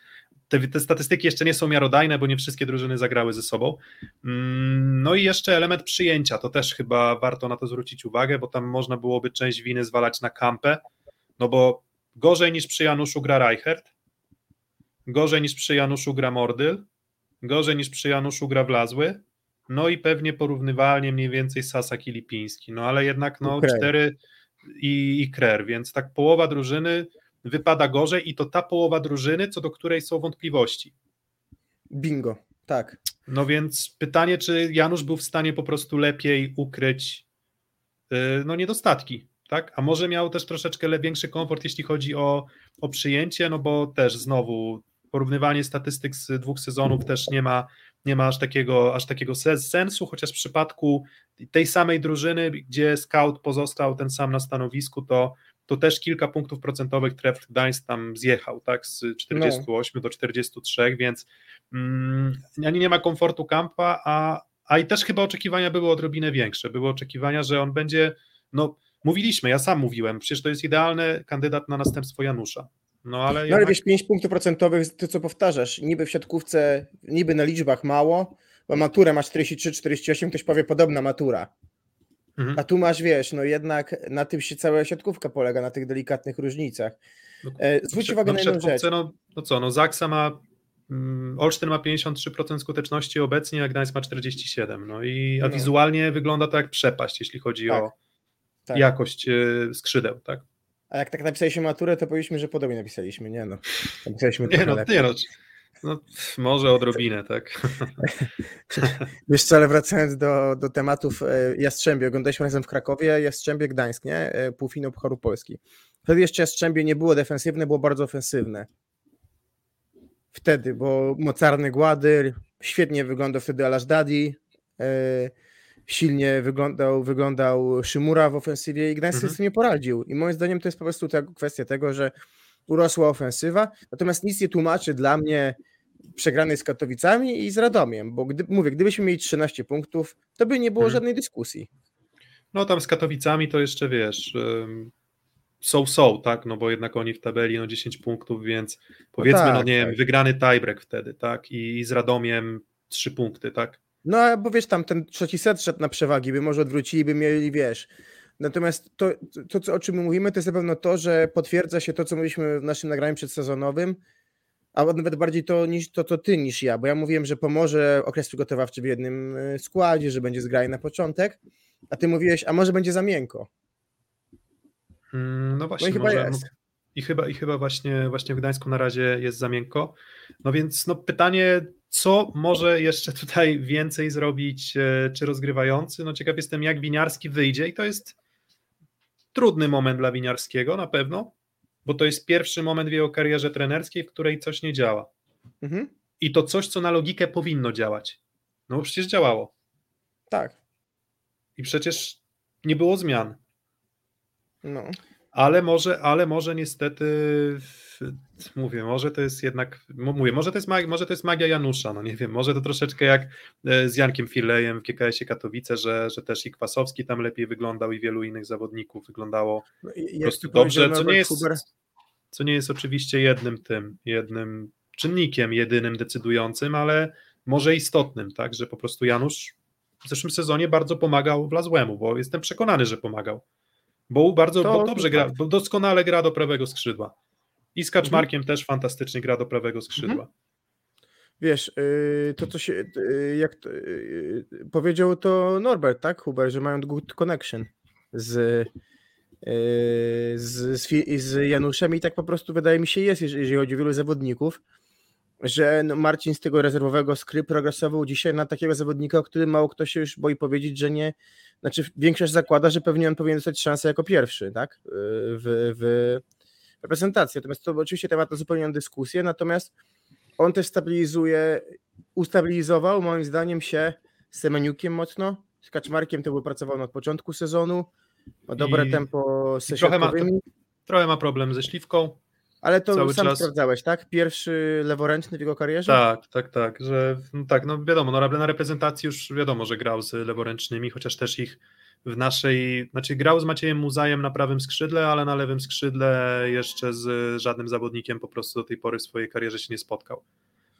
S3: te, te statystyki jeszcze nie są miarodajne, bo nie wszystkie drużyny zagrały ze sobą. Mm, no i jeszcze element przyjęcia, to też chyba warto na to zwrócić uwagę, bo tam można byłoby część winy zwalać na kampę, no bo gorzej niż przy Januszu gra Reichert, gorzej niż przy Januszu gra Mordyl, gorzej niż przy Januszu gra Wlazły, no i pewnie porównywalnie mniej więcej Sasak i Lipiński, no ale jednak no okay. cztery i, i Krer, więc tak połowa drużyny wypada gorzej i to ta połowa drużyny, co do której są wątpliwości.
S4: Bingo, tak.
S3: No więc pytanie, czy Janusz był w stanie po prostu lepiej ukryć yy, no niedostatki, tak? A może miał też troszeczkę większy komfort, jeśli chodzi o, o przyjęcie, no bo też znowu porównywanie statystyk z dwóch sezonów też nie ma, nie ma aż takiego, aż takiego sensu, chociaż w przypadku tej samej drużyny, gdzie scout pozostał ten sam na stanowisku, to, to też kilka punktów procentowych Tref Gdańsk tam zjechał, tak, z 48 no. do 43, więc mm, ani nie ma komfortu kampa, a, a i też chyba oczekiwania były odrobinę większe, były oczekiwania, że on będzie, no mówiliśmy, ja sam mówiłem, przecież to jest idealny kandydat na następstwo Janusza, no ale,
S4: no, ale wiesz, 5 punktów procentowych, ty co powtarzasz, niby w siatkówce, niby na liczbach mało, bo maturę masz 43, 48, ktoś powie podobna matura. Mhm. A tu masz, wiesz, no jednak na tym się cała siatkówka polega, na tych delikatnych różnicach. No, e, zwróć no, uwagę na jedną rzecz.
S3: No, no co, no Zaksa ma, mm, Olsztyn ma 53% skuteczności obecnie, a Gdańsk ma 47%. No i a no. wizualnie wygląda to jak przepaść, jeśli chodzi tak. o tak. jakość e, skrzydeł, tak?
S4: A jak tak napisaliśmy maturę, to powiedzmy, że podobnie napisaliśmy, nie no.
S3: Napisaliśmy nie, no, nie no, no, może odrobinę, tak.
S4: Wiesz co, ale wracając do, do tematów e, Jastrzębie, oglądaliśmy razem w Krakowie Jastrzębie Gdańsk, nie? E, półfinał Pucharu Polski. Wtedy jeszcze Jastrzębie nie było defensywne, było bardzo ofensywne. Wtedy, bo mocarny Gładyr, świetnie wyglądał wtedy Alasz Dadi, e, silnie wyglądał, wyglądał Szymura w ofensywie i Gdańsk mhm. sobie z tym nie poradził. I moim zdaniem to jest po prostu ta kwestia tego, że urosła ofensywa, natomiast nic nie tłumaczy dla mnie przegranej z Katowicami i z Radomiem, bo gdy, mówię, gdybyśmy mieli 13 punktów, to by nie było mhm. żadnej dyskusji.
S3: No tam z Katowicami to jeszcze wiesz, są, są, tak, no bo jednak oni w tabeli no 10 punktów, więc powiedzmy, no, tak, no nie tak. wiem, wygrany tiebreak wtedy, tak, i, i z Radomiem 3 punkty, tak.
S4: No, bo wiesz, tam ten trzeci set szedł na przewagi, by może odwrócili, by mieli, wiesz. Natomiast to, to co, o czym mówimy, to jest na pewno to, że potwierdza się to, co mówiliśmy w naszym nagraniu przedsezonowym, a nawet bardziej to niż to, to ty niż ja, bo ja mówiłem, że pomoże okres przygotowawczy w jednym e, składzie, że będzie zgraj na początek, a ty mówiłeś, a może będzie za miękko.
S3: Mm, no właśnie, no i chyba może, jest. I chyba, i chyba właśnie, właśnie w Gdańsku na razie jest za miękko. No więc no pytanie, co może jeszcze tutaj więcej zrobić, e, czy rozgrywający? No ciekaw jestem, jak Winiarski wyjdzie i to jest trudny moment dla Winiarskiego na pewno, bo to jest pierwszy moment w jego karierze trenerskiej, w której coś nie działa.
S4: Mhm.
S3: I to coś, co na logikę powinno działać. No bo przecież działało.
S4: Tak.
S3: I przecież nie było zmian.
S4: No.
S3: Ale może, ale może niestety mówię, może to jest jednak, mówię, może to jest, magia, może to jest magia Janusza, no nie wiem, może to troszeczkę jak e, z Jankiem Filejem w GKS-ie Katowice, że, że też i Kwasowski tam lepiej wyglądał i wielu innych zawodników wyglądało
S4: no
S3: po prostu dobrze, co nie, jest, co nie jest oczywiście jednym tym, jednym czynnikiem, jedynym decydującym, ale może istotnym, tak, że po prostu Janusz w zeszłym sezonie bardzo pomagał Wlazłemu, bo jestem przekonany, że pomagał. Bo bardzo bo dobrze gra, bo doskonale gra do prawego skrzydła. I z Kaczmarkiem mhm. też fantastycznie gra do prawego skrzydła. Mhm.
S4: Wiesz, y, to co się, y, jak to, y, powiedział to Norbert, tak, Huber, że mają good connection z, z, z Januszem i tak po prostu wydaje mi się jest, jeżeli chodzi o wielu zawodników, że no Marcin z tego rezerwowego skry progresował dzisiaj na takiego zawodnika, o którym mało kto się już boi powiedzieć, że nie, znaczy większość zakłada, że pewnie on powinien dostać szansę jako pierwszy, tak, w, w reprezentacji. Natomiast to oczywiście temat na zupełnie dyskusję, natomiast on też stabilizuje, ustabilizował moim zdaniem się z Semeniukiem mocno, z Kaczmarkiem to był pracował od początku sezonu, ma dobre I, tempo z
S3: trochę ma, trochę ma problem ze śliwką,
S4: ale to Cały sam czas... sprawdzałeś, tak? Pierwszy leworęczny w jego karierze?
S3: Tak, tak, tak, że no tak, no wiadomo, no na reprezentacji już wiadomo, że grał z leworęcznymi, chociaż też ich w naszej, znaczy grał z Maciejem Muzajem na prawym skrzydle, ale na lewym skrzydle jeszcze z żadnym zawodnikiem po prostu do tej pory w swojej karierze się nie spotkał.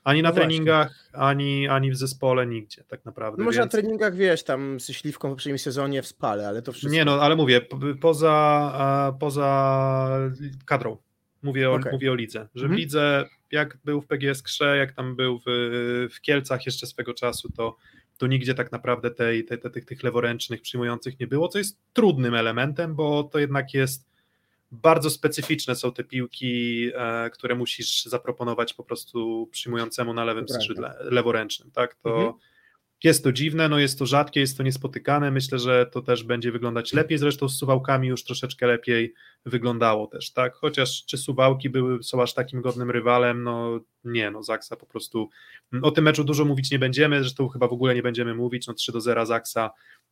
S3: Ani na no treningach, ani, ani w zespole, nigdzie tak naprawdę.
S4: No może więc... na treningach, wiesz, tam ze śliwką w poprzednim sezonie w spale, ale to wszystko...
S3: Nie no, ale mówię, poza, poza kadrą, mówię o, okay. mówię o lidze, że mhm. w lidze, jak był w PGS Krze, jak tam był w, w Kielcach jeszcze swego czasu, to to nigdzie tak naprawdę tej, tej, tej, tych leworęcznych przyjmujących nie było, co jest trudnym elementem, bo to jednak jest bardzo specyficzne są te piłki, e, które musisz zaproponować po prostu przyjmującemu na lewym skrzydle, leworęcznym, tak, to mhm. Jest to dziwne, no jest to rzadkie, jest to niespotykane, myślę, że to też będzie wyglądać lepiej, zresztą z Suwałkami już troszeczkę lepiej wyglądało też, tak, chociaż czy Suwałki były, są aż takim godnym rywalem, no nie, no Zaksa po prostu, mm, o tym meczu dużo mówić nie będziemy, zresztą chyba w ogóle nie będziemy mówić, no 3 do 0 Zaksa,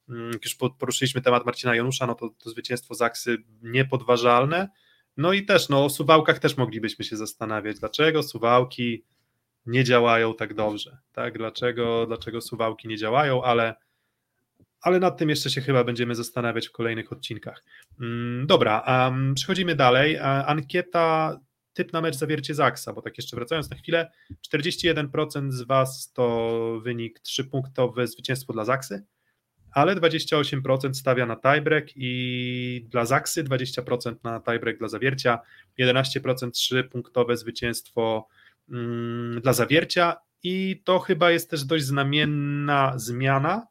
S3: mm, jak już poruszyliśmy temat Marcina Janusza, no to, to zwycięstwo Zaksy niepodważalne, no i też, no o Suwałkach też moglibyśmy się zastanawiać, dlaczego Suwałki nie działają tak dobrze, tak, dlaczego, dlaczego Suwałki nie działają, ale ale nad tym jeszcze się chyba będziemy zastanawiać w kolejnych odcinkach. Mm, dobra, um, przechodzimy dalej. Ankieta typ na mecz zawiercie Zaksa, bo tak jeszcze wracając na chwilę, 41% z Was to wynik trzypunktowe zwycięstwo dla Zaksy, ale 28% stawia na tiebreak i dla Zaksy 20% na tiebreak dla Zawiercia, 11% trzypunktowe zwycięstwo dla Zawiercia i to chyba jest też dość znamienna zmiana,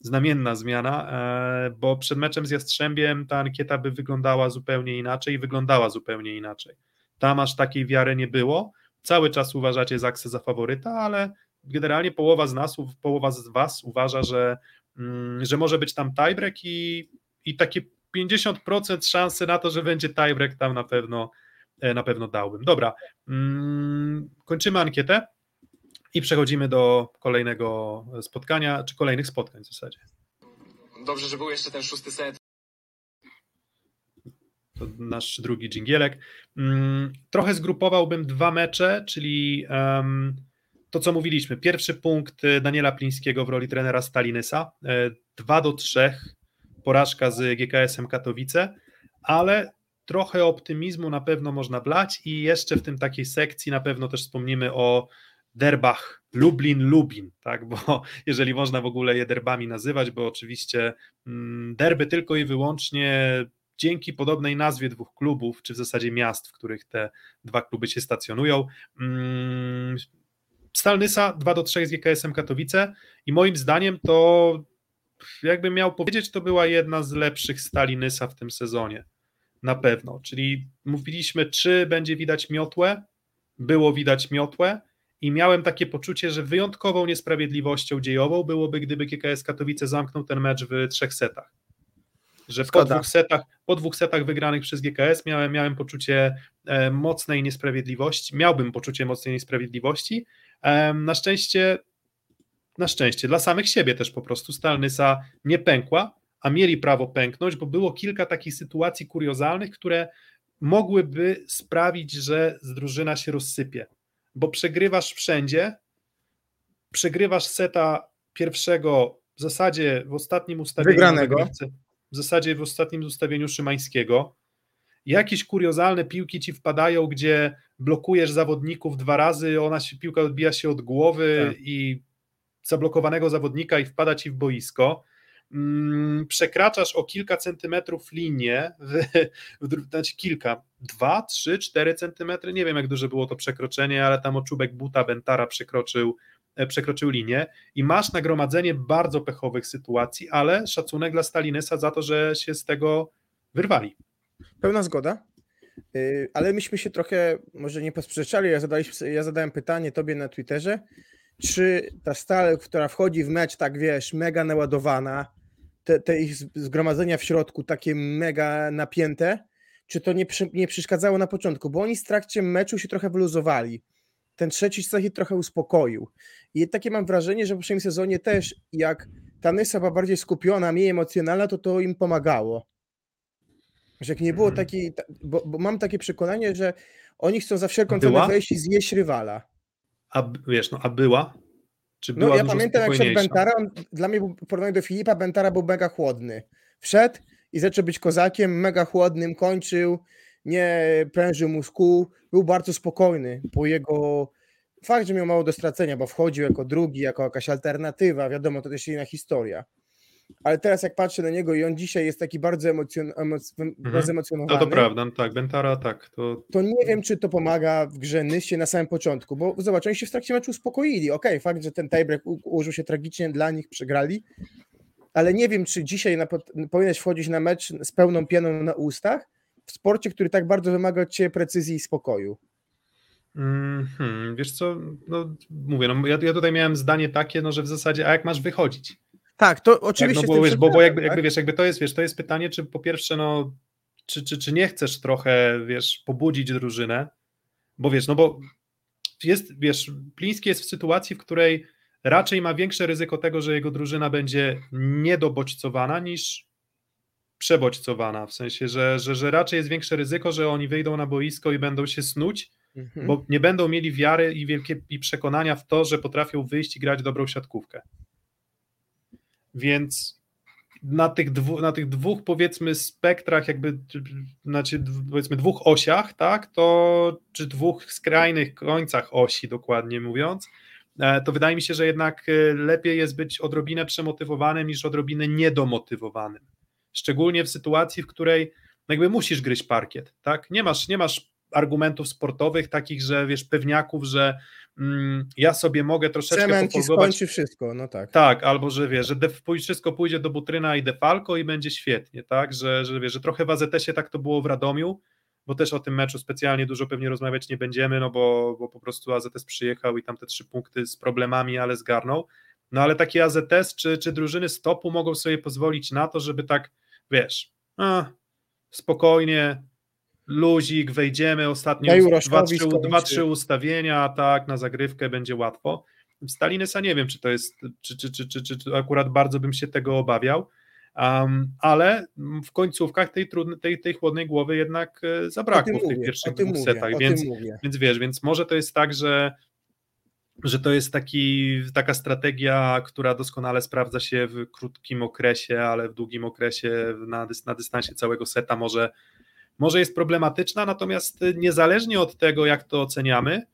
S3: znamienna zmiana, e, bo przed meczem z Jastrzębiem ta ankieta by wyglądała zupełnie inaczej i wyglądała zupełnie inaczej. Tam aż takiej wiary nie było. Cały czas uważacie Zaksę za faworyta, ale generalnie połowa z nas, połowa z was uważa, że, mm, że może być tam tiebreak i, i takie 50% szansy na to, że będzie tiebreak tam na pewno, na pewno dałbym. Dobra, mm, kończymy ankietę i przechodzimy do kolejnego spotkania, czy kolejnych spotkań w zasadzie.
S5: Dobrze, że był jeszcze ten szósty set.
S3: To nasz drugi dżingielek. Mm, trochę zgrupowałbym dwa mecze, czyli to, co mówiliśmy. Pierwszy punkt y, Daniela Plińskiego w roli trenera Stalinysa. 2 e, do 3 porażka z GKS-em Katowice, ale trochę optymizmu na pewno można blać i jeszcze w tym takiej sekcji na pewno też wspomnimy o derbach Lublin-Lubin, tak, bo jeżeli można w ogóle je derbami nazywać, bo oczywiście mm, derby tylko i wyłącznie dzięki podobnej nazwie dwóch klubów, czy w zasadzie miast, w których te dwa kluby się stacjonują. Mm, Stalnysa 2 do 3 z GKS-em Katowice i moim zdaniem to jakbym miał powiedzieć, to była jedna z lepszych stali Nysa w tym sezonie. Na pewno. Czyli mówiliśmy, czy będzie widać miotłę. Było widać miotłę i miałem takie poczucie, że wyjątkową niesprawiedliwością dziejową byłoby, gdyby GKS Katowice zamknął ten mecz w trzech setach że po dwóch, setach, po dwóch setach wygranych przez GKS miałem, miałem poczucie e, mocnej niesprawiedliwości, miałbym poczucie mocnej niesprawiedliwości. E, na szczęście, na szczęście, dla samych siebie też po prostu Stalnysa nie pękła, a mieli prawo pęknąć, bo było kilka takich sytuacji kuriozalnych, które mogłyby sprawić, że drużyna się rozsypie, bo przegrywasz wszędzie, przegrywasz seta pierwszego w zasadzie w ostatnim ustawieniu
S4: Wygranego.
S3: w zasadzie w ostatnim ustawieniu Szymańskiego. Jakieś kuriozalne piłki ci wpadają, gdzie blokujesz zawodników dwa razy, ona się, piłka odbija się od głowy
S4: Tak.
S3: i zablokowanego zawodnika i wpada ci w boisko. Mm, Przekraczasz o kilka centymetrów linię, w, w, znaczy kilka, dwa, trzy, cztery centymetry, nie wiem jak duże było to przekroczenie, ale tam o czubek buta Bentara przekroczył, e, przekroczył linię i masz nagromadzenie bardzo pechowych sytuacji, ale szacunek dla Stalinesa za to, że się z tego wyrwali.
S4: Pełna zgoda. Yy, Ale myśmy się trochę może nie posprzeczali. Ja, zadaliśmy, ja zadałem pytanie tobie na Twitterze, czy ta stal, która wchodzi w mecz, tak wiesz, mega naładowana, te, te ich zgromadzenia w środku takie mega napięte, czy to nie, przy, nie przeszkadzało na początku? Bo oni w trakcie meczu się trochę wyluzowali. Ten trzeci ich trochę uspokoił. I takie mam wrażenie, że w poprzednim sezonie też, jak ta Nysa była bardziej skupiona, mniej emocjonalna, to to im pomagało. Że jak nie było
S3: Mhm.
S4: takiej, ta- bo, bo mam takie przekonanie, że oni chcą za wszelką
S3: Była?
S4: cenę wejść i zjeść rywala.
S3: A wiesz, no a była? Czy
S4: No ja pamiętam jak
S3: spokojniejsza?
S4: Bentara, on, dla mnie w porównaniu do Filipa, Bentara był mega chłodny. Wszedł i zaczął być kozakiem, mega chłodnym, kończył, nie prężył mózgu, był bardzo spokojny po jego... Fakt, że miał mało do stracenia, bo wchodził jako drugi, jako jakaś alternatywa, wiadomo, to też inna historia. Ale teraz jak patrzę na niego i on dzisiaj jest taki bardzo emocjon, emoc,
S3: No
S4: zemocjonowany,
S3: to prawda, no tak, Bentara tak, to
S4: to nie wiem, czy to pomaga w grze Nysie na samym początku, bo zobacz, oni się w trakcie meczu uspokoili. Okej, fakt, że ten tiebreak ułożył się tragicznie dla nich, przegrali, ale nie wiem, czy dzisiaj na, powinieneś wchodzić na mecz z pełną pianą na ustach w sporcie, który tak bardzo wymaga od ciebie precyzji i spokoju.
S3: Mhm, wiesz co, no mówię, no ja, ja tutaj miałem zdanie takie, no że w zasadzie, a jak masz wychodzić?
S4: Tak, to
S3: Tak,
S4: oczywiście.
S3: no
S4: z
S3: bo, wiesz, bo, bo jakby,
S4: tak?
S3: jakby wiesz, jakby to jest, wiesz, to jest pytanie, czy po pierwsze, no, czy, czy, czy nie chcesz trochę, wiesz, pobudzić drużynę, bo wiesz, no bo jest, wiesz, Pliński jest w sytuacji, w której raczej ma większe ryzyko tego, że jego drużyna będzie niedobodźcowana niż przebodźcowana, w sensie, że, że, że raczej jest większe ryzyko, że oni wyjdą na boisko i będą się snuć,
S4: Mhm.
S3: bo nie będą mieli wiary i wielkie i przekonania w to, że potrafią wyjść i grać dobrą siatkówkę. Więc na tych, dwu, na tych dwóch powiedzmy spektrach, jakby znaczy powiedzmy dwóch osiach, tak, to czy dwóch skrajnych końcach osi, dokładnie mówiąc, e, to wydaje mi się, że jednak e, lepiej jest być odrobinę przemotywowanym niż odrobinę niedomotywowanym. Szczególnie w sytuacji, w której jakby musisz gryźć parkiet, tak? Nie masz, nie masz argumentów sportowych takich, że wiesz, pewniaków, że ja sobie mogę troszeczkę
S4: Cement
S3: pofolgować.
S4: skończy wszystko, no tak.
S3: tak, albo że wiesz, że def, wszystko pójdzie do Butryna i Defalco i będzie świetnie, tak, że, że wiesz, że trochę w AZS-ie tak to było w Radomiu, bo też o tym meczu specjalnie dużo pewnie rozmawiać nie będziemy, no bo, bo po prostu AZS przyjechał i tam te trzy punkty z problemami, ale zgarnął, no ale taki AZS czy, czy drużyny stopu mogą sobie pozwolić na to, żeby tak, wiesz, a, spokojnie, luzik, wejdziemy, ostatnie
S4: Daj
S3: dwa, trzy, dwa, trzy ustawienia, tak, na zagrywkę będzie łatwo. W Stalinesa nie wiem, czy to jest, czy, czy, czy, czy, czy, akurat bardzo bym się tego obawiał, um, ale w końcówkach tej, trudnej, tej, tej chłodnej głowy jednak e, zabrakło w tych
S4: mówię,
S3: pierwszych dwóch
S4: mówię,
S3: setach, więc, więc wiesz, więc może to jest tak, że że to jest taki, taka strategia, która doskonale sprawdza się w krótkim okresie, ale w długim okresie na, dys, na dystansie całego seta może, może jest problematyczna, natomiast niezależnie od tego, jak to oceniamy,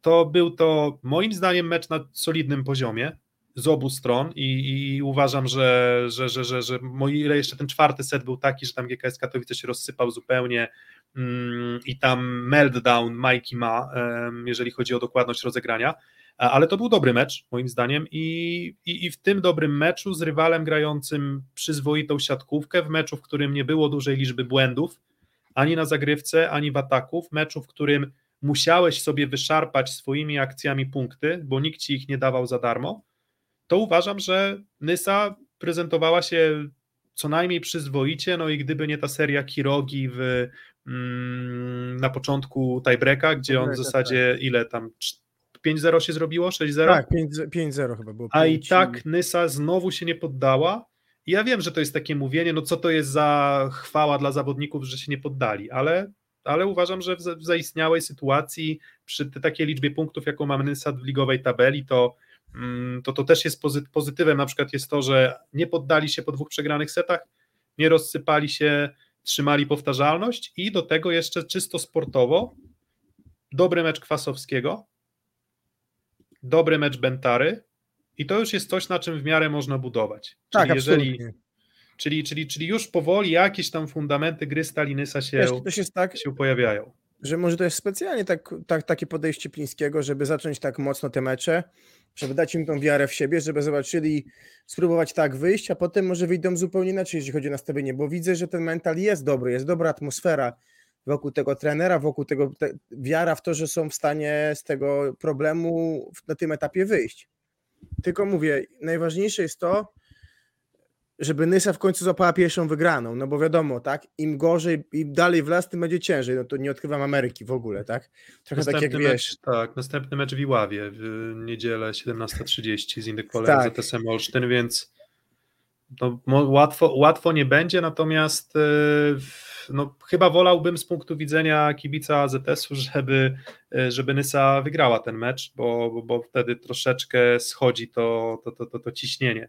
S3: to był to moim zdaniem mecz na solidnym poziomie z obu stron i, i uważam, że, że, że, że, że o ile jeszcze ten czwarty set był taki, że tam GKS Katowice się rozsypał zupełnie mm, i tam meltdown Mikey ma, em, jeżeli chodzi o dokładność rozegrania, ale to był dobry mecz moim zdaniem i, i, i w tym dobrym meczu z rywalem grającym przyzwoitą siatkówkę, w meczu, w którym nie było dużej liczby błędów, ani na zagrywce, ani w ataku, w meczu, w którym musiałeś sobie wyszarpać swoimi akcjami punkty, bo nikt ci ich nie dawał za darmo, to uważam, że Nysa prezentowała się co najmniej przyzwoicie, no i gdyby nie ta seria Kirogi w, mm, na początku tiebreaka, gdzie on w zasadzie ile tam 5-0 się zrobiło, 6-0?
S4: Tak, 5 5-0 chyba było.
S3: A i tak Nysa znowu się nie poddała. Ja wiem, że to jest takie mówienie, no co to jest za chwała dla zawodników, że się nie poddali, ale, ale uważam, że w, za- w zaistniałej sytuacji, przy takiej liczbie punktów, jaką ma Nysa w ligowej tabeli, to, mm, to to też jest pozy- pozytywem. Na przykład jest to, że nie poddali się po dwóch przegranych setach, nie rozsypali się, trzymali powtarzalność i do tego jeszcze czysto sportowo dobry mecz Kwasowskiego, dobry mecz Bentary i to już jest coś, na czym w miarę można budować.
S4: Tak,
S3: czyli, jeżeli,
S4: absolutnie.
S3: czyli, czyli, czyli już powoli jakieś tam fundamenty gry Stalinysa się,
S4: też jest tak,
S3: się pojawiają.
S4: że może to jest specjalnie tak, tak, takie podejście Plińskiego, żeby zacząć tak mocno te mecze, żeby dać im tą wiarę w siebie, żeby zobaczyli, spróbować tak wyjść, a potem może wyjdą zupełnie inaczej, jeśli chodzi o nastawienie, bo widzę, że ten mental jest dobry, jest dobra atmosfera wokół tego trenera, wokół tego, te, wiara w to, że są w stanie z tego problemu w- na tym etapie wyjść. Tylko mówię, najważniejsze jest to, żeby Nysa w końcu złapała pierwszą wygraną, no bo wiadomo, tak, im gorzej, im dalej w las, tym będzie ciężej, no to nie odkrywam Ameryki w ogóle, tak? Trochę tak jak
S3: Następny
S4: wiesz,
S3: mecz, tak, następny mecz w Iławie w niedzielę 17.30 z Indykpolem
S4: Tak.
S3: tak. ZSM Olsztyn, więc mo- łatwo, łatwo nie będzie, natomiast e, no, chyba wolałbym z punktu widzenia kibica AZS-u, żeby, e, żeby Nysa wygrała ten mecz, bo, bo, bo wtedy troszeczkę schodzi to, to, to, to, to ciśnienie.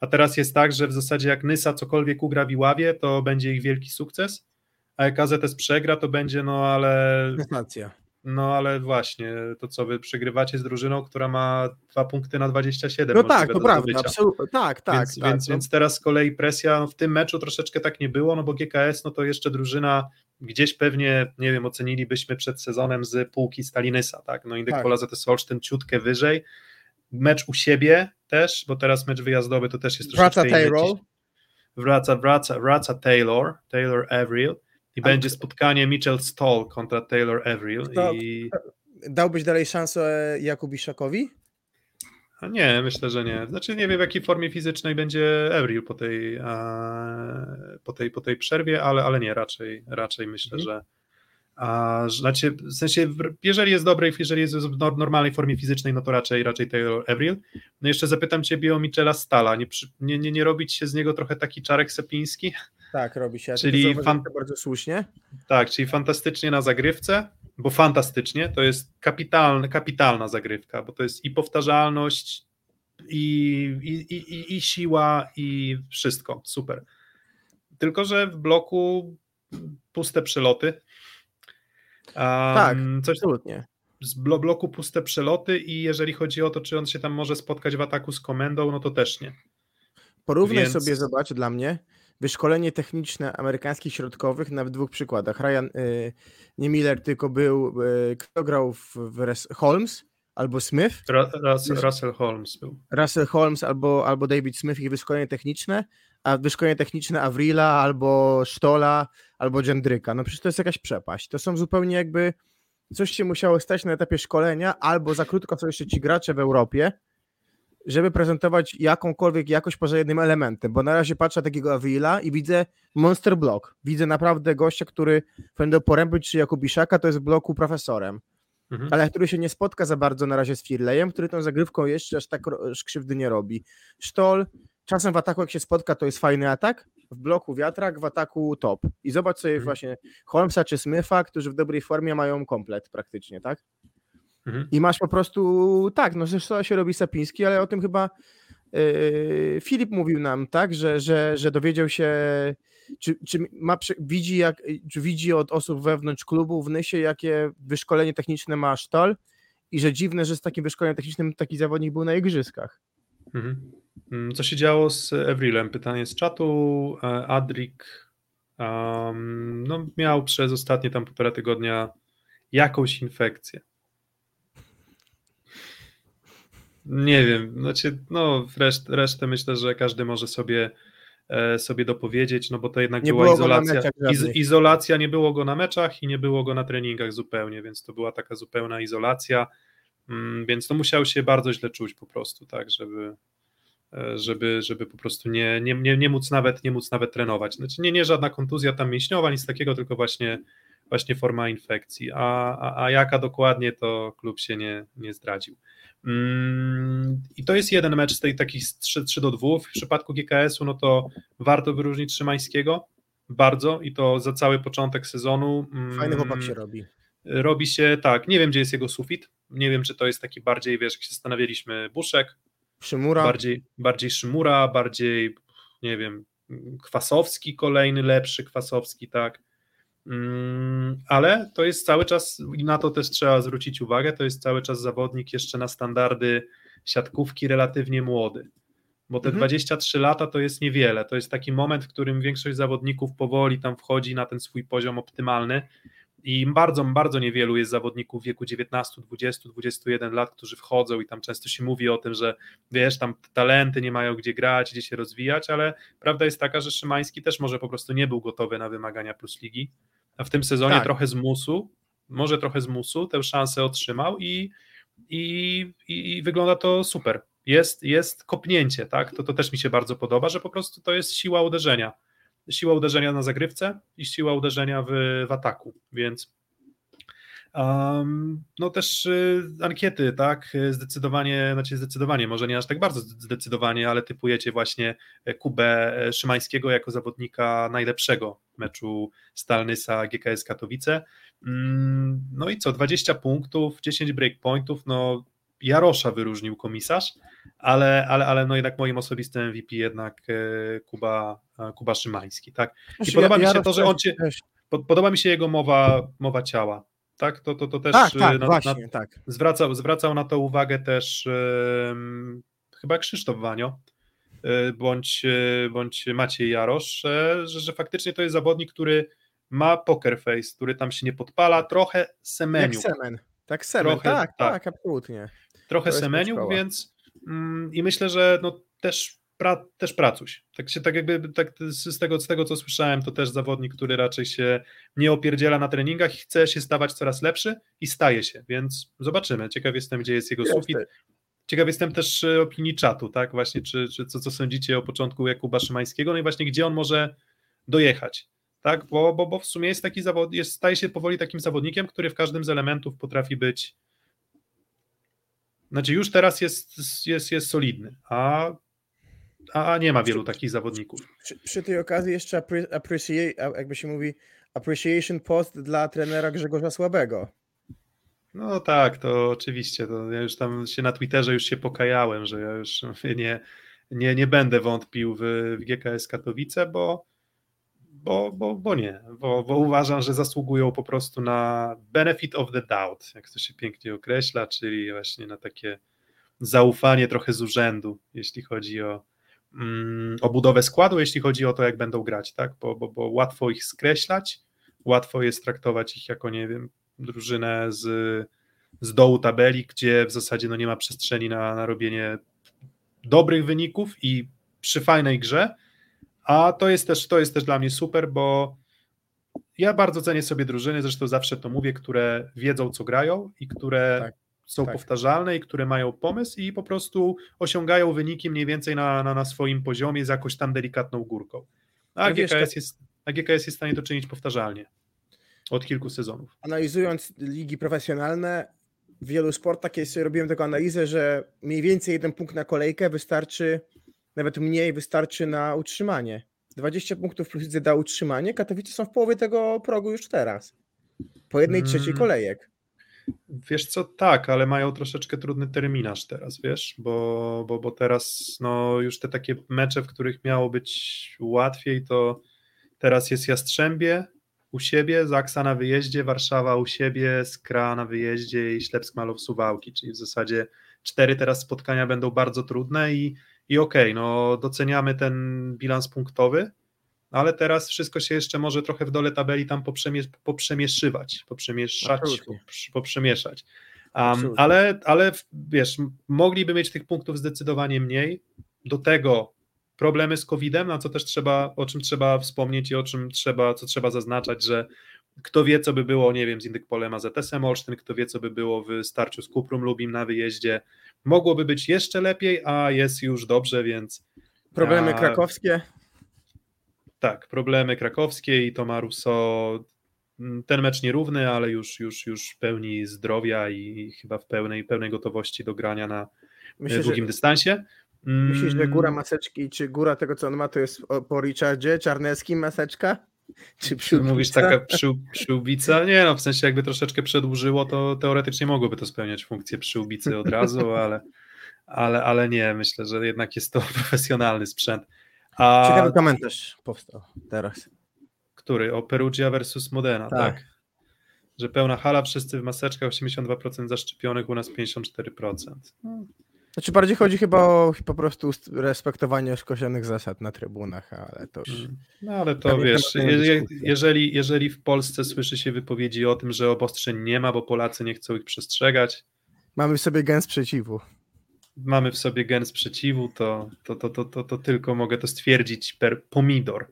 S3: A teraz jest tak, że w zasadzie jak Nysa cokolwiek ugra w Iławie, to będzie ich wielki sukces, a jak AZS przegra, to będzie no ale
S4: sensacja.
S3: No ale właśnie, to co wy przegrywacie z drużyną, która ma dwa punkty na 27.
S4: No tak, to prawda, absolutnie, tak, tak,
S3: więc,
S4: tak.
S3: więc,
S4: no.
S3: więc teraz z kolei presja, no w tym meczu troszeczkę tak nie było, no bo GKS, no to jeszcze drużyna gdzieś pewnie, nie wiem, ocenilibyśmy przed sezonem z półki Stalinysa, tak, no Indyk
S4: Tak.
S3: Pola ZS Olsztyn ciutkę wyżej, mecz u siebie też, bo teraz mecz wyjazdowy to też jest
S4: Wraca
S3: troszeczkę inny
S4: Taylor.
S3: Wraca, wraca, wraca Taylor, Taylor Avril i będzie spotkanie Mitchell Stoll kontra Taylor Avril
S4: Kto-
S3: i
S4: Dałbyś dalej szansę Jakubiszakowi?
S3: A nie, myślę, że nie. Znaczy nie wiem w jakiej formie fizycznej będzie Avril po tej, po tej, po tej przerwie, ale, ale nie, raczej, raczej myślę,
S4: Mhm.
S3: że a, znaczy, w sensie, jeżeli jest dobrej, jeżeli jest w nor- normalnej formie fizycznej, no to raczej, raczej Taylor Avril. No jeszcze zapytam Ciebie o Michela Stala. Nie, nie, nie robić się z niego trochę taki czarek sepiński?
S4: Tak, robi się.
S3: Czyli fan-
S4: bardzo słusznie.
S3: Tak, czyli fantastycznie na zagrywce, bo fantastycznie to jest kapitalna, kapitalna zagrywka, bo to jest i powtarzalność, i, i, i, i- siła, i wszystko. Super. Tylko, że w bloku puste przeloty. Um,
S4: Tak,
S3: Coś
S4: Absolutnie.
S3: z blo- bloku puste przeloty i jeżeli chodzi o to, czy on się tam może spotkać w ataku z komendą, no to też nie.
S4: Porównaj
S3: Więc-
S4: sobie, zobacz dla mnie, wyszkolenie techniczne amerykańskich środkowych na dwóch przykładach. Ryan, y, nie Miller, tylko był, y, kto grał w, w Holmes albo Smith,
S3: Ra- Rus-
S4: Jest-
S3: Russell Holmes był.
S4: Russell Holmes albo, albo David Smith, ich wyszkolenie techniczne, a wyszkolenie techniczne Avrila albo Stola albo Jendryka. No przecież to jest jakaś przepaść. To są zupełnie jakby coś się musiało stać na etapie szkolenia, albo za krótko są jeszcze ci gracze w Europie, żeby prezentować jakąkolwiek jakość poza jednym elementem, bo na razie patrzę takiego Avrila i widzę monster block. Widzę naprawdę gościa, który będą porębić czy Jakubiszaka, to jest w bloku profesorem
S3: Mhm.
S4: ale który się nie spotka za bardzo na razie z Firleyem, który tą zagrywką jeszcze aż tak krzywdy nie robi. Sztol, czasem w ataku jak się spotka, to jest fajny atak, w bloku wiatrak, w ataku top. I zobacz sobie
S3: Mhm.
S4: właśnie Holmesa czy Smitha, którzy w dobrej formie mają komplet praktycznie, tak?
S3: Mhm.
S4: I masz po prostu, tak, no zresztą się robi Sapiński, ale o tym chyba yy, Filip mówił nam, tak, że, że, że dowiedział się, czy, czy ma, widzi, jak, czy widzi od osób wewnątrz klubu w Nysie, jakie wyszkolenie techniczne ma Sztol i że dziwne, że z takim wyszkoleniem technicznym taki zawodnik był na igrzyskach.
S3: Mhm. Mm, Co się działo z Evrilem? Pytanie z czatu. E, Adrik um, no, miał przez ostatnie tam półtora tygodnia jakąś infekcję. Nie wiem, znaczy, no reszt, resztę myślę, że każdy może sobie, e, sobie dopowiedzieć, no bo to jednak
S4: Nie
S3: była izolacja. Iz, izolacja, nie było go na meczach i nie było go na treningach zupełnie, więc to była taka zupełna izolacja, mm, więc to musiał się bardzo źle czuć po prostu, tak, żeby, e, żeby, żeby po prostu nie, nie, nie, nie, móc nawet, nie móc nawet trenować. Znaczy nie, nie żadna kontuzja tam mięśniowa, nic takiego, tylko właśnie, właśnie forma infekcji. A, a, a jaka dokładnie, to klub się nie, nie zdradził. Mm, I to jest jeden mecz z tej takich 3, 3 do 2. W przypadku GKS-u, no to warto wyróżnić Szymańskiego bardzo i to za cały początek sezonu.
S4: Fajny chłopak się robi.
S3: Robi się tak, nie wiem gdzie jest jego sufit, nie wiem czy to jest taki bardziej, wiesz, jak się zastanawialiśmy, Buszek,
S4: Szymura.
S3: bardziej, bardziej Szymura, bardziej, nie wiem, Kwasowski kolejny, lepszy Kwasowski, tak, Mm, ale to jest cały czas, i na to też trzeba zwrócić uwagę, to jest cały czas zawodnik jeszcze na standardy siatkówki relatywnie młody. Bo te
S4: Mhm.
S3: 23 lata to jest niewiele. To jest taki moment, w którym większość zawodników powoli tam wchodzi na ten swój poziom optymalny. I bardzo, bardzo niewielu jest zawodników w wieku 19, 20, 21 lat, którzy wchodzą i tam często się mówi o tym, że wiesz, tam talenty nie mają gdzie grać, gdzie się rozwijać, ale prawda jest taka, że Szymański też może po prostu nie był gotowy na wymagania plus ligi, w tym sezonie
S4: Tak.
S3: trochę z musu, może trochę z musu tę szansę otrzymał i, i, i, i wygląda to super. Jest, jest kopnięcie, tak? To, to też mi się bardzo podoba, że po prostu to jest siła uderzenia. Siła uderzenia na zagrywce i siła uderzenia w, w ataku, więc um, no też y, ankiety, tak? Zdecydowanie, znaczy zdecydowanie, może nie aż tak bardzo zdecydowanie, ale typujecie właśnie Kubę Szymańskiego jako zawodnika najlepszego meczu Stalnysa GKS Katowice. Mm, No i co, 20 punktów, 10 breakpointów, no Jarosza wyróżnił komisarz, ale, ale, ale no jednak moim osobistym MVP jednak e, Kuba, e, Kuba Szymański, tak? I
S4: Znaczy,
S3: podoba
S4: ja-
S3: mi się
S4: Jarosz
S3: to, że on cię, podoba mi się jego mowa, mowa ciała, tak? To, to, to też
S4: Tak,
S3: e,
S4: tak,
S3: na,
S4: właśnie,
S3: na,
S4: tak.
S3: zwracał, zwracał na to uwagę też chyba Krzysztof Wanio, e, bądź, e, bądź Maciej Jarosz, że, że faktycznie to jest zawodnik, który ma poker face, który tam się nie podpala, trochę
S4: Jak
S3: semeniuk,
S4: Semen. Tak, Semen,
S3: Trochę,
S4: tak,
S3: tak.
S4: tak, absolutnie.
S3: trochę
S4: podszkoła.
S3: więc mm, i myślę, że no też, pra, też pracuś. Tak się tak jakby tak z, tego, z tego co słyszałem, to też zawodnik, który raczej się nie opierdziela na treningach i chce się stawać coraz lepszy i staje się, więc zobaczymy. Ciekaw jestem, gdzie jest jego
S4: Jest,
S3: sufit. Ciekaw jestem też e, opinii czatu, tak? Właśnie, czy, czy co, co sądzicie o początku Jakuba Szymańskiego, no i właśnie gdzie on może dojechać, tak? Bo, bo, bo w sumie jest taki zawod, jest, staje się powoli takim zawodnikiem, który w każdym z elementów potrafi być. Znaczy, już teraz jest, jest, jest solidny, a, a nie ma wielu takich zawodników.
S4: Przy, przy tej okazji jeszcze appre- appreciate, jakby się mówi, appreciation post dla trenera Grzegorza Słabego.
S3: No tak, to oczywiście. To ja już tam się na Twitterze już się pokajałem, że ja już nie, nie, nie będę wątpił w, w GKS Katowice, bo, bo, bo, bo nie, bo, bo uważam, że zasługują po prostu na benefit of the doubt, jak to się pięknie określa, czyli właśnie na takie zaufanie trochę z urzędu, jeśli chodzi o, mm, o budowę składu, jeśli chodzi o to, jak będą grać, tak? Bo, bo, bo łatwo ich skreślać, łatwo jest traktować ich jako, nie wiem, drużynę z, z dołu tabeli, gdzie w zasadzie no nie ma przestrzeni na, na robienie dobrych wyników i przy fajnej grze, a to jest też, to jest też dla mnie super, bo ja bardzo cenię sobie drużyny, zresztą zawsze to mówię, które wiedzą, co grają i które
S4: Tak,
S3: są
S4: tak.
S3: powtarzalne i które mają pomysł i po prostu osiągają wyniki mniej więcej na, na, na swoim poziomie z jakąś tam delikatną górką. A
S4: wiesz,
S3: GKS,
S4: tak-
S3: jest, a GKS jest w stanie to czynić powtarzalnie od kilku sezonów.
S4: Analizując ligi profesjonalne, w wielu sportach, kiedy sobie robiłem taką analizę, że mniej więcej jeden punkt na kolejkę wystarczy, nawet mniej wystarczy na utrzymanie. 20 punktów plus da utrzymanie, Katowice są w połowie tego progu już teraz. Po jednej trzeciej
S3: Mm.
S4: kolejek.
S3: Wiesz co, tak, ale mają troszeczkę trudny terminarz teraz, wiesz, bo, bo, bo teraz no, już te takie mecze, w których miało być łatwiej, to teraz jest Jastrzębie u siebie, Zaksa na wyjeździe, Warszawa u siebie, Skra na wyjeździe i Ślepsk Malow Suwałki, czyli w zasadzie cztery teraz spotkania będą bardzo trudne i, i okej, no doceniamy ten bilans punktowy, ale teraz wszystko się jeszcze może trochę w dole tabeli tam poprzemie, poprzemieszywać, poprzemieszać,
S4: Absolutnie.
S3: poprz- poprzemieszać. Um, ale, ale wiesz, mogliby mieć tych punktów zdecydowanie mniej. Do tego problemy z COVID-em, na co też trzeba, o czym trzeba wspomnieć i o czym trzeba, co trzeba zaznaczać, że Kto wie, co by było, nie wiem, z Indykpolem AZS-em Olsztyn, kto wie, co by było w starciu z Kuprum Lubim na wyjeździe. Mogłoby być jeszcze lepiej, a jest już dobrze, więc
S4: Problemy
S3: A-
S4: krakowskie.
S3: Tak, problemy krakowskie i Toma Russo, mm, ten mecz nierówny, ale już, już, już w pełni zdrowia i chyba w pełnej, pełnej gotowości do grania na
S4: Myślę, że,
S3: długim dystansie. Mm,
S4: myślisz, że góra maseczki, czy góra tego, co on ma, to jest po Richardzie Czarneckim maseczka? Czy
S3: Czy mówisz
S4: przyłbica?
S3: taka przył, przyłbica? Nie no, w sensie jakby troszeczkę przedłużyło, to teoretycznie mogłoby to spełniać funkcję przyłbicy od razu, ale, ale, ale nie, myślę, że jednak jest to profesjonalny sprzęt. A
S4: Ciekawy komentarz powstał teraz.
S3: który? O Perugia versus Modena, tak.
S4: Tak.
S3: Że pełna hala, wszyscy w maseczkach, 82% zaszczepionych, u nas 54%. No,
S4: Znaczy bardziej chodzi chyba o po prostu respektowanie skosianych zasad na trybunach, ale to już...
S3: No ale to wiesz, je, jeżeli, jeżeli w Polsce słyszy się wypowiedzi o tym, że obostrzeń nie ma, bo Polacy nie chcą ich przestrzegać,
S4: Mamy w sobie gen sprzeciwu.
S3: Mamy w sobie gen sprzeciwu, to, to, to, to, to, to tylko mogę to stwierdzić per pomidor.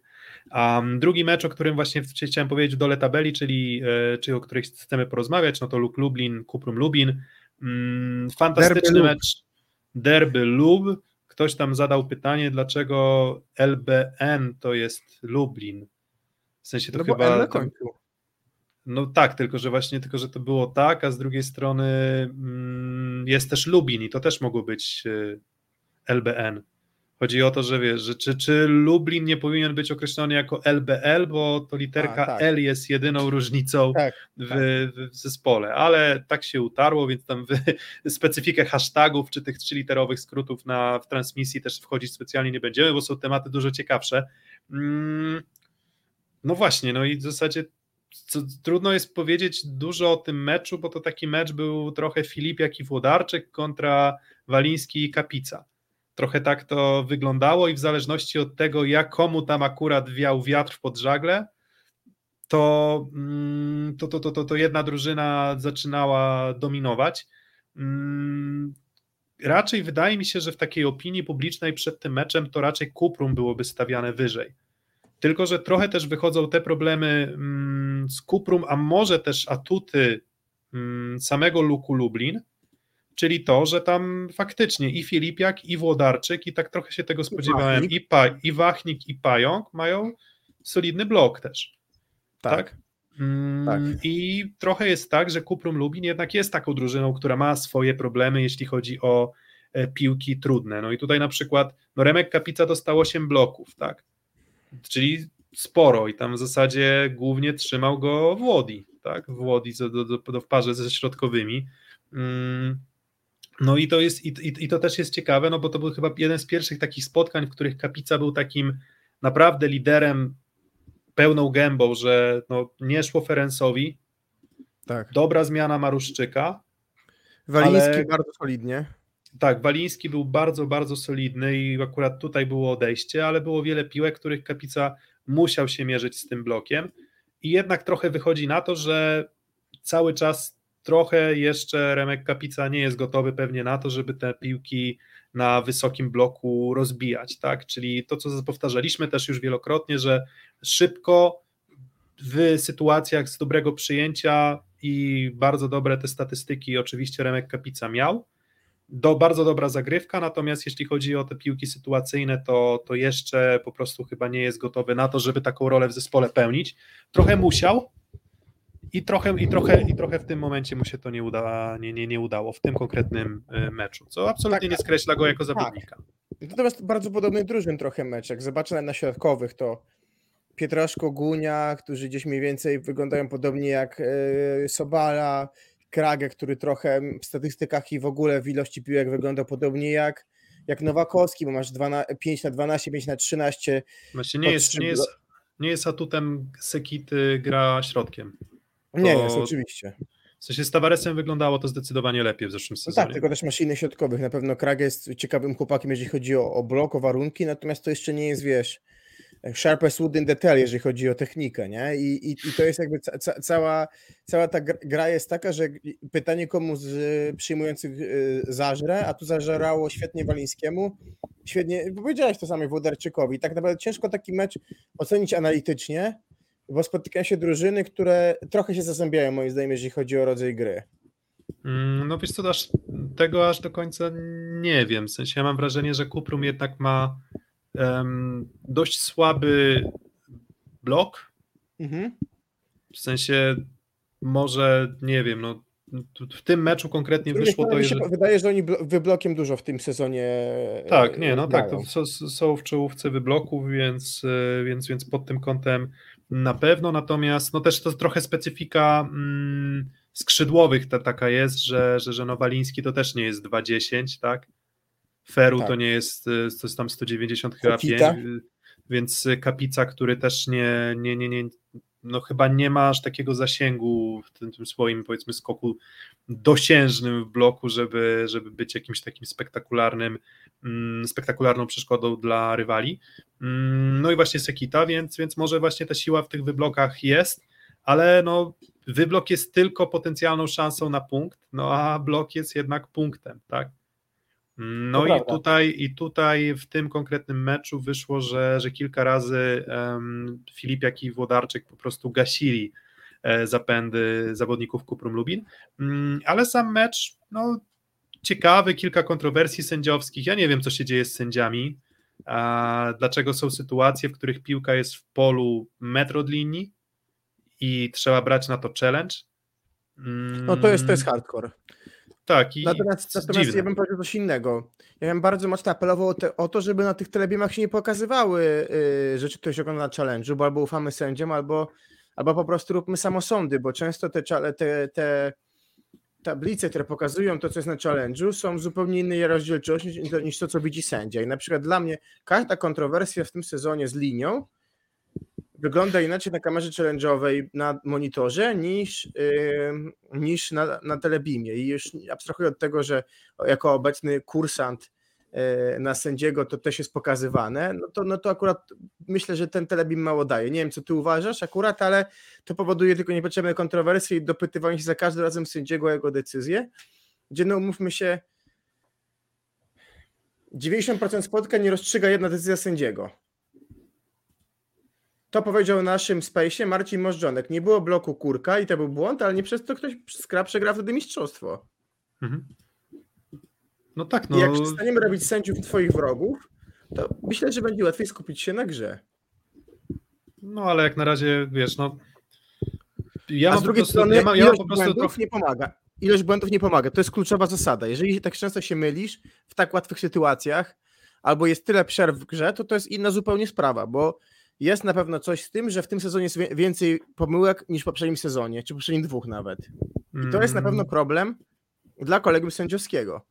S3: Um, drugi mecz, o którym właśnie chciałem powiedzieć w dole tabeli, czyli, e, czyli o której chcemy porozmawiać, no to Luk Lublin, Kuprum Lubin. Mm, fantastyczny
S4: Derby
S3: mecz, derby Lub. Ktoś tam zadał pytanie, dlaczego LBN to jest Lublin. W sensie to
S4: No
S3: chyba...
S4: L na końcu.
S3: No tak, tylko że właśnie tylko, że to było tak, a z drugiej strony mm, jest też Lubin i to też mogło być y, LBN. Chodzi o to, że wiesz, że czy, czy Lublin nie powinien być określony jako LBL, bo to literka
S4: A, tak.
S3: L jest jedyną różnicą
S4: Tak,
S3: w,
S4: tak.
S3: w, w zespole, ale tak się utarło, więc tam w specyfikę hashtagów czy tych trzyliterowych skrótów na, w transmisji też wchodzić specjalnie nie będziemy, bo są tematy dużo ciekawsze. Mm, no właśnie, no i w zasadzie co, trudno jest powiedzieć dużo o tym meczu, bo to taki mecz był trochę Filipiak i Włodarczyk kontra Waliński i Kapica. Trochę tak to wyglądało i w zależności od tego, jak komu tam akurat wiał wiatr pod żagle, to, mm, to, to, to, to, to jedna drużyna zaczynała dominować. Mm, Raczej wydaje mi się, że w takiej opinii publicznej przed tym meczem to raczej Kuprum byłoby stawiane wyżej. Tylko, że trochę też wychodzą te problemy mm, z Kuprum, a może też atuty mm, samego Luku Lublin, czyli to, że tam faktycznie i Filipiak, i Włodarczyk, i tak trochę się tego spodziewałem, i, pa, i Wachnik, i Pająk mają solidny blok też.
S4: tak.
S3: Tak? Mm,
S4: Tak.
S3: I trochę jest tak, że Kuprum Lubin jednak jest taką drużyną, która ma swoje problemy, jeśli chodzi o e, piłki trudne. No i tutaj na przykład no Remek Kapica dostał 8 bloków, tak? Czyli sporo i tam w zasadzie głównie trzymał go Włodi, tak? Włodi do, do, do, w parze ze środkowymi. Mm, No i to jest, i, i, i to też jest ciekawe, no bo to był chyba jeden z pierwszych takich spotkań, w których Kapica był takim naprawdę liderem pełną gębą, że no, nie szło Ferencowi,
S4: tak.
S3: dobra zmiana Maruszczyka,
S4: Waliński
S3: ale-
S4: bardzo solidnie.
S3: Tak, Waliński był bardzo, bardzo solidny i akurat tutaj było odejście, ale było wiele piłek, których Kapica musiał się mierzyć z tym blokiem i jednak trochę wychodzi na to, że cały czas trochę jeszcze Remek Kapica nie jest gotowy pewnie na to, żeby te piłki na wysokim bloku rozbijać, tak? Czyli to, co powtarzaliśmy też już wielokrotnie, że szybko w sytuacjach z dobrego przyjęcia i bardzo dobre te statystyki oczywiście Remek Kapica miał, do, bardzo dobra zagrywka, natomiast jeśli chodzi o te piłki sytuacyjne, to, to jeszcze po prostu chyba nie jest gotowy na to, żeby taką rolę w zespole pełnić. Trochę musiał i trochę, i trochę, i trochę w tym momencie mu się to nie, uda, nie, nie, nie udało, w tym konkretnym y, meczu, co absolutnie
S4: Tak,
S3: nie skreśla go jako zawodnika.
S4: Natomiast bardzo podobny drużyn trochę mecz. Jak zobaczę na środkowych, to Pietraszko, Gunia, którzy gdzieś mniej więcej wyglądają podobnie jak e, Sobala, Krage, który trochę w statystykach i w ogóle w ilości piłek wygląda podobnie jak, jak Nowakowski, bo masz 12, 5 na 12, 5 na 13.
S3: Właśnie nie jest, nie, jest, nie jest atutem Sekity gra środkiem.
S4: Nie
S3: To-
S4: jest, oczywiście.
S3: W sensie z Tavaresem wyglądało to zdecydowanie lepiej w zeszłym
S4: No
S3: sezonie.
S4: tak, tylko też masz innych środkowych. Na pewno Krage jest ciekawym chłopakiem, jeżeli chodzi o, o blok, o warunki, natomiast to jeszcze nie jest, wiesz, sharpest wood in detail, jeżeli chodzi o technikę, nie? I, i, i to jest jakby ca, ca, cała, cała ta gr- gra jest taka, że pytanie komu z przyjmujących y, zażre, a tu zażerało świetnie Walińskiemu, świetnie, powiedziałeś to samo Włodarczykowi. Tak naprawdę ciężko taki mecz ocenić analitycznie, Bo spotykają się drużyny, które trochę się zazębiają, moim zdaniem, jeżeli chodzi o rodzaj gry.
S3: Mm, No wiesz co, aż, tego aż do końca nie wiem. W sensie ja mam wrażenie, że Kuprum jednak ma dość słaby blok.
S4: Mhm.
S3: W sensie może, nie wiem, no w tym meczu konkretnie wyszło to, że...
S4: się wydaje, że oni blo- wyblokiem dużo w tym sezonie.
S3: Tak,
S4: e,
S3: nie, no tak, to są w czołówce wybloków, więc, e, więc, więc pod tym kątem na pewno, natomiast no też to trochę specyfika mm, skrzydłowych ta, taka jest, że, że, że Nowaliński to też nie jest 2,10, tak? Feru
S4: Tak.
S3: to nie jest, to jest tam 190 chyba 5,
S4: Kapita.
S3: więc Kapica, który też nie, nie, nie, nie no chyba nie ma aż takiego zasięgu w tym, tym swoim powiedzmy skoku dosiężnym w bloku, żeby, żeby być jakimś takim spektakularnym, mm, spektakularną przeszkodą dla rywali. Mm, No i właśnie Sekita, więc, więc może właśnie ta siła w tych wyblokach jest, ale no wyblok jest tylko potencjalną szansą na punkt, no a blok jest jednak punktem, tak? No i tutaj, i tutaj w tym konkretnym meczu wyszło, że, że kilka razy um, Filip, jak i Włodarczyk po prostu gasili e, zapędy zawodników Kuprum Lubin, Mm, ale sam mecz, no ciekawy, kilka kontrowersji sędziowskich, ja nie wiem co się dzieje z sędziami, a dlaczego są sytuacje, w których piłka jest w polu metr od linii i trzeba brać na to challenge. Mm,
S4: No to jest, to jest hardcore.
S3: Tak, i
S4: Natomiast, natomiast
S3: dziwne.
S4: ja bym powiedział coś innego. Ja bym bardzo mocno apelował o, te, o to, żeby na tych telebimach się nie pokazywały y, rzeczy, które się ogląda na challenge'u, bo albo ufamy sędziom, albo, albo po prostu róbmy samosądy, bo często te, te, te tablice, które pokazują to, co jest na challenge'u, są zupełnie innej rozdzielczości niż, niż to, co widzi sędzia. I na przykład dla mnie każda kontrowersja w tym sezonie z linią wygląda inaczej na kamerze challenge'owej na monitorze niż, yy, niż na, na telebimie. I już abstrahuję od tego, że jako obecny kursant yy, na sędziego to też jest pokazywane, no to, no to akurat myślę, że ten telebim mało daje. Nie wiem, co ty uważasz akurat, ale to powoduje tylko niepotrzebne kontrowersje i dopytywanie się za każdym razem sędziego o jego decyzję, gdzie no umówmy się 90% spotkań nie rozstrzyga jedna decyzja sędziego. To powiedział naszym space'ie Marcin Możdżonek. Nie było bloku kurka i to był błąd, ale nie przez to ktoś skra przegra wtedy mistrzostwo.
S3: Mhm. No tak,
S4: I
S3: no.
S4: jak przestaniemy robić sędziów twoich wrogów, to myślę, że będzie łatwiej skupić się na grze.
S3: No ale jak na razie, wiesz, no. Ja
S4: A z drugiej
S3: prostu,
S4: strony
S3: ja mam, ja mam po prostu
S4: błędów
S3: trochę.
S4: nie pomaga. Ilość błędów nie pomaga. To jest kluczowa zasada. Jeżeli tak często się mylisz w tak łatwych sytuacjach, albo jest tyle przerw w grze, to to jest inna zupełnie sprawa, bo jest na pewno coś z tym, że w tym sezonie jest więcej pomyłek niż w poprzednim sezonie, czy poprzednim dwóch nawet. I to jest na
S3: Mm,
S4: pewno problem dla kolegium sędziowskiego.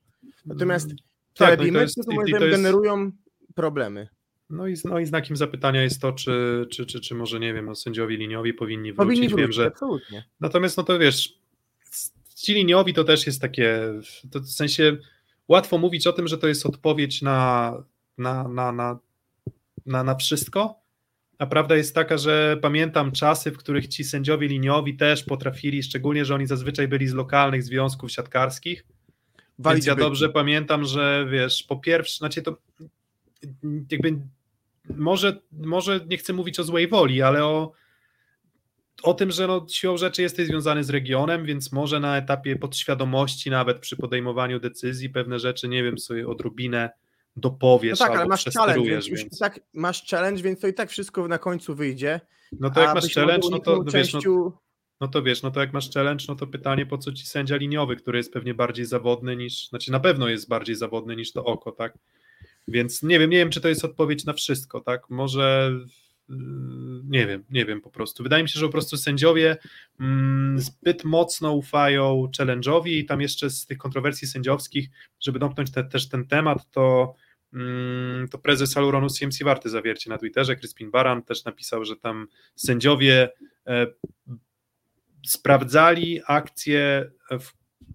S4: Natomiast
S3: tak, no i to
S4: telebimy
S3: jest- i to jest-
S4: generują problemy.
S3: No i, no i znakiem zapytania jest to, czy, czy, czy, czy może, nie wiem, no, sędziowie liniowi powinni wrócić.
S4: Powinni
S3: Wiem,
S4: wrócić,
S3: że
S4: absolutnie.
S3: Natomiast, no to wiesz, ci liniowi to też jest takie, to w sensie łatwo mówić o tym, że to jest odpowiedź na, na, na, na, na, na wszystko, a prawda jest taka, że pamiętam czasy, w których ci sędziowie liniowi też potrafili, szczególnie, że oni zazwyczaj byli z lokalnych związków siatkarskich,
S4: Walić
S3: więc ja
S4: byki.
S3: dobrze pamiętam, że wiesz, po pierwsze, znaczy to jakby może, może nie chcę mówić o złej woli, ale o, o tym, że no, siłą rzeczy jesteś związany z regionem, więc może na etapie podświadomości, nawet przy podejmowaniu decyzji, pewne rzeczy, nie wiem, sobie odrobinę
S4: No
S3: dopowiesz
S4: tak,
S3: albo
S4: ale masz challenge, więc już tak masz challenge, więc to i tak wszystko na końcu wyjdzie.
S3: no to jak masz challenge, no to wiesz, no, no to wiesz, no to jak masz challenge, no to pytanie, po co ci sędzia liniowy, który jest pewnie bardziej zawodny niż, znaczy na pewno jest bardziej zawodny niż to oko, tak? Więc nie wiem, nie wiem, czy to jest odpowiedź na wszystko, tak? Może nie wiem, nie wiem po prostu. Wydaje mi się, że po prostu sędziowie mm, zbyt mocno ufają challenge'owi i tam jeszcze z tych kontrowersji sędziowskich, żeby domknąć te, też ten temat, to to prezes Aluronu CMC Warty zawiercie na Twitterze, Crispin Baran też napisał, że tam sędziowie e, sprawdzali akcje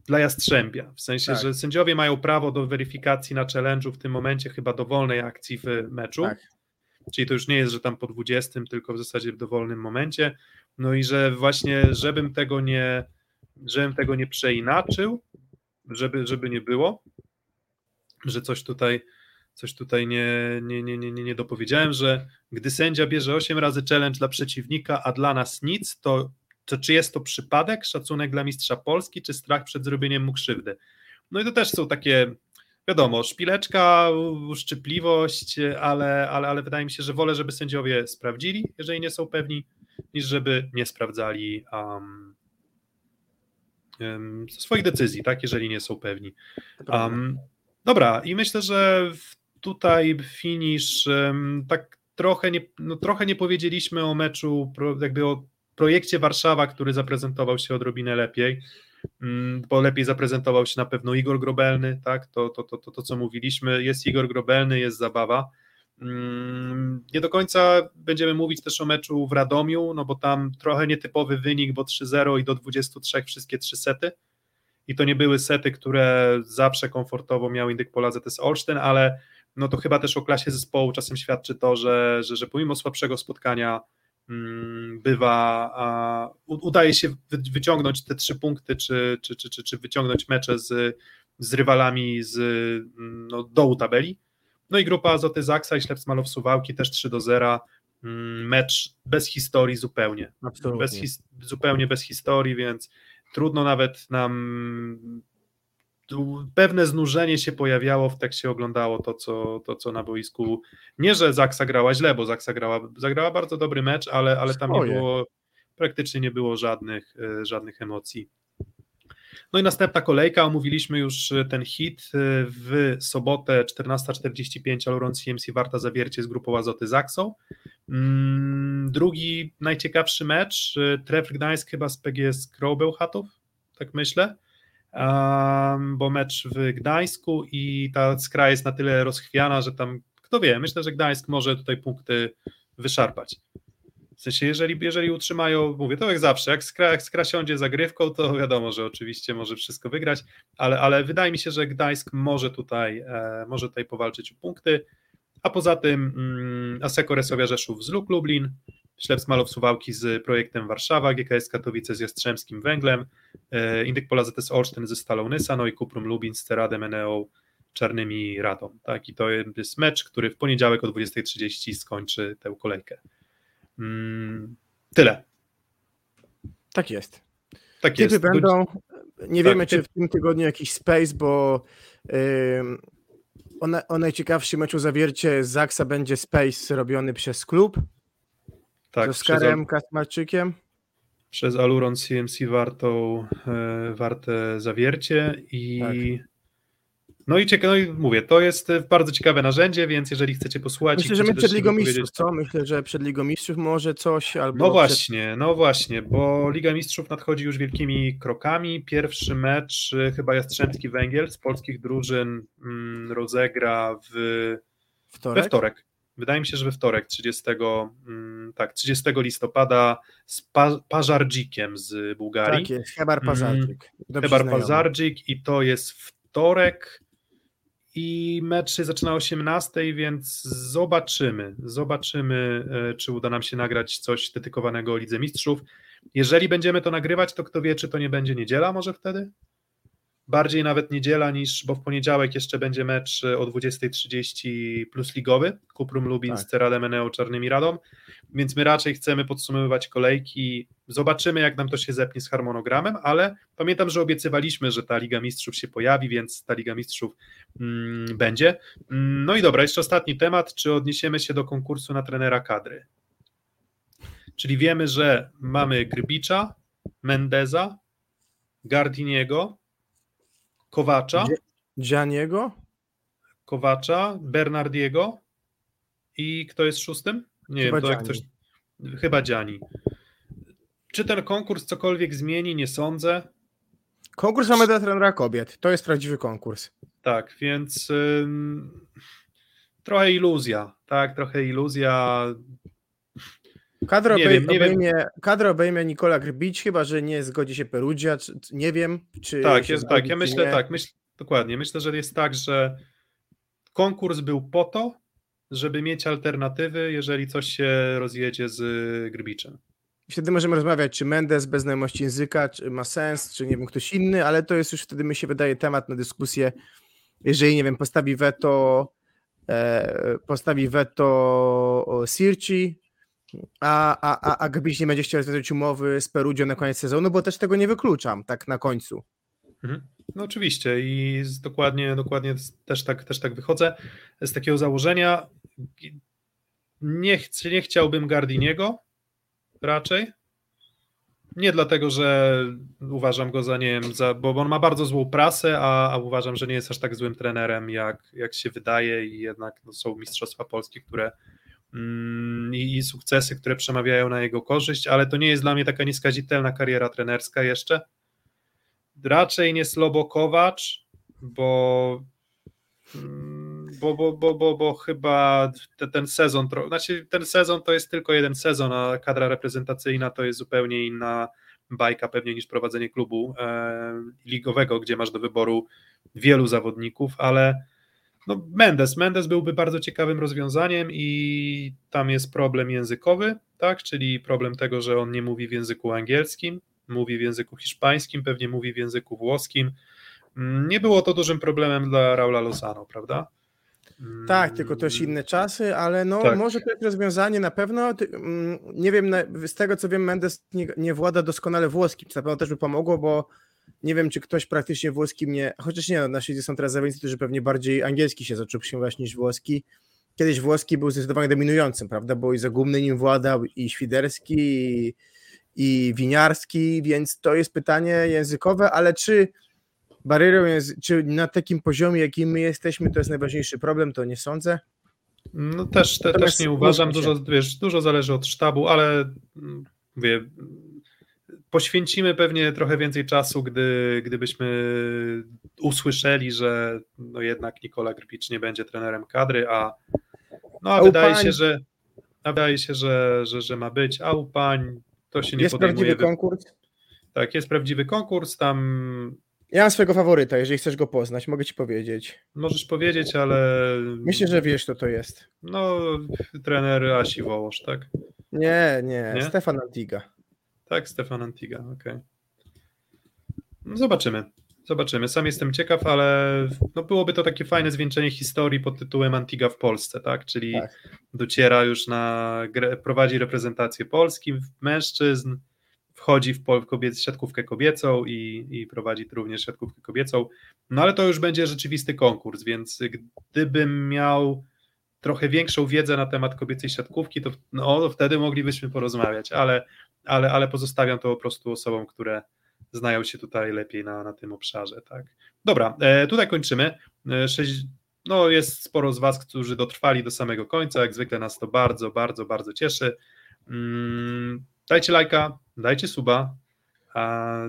S3: dla Jastrzębia, w sensie,
S4: Tak.
S3: że sędziowie mają prawo do weryfikacji na challenge'u w tym momencie chyba dowolnej akcji w meczu,
S4: Tak.
S3: czyli to już nie jest, że tam po 20, tylko w zasadzie w dowolnym momencie, no i że właśnie, żebym tego nie, żebym tego nie przeinaczył, żeby, żeby nie było, że coś tutaj coś tutaj nie, nie, nie, nie, nie, nie dopowiedziałem, że gdy sędzia bierze 8 razy challenge dla przeciwnika, a dla nas nic, to, to czy jest to przypadek, szacunek dla mistrza Polski, czy strach przed zrobieniem mu krzywdy? No i to też są takie, wiadomo, szpileczka, uszczypliwość, ale, ale, ale wydaje mi się, że wolę, żeby sędziowie sprawdzili, jeżeli nie są pewni, niż żeby nie sprawdzali um, um, swoich decyzji, tak, jeżeli nie są pewni. Um, dobra, i myślę, że tutaj finish um, tak trochę nie, no, trochę nie powiedzieliśmy o meczu, jakby o projekcie Warszawa, który zaprezentował się odrobinę lepiej, mm, bo lepiej zaprezentował się na pewno Igor Grobelny, tak, to, to, to, to, to co mówiliśmy, jest Igor Grobelny, jest zabawa, mm, nie do końca będziemy mówić też o meczu w Radomiu, no bo tam trochę nietypowy wynik, bo 3-0 i do 23 wszystkie trzy sety. I to nie były sety, które zawsze komfortowo miał Indyk Pola ZS Olsztyn, ale no to chyba też o klasie zespołu czasem świadczy to, że, że, że pomimo słabszego spotkania mm, bywa, a, udaje się wyciągnąć te trzy punkty, czy, czy, czy, czy, czy wyciągnąć mecze z, z rywalami z mm, no, dołu tabeli. No i grupa Azoty Zaksa i Ślep Smalow Suwałki też 3 do 0. Mm, mecz bez historii zupełnie. Bez his, zupełnie bez historii, więc trudno nawet nam pewne znużenie się pojawiało w tekście oglądało to co, to, co na boisku. Nie, że Zaksa grała źle, bo Zaksa grała, zagrała bardzo dobry mecz, ale, ale tam nie było, praktycznie nie było żadnych, e, żadnych emocji. No i następna kolejka, omówiliśmy już ten hit e, w sobotę 14.45 Aluron CMC Warta Zawiercie z grupą Azoty Zaksą. Mm, drugi najciekawszy mecz, e, Tref Gdańsk chyba z PGS Krąbełchatów, tak myślę bo mecz w Gdańsku i ta skra jest na tyle rozchwiana, że tam, kto wie, myślę, że Gdańsk może tutaj punkty wyszarpać. W sensie, jeżeli, jeżeli utrzymają, mówię, to jak zawsze, jak skra, jak skra siądzie zagrywką, to wiadomo, że oczywiście może wszystko wygrać, ale, ale wydaje mi się, że Gdańsk może tutaj, e, może tutaj powalczyć o punkty, a poza tym mm, Aseko Resowia Rzeszów z Luk Lublin, Ślep Smalow Suwałki z projektem Warszawa, GKS Katowice z Jastrzębskim Węglem, e, Indyk Pola ZS Olsztyn ze Stalą Nysa, no i Kuprum Lubin z Ceradem Eneo Czarnymi Radą. Tak? I to jest mecz, który w poniedziałek o 20.30 skończy tę kolejkę. Mm, tyle.
S4: Tak jest.
S3: Tak
S4: Typy
S3: jest.
S4: będą, nie
S3: tak,
S4: wiemy czy w tym tygodniu jakiś space, bo yy, o, na, o najciekawszym meczu zawiercie Zaksa będzie space robiony przez klub, tak, z Oskarem przez, Kasmarczykiem.
S3: Przez Aluron CMC wartą, e, warte zawiercie i tak. no i ciekawe, no i mówię, to jest bardzo ciekawe narzędzie, więc jeżeli chcecie posłuchać...
S4: Myślę, że my przed Ligą Mistrzów, co? Myślę, że przed Ligą Mistrzów może coś albo...
S3: No właśnie, przed... no właśnie, bo Liga Mistrzów nadchodzi już wielkimi krokami. Pierwszy mecz, e, chyba Jastrzębski Węgiel z polskich drużyn mm, rozegra w... Wtorek? we wtorek. Wydaje mi się, że we wtorek, 30, mm, tak, 30 listopada z pa, Pażardzikiem z Bułgarii.
S4: Tak jest, Hebar mm, Pażardzik.
S3: Hebar Pażardzik i to jest wtorek i mecz się zaczyna o 18, więc zobaczymy, zobaczymy, e, czy uda nam się nagrać coś dedykowanego Lidze Mistrzów. Jeżeli będziemy to nagrywać, to kto wie, czy to nie będzie niedziela może wtedy? Bardziej nawet niedziela niż, bo w poniedziałek jeszcze będzie mecz o 20.30 plus ligowy, Kuprum Lubin tak. z Ceradem Eneo Czarnymi Radą, więc my raczej chcemy podsumowywać kolejki, zobaczymy jak nam to się zepnie z harmonogramem, ale pamiętam, że obiecywaliśmy, że ta Liga Mistrzów się pojawi, więc ta Liga Mistrzów mm, będzie. Mm, no i dobra, jeszcze ostatni temat, czy odniesiemy się do konkursu na trenera kadry? Czyli wiemy, że mamy Grbicza, Mendeza, Gardiniego, Kowacza.
S4: Gianniego?
S3: Kowacza, Bernardiego i kto jest szóstym? Nie Chyba wiem, to jak ktoś. Chyba Gianni. Czy ten konkurs cokolwiek zmieni? Nie sądzę.
S4: Konkurs mamy dla trenera kobiet. To jest prawdziwy konkurs.
S3: Tak, więc ym, trochę iluzja, tak, trochę iluzja.
S4: Kadro, nie obej, wiem, nie obejmie, wiem. kadro obejmie Nikola Grbić, chyba że nie zgodzi się Perugia, nie wiem. Czy
S3: tak, jest tak. Ja myślę nie. tak, myśl, dokładnie. Myślę, że jest tak, że konkurs był po to, żeby mieć alternatywy, jeżeli coś się rozjedzie z Grbiczem.
S4: Wtedy możemy rozmawiać, czy Mendes bez znajomości języka czy ma sens, czy nie wiem, ktoś inny, ale to jest już wtedy, mi się wydaje, temat na dyskusję. Jeżeli, nie wiem, postawi weto e, postawi veto Sirci, a, a, a, a Gbiś nie będzie chciał rozwiązać umowy z Perudio na koniec sezonu, bo też tego nie wykluczam, tak na końcu.
S3: Mhm. No oczywiście i z, dokładnie, dokładnie też tak, też tak wychodzę z takiego założenia. Nie, ch nie chciałbym Gardiniego raczej. Nie dlatego, że uważam go za nie wiem, za, bo on ma bardzo złą prasę, a, a uważam, że nie jest aż tak złym trenerem, jak, jak się wydaje, i jednak no, są Mistrzostwa Polskie, które i, sukcesy, które przemawiają na jego korzyść, ale to nie jest dla mnie taka nieskazitelna kariera trenerska jeszcze. Raczej nie Slobo Kowacz, bo, bo, bo, bo, bo, bo chyba te, ten sezon, znaczy ten sezon to jest tylko jeden sezon, a kadra reprezentacyjna to jest zupełnie inna bajka pewnie niż prowadzenie klubu e, ligowego, gdzie masz do wyboru wielu zawodników, ale no Mendes, Mendes byłby bardzo ciekawym rozwiązaniem i tam jest problem językowy, tak, czyli problem tego, że on nie mówi w języku angielskim, mówi w języku hiszpańskim, pewnie mówi w języku włoskim. Mm, nie było to dużym problemem dla Raula Lozano, prawda?
S4: Tak, tylko też inne czasy, ale no tak. może to jest rozwiązanie na pewno. Mm, nie wiem, z tego co wiem, Mendes nie, nie włada doskonale włoskim, co na pewno też by pomogło, bo nie wiem, czy ktoś praktycznie włoskim nie, chociaż nie, na świecie są teraz zawodnicy, którzy pewnie bardziej angielski się zaczął przyjmować niż włoski. Kiedyś włoski był zdecydowanie dominującym, prawda, bo i Zagumny nim władał, i Świderski, i i winiarski, więc to jest pytanie językowe, ale czy barierą jest, czy na takim poziomie, jakim my jesteśmy, to jest najważniejszy problem, to nie sądzę.
S3: No też, te, też nie uważam, dużo, wiesz, dużo zależy od sztabu, ale mm, mówię, poświęcimy pewnie trochę więcej czasu, gdy, gdybyśmy usłyszeli, że no jednak Nikola Grpicz nie będzie trenerem kadry, a no a, wydaje się, że a wydaje się, że, że, że ma być, a u pań to się nie
S4: jest
S3: podejmuje.
S4: prawdziwy konkurs?
S3: Tak, jest prawdziwy konkurs, tam...
S4: Ja mam swojego faworyta, jeżeli chcesz go poznać, mogę ci powiedzieć.
S3: Możesz powiedzieć, ale...
S4: Myślę, że wiesz, kto to jest.
S3: No, trener Asi Wołosz, tak?
S4: Nie, nie, nie? Stefan Antiga.
S3: Tak, Stefan Antiga, okej. Okay. No zobaczymy. Zobaczymy. Sam jestem ciekaw, ale no byłoby to takie fajne zwieńczenie historii pod tytułem Antiga w Polsce, tak? Czyli tak. dociera już na prowadzi reprezentację Polski, mężczyzn, wchodzi w kobiet, siatkówkę kobiecą i, i prowadzi również siatkówkę kobiecą. No ale to już będzie rzeczywisty konkurs, więc gdybym miał trochę większą wiedzę na temat kobiecej siatkówki, to no, wtedy moglibyśmy porozmawiać, ale, ale, ale pozostawiam to po prostu osobom, które znają się tutaj lepiej na, na tym obszarze. Tak. Dobra, e, tutaj kończymy. E, sześć, no jest sporo z Was, którzy dotrwali do samego końca, jak zwykle nas to bardzo, bardzo, bardzo cieszy. Mm, dajcie lajka, dajcie suba,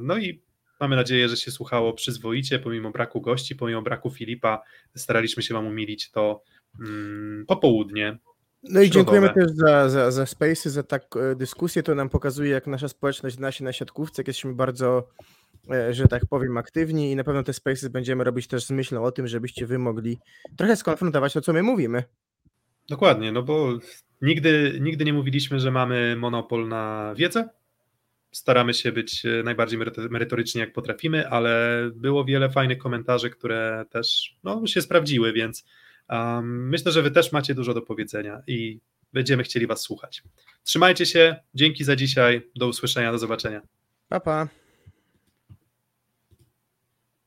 S3: no i mamy nadzieję, że się słuchało przyzwoicie, pomimo braku gości, pomimo braku Filipa, staraliśmy się Wam umilić to mm, popołudnie.
S4: No i dziękujemy też za, za, za Space'y, za tak e, dyskusję. To nam pokazuje, jak nasza społeczność zna się na siatkówce, jak jesteśmy bardzo, e, że tak powiem, aktywni i na pewno te Space'y będziemy robić też z myślą o tym, żebyście wy mogli trochę skonfrontować to, co my mówimy.
S3: Dokładnie, no bo nigdy, nigdy nie mówiliśmy, że mamy monopol na wiedzę. Staramy się być e, najbardziej merytoryczni, jak potrafimy, ale było wiele fajnych komentarzy, które też no, się sprawdziły, więc Myślę, że Wy też macie dużo do powiedzenia i będziemy chcieli Was słuchać. Trzymajcie się, dzięki za dzisiaj, do usłyszenia, do zobaczenia.
S4: Pa, pa.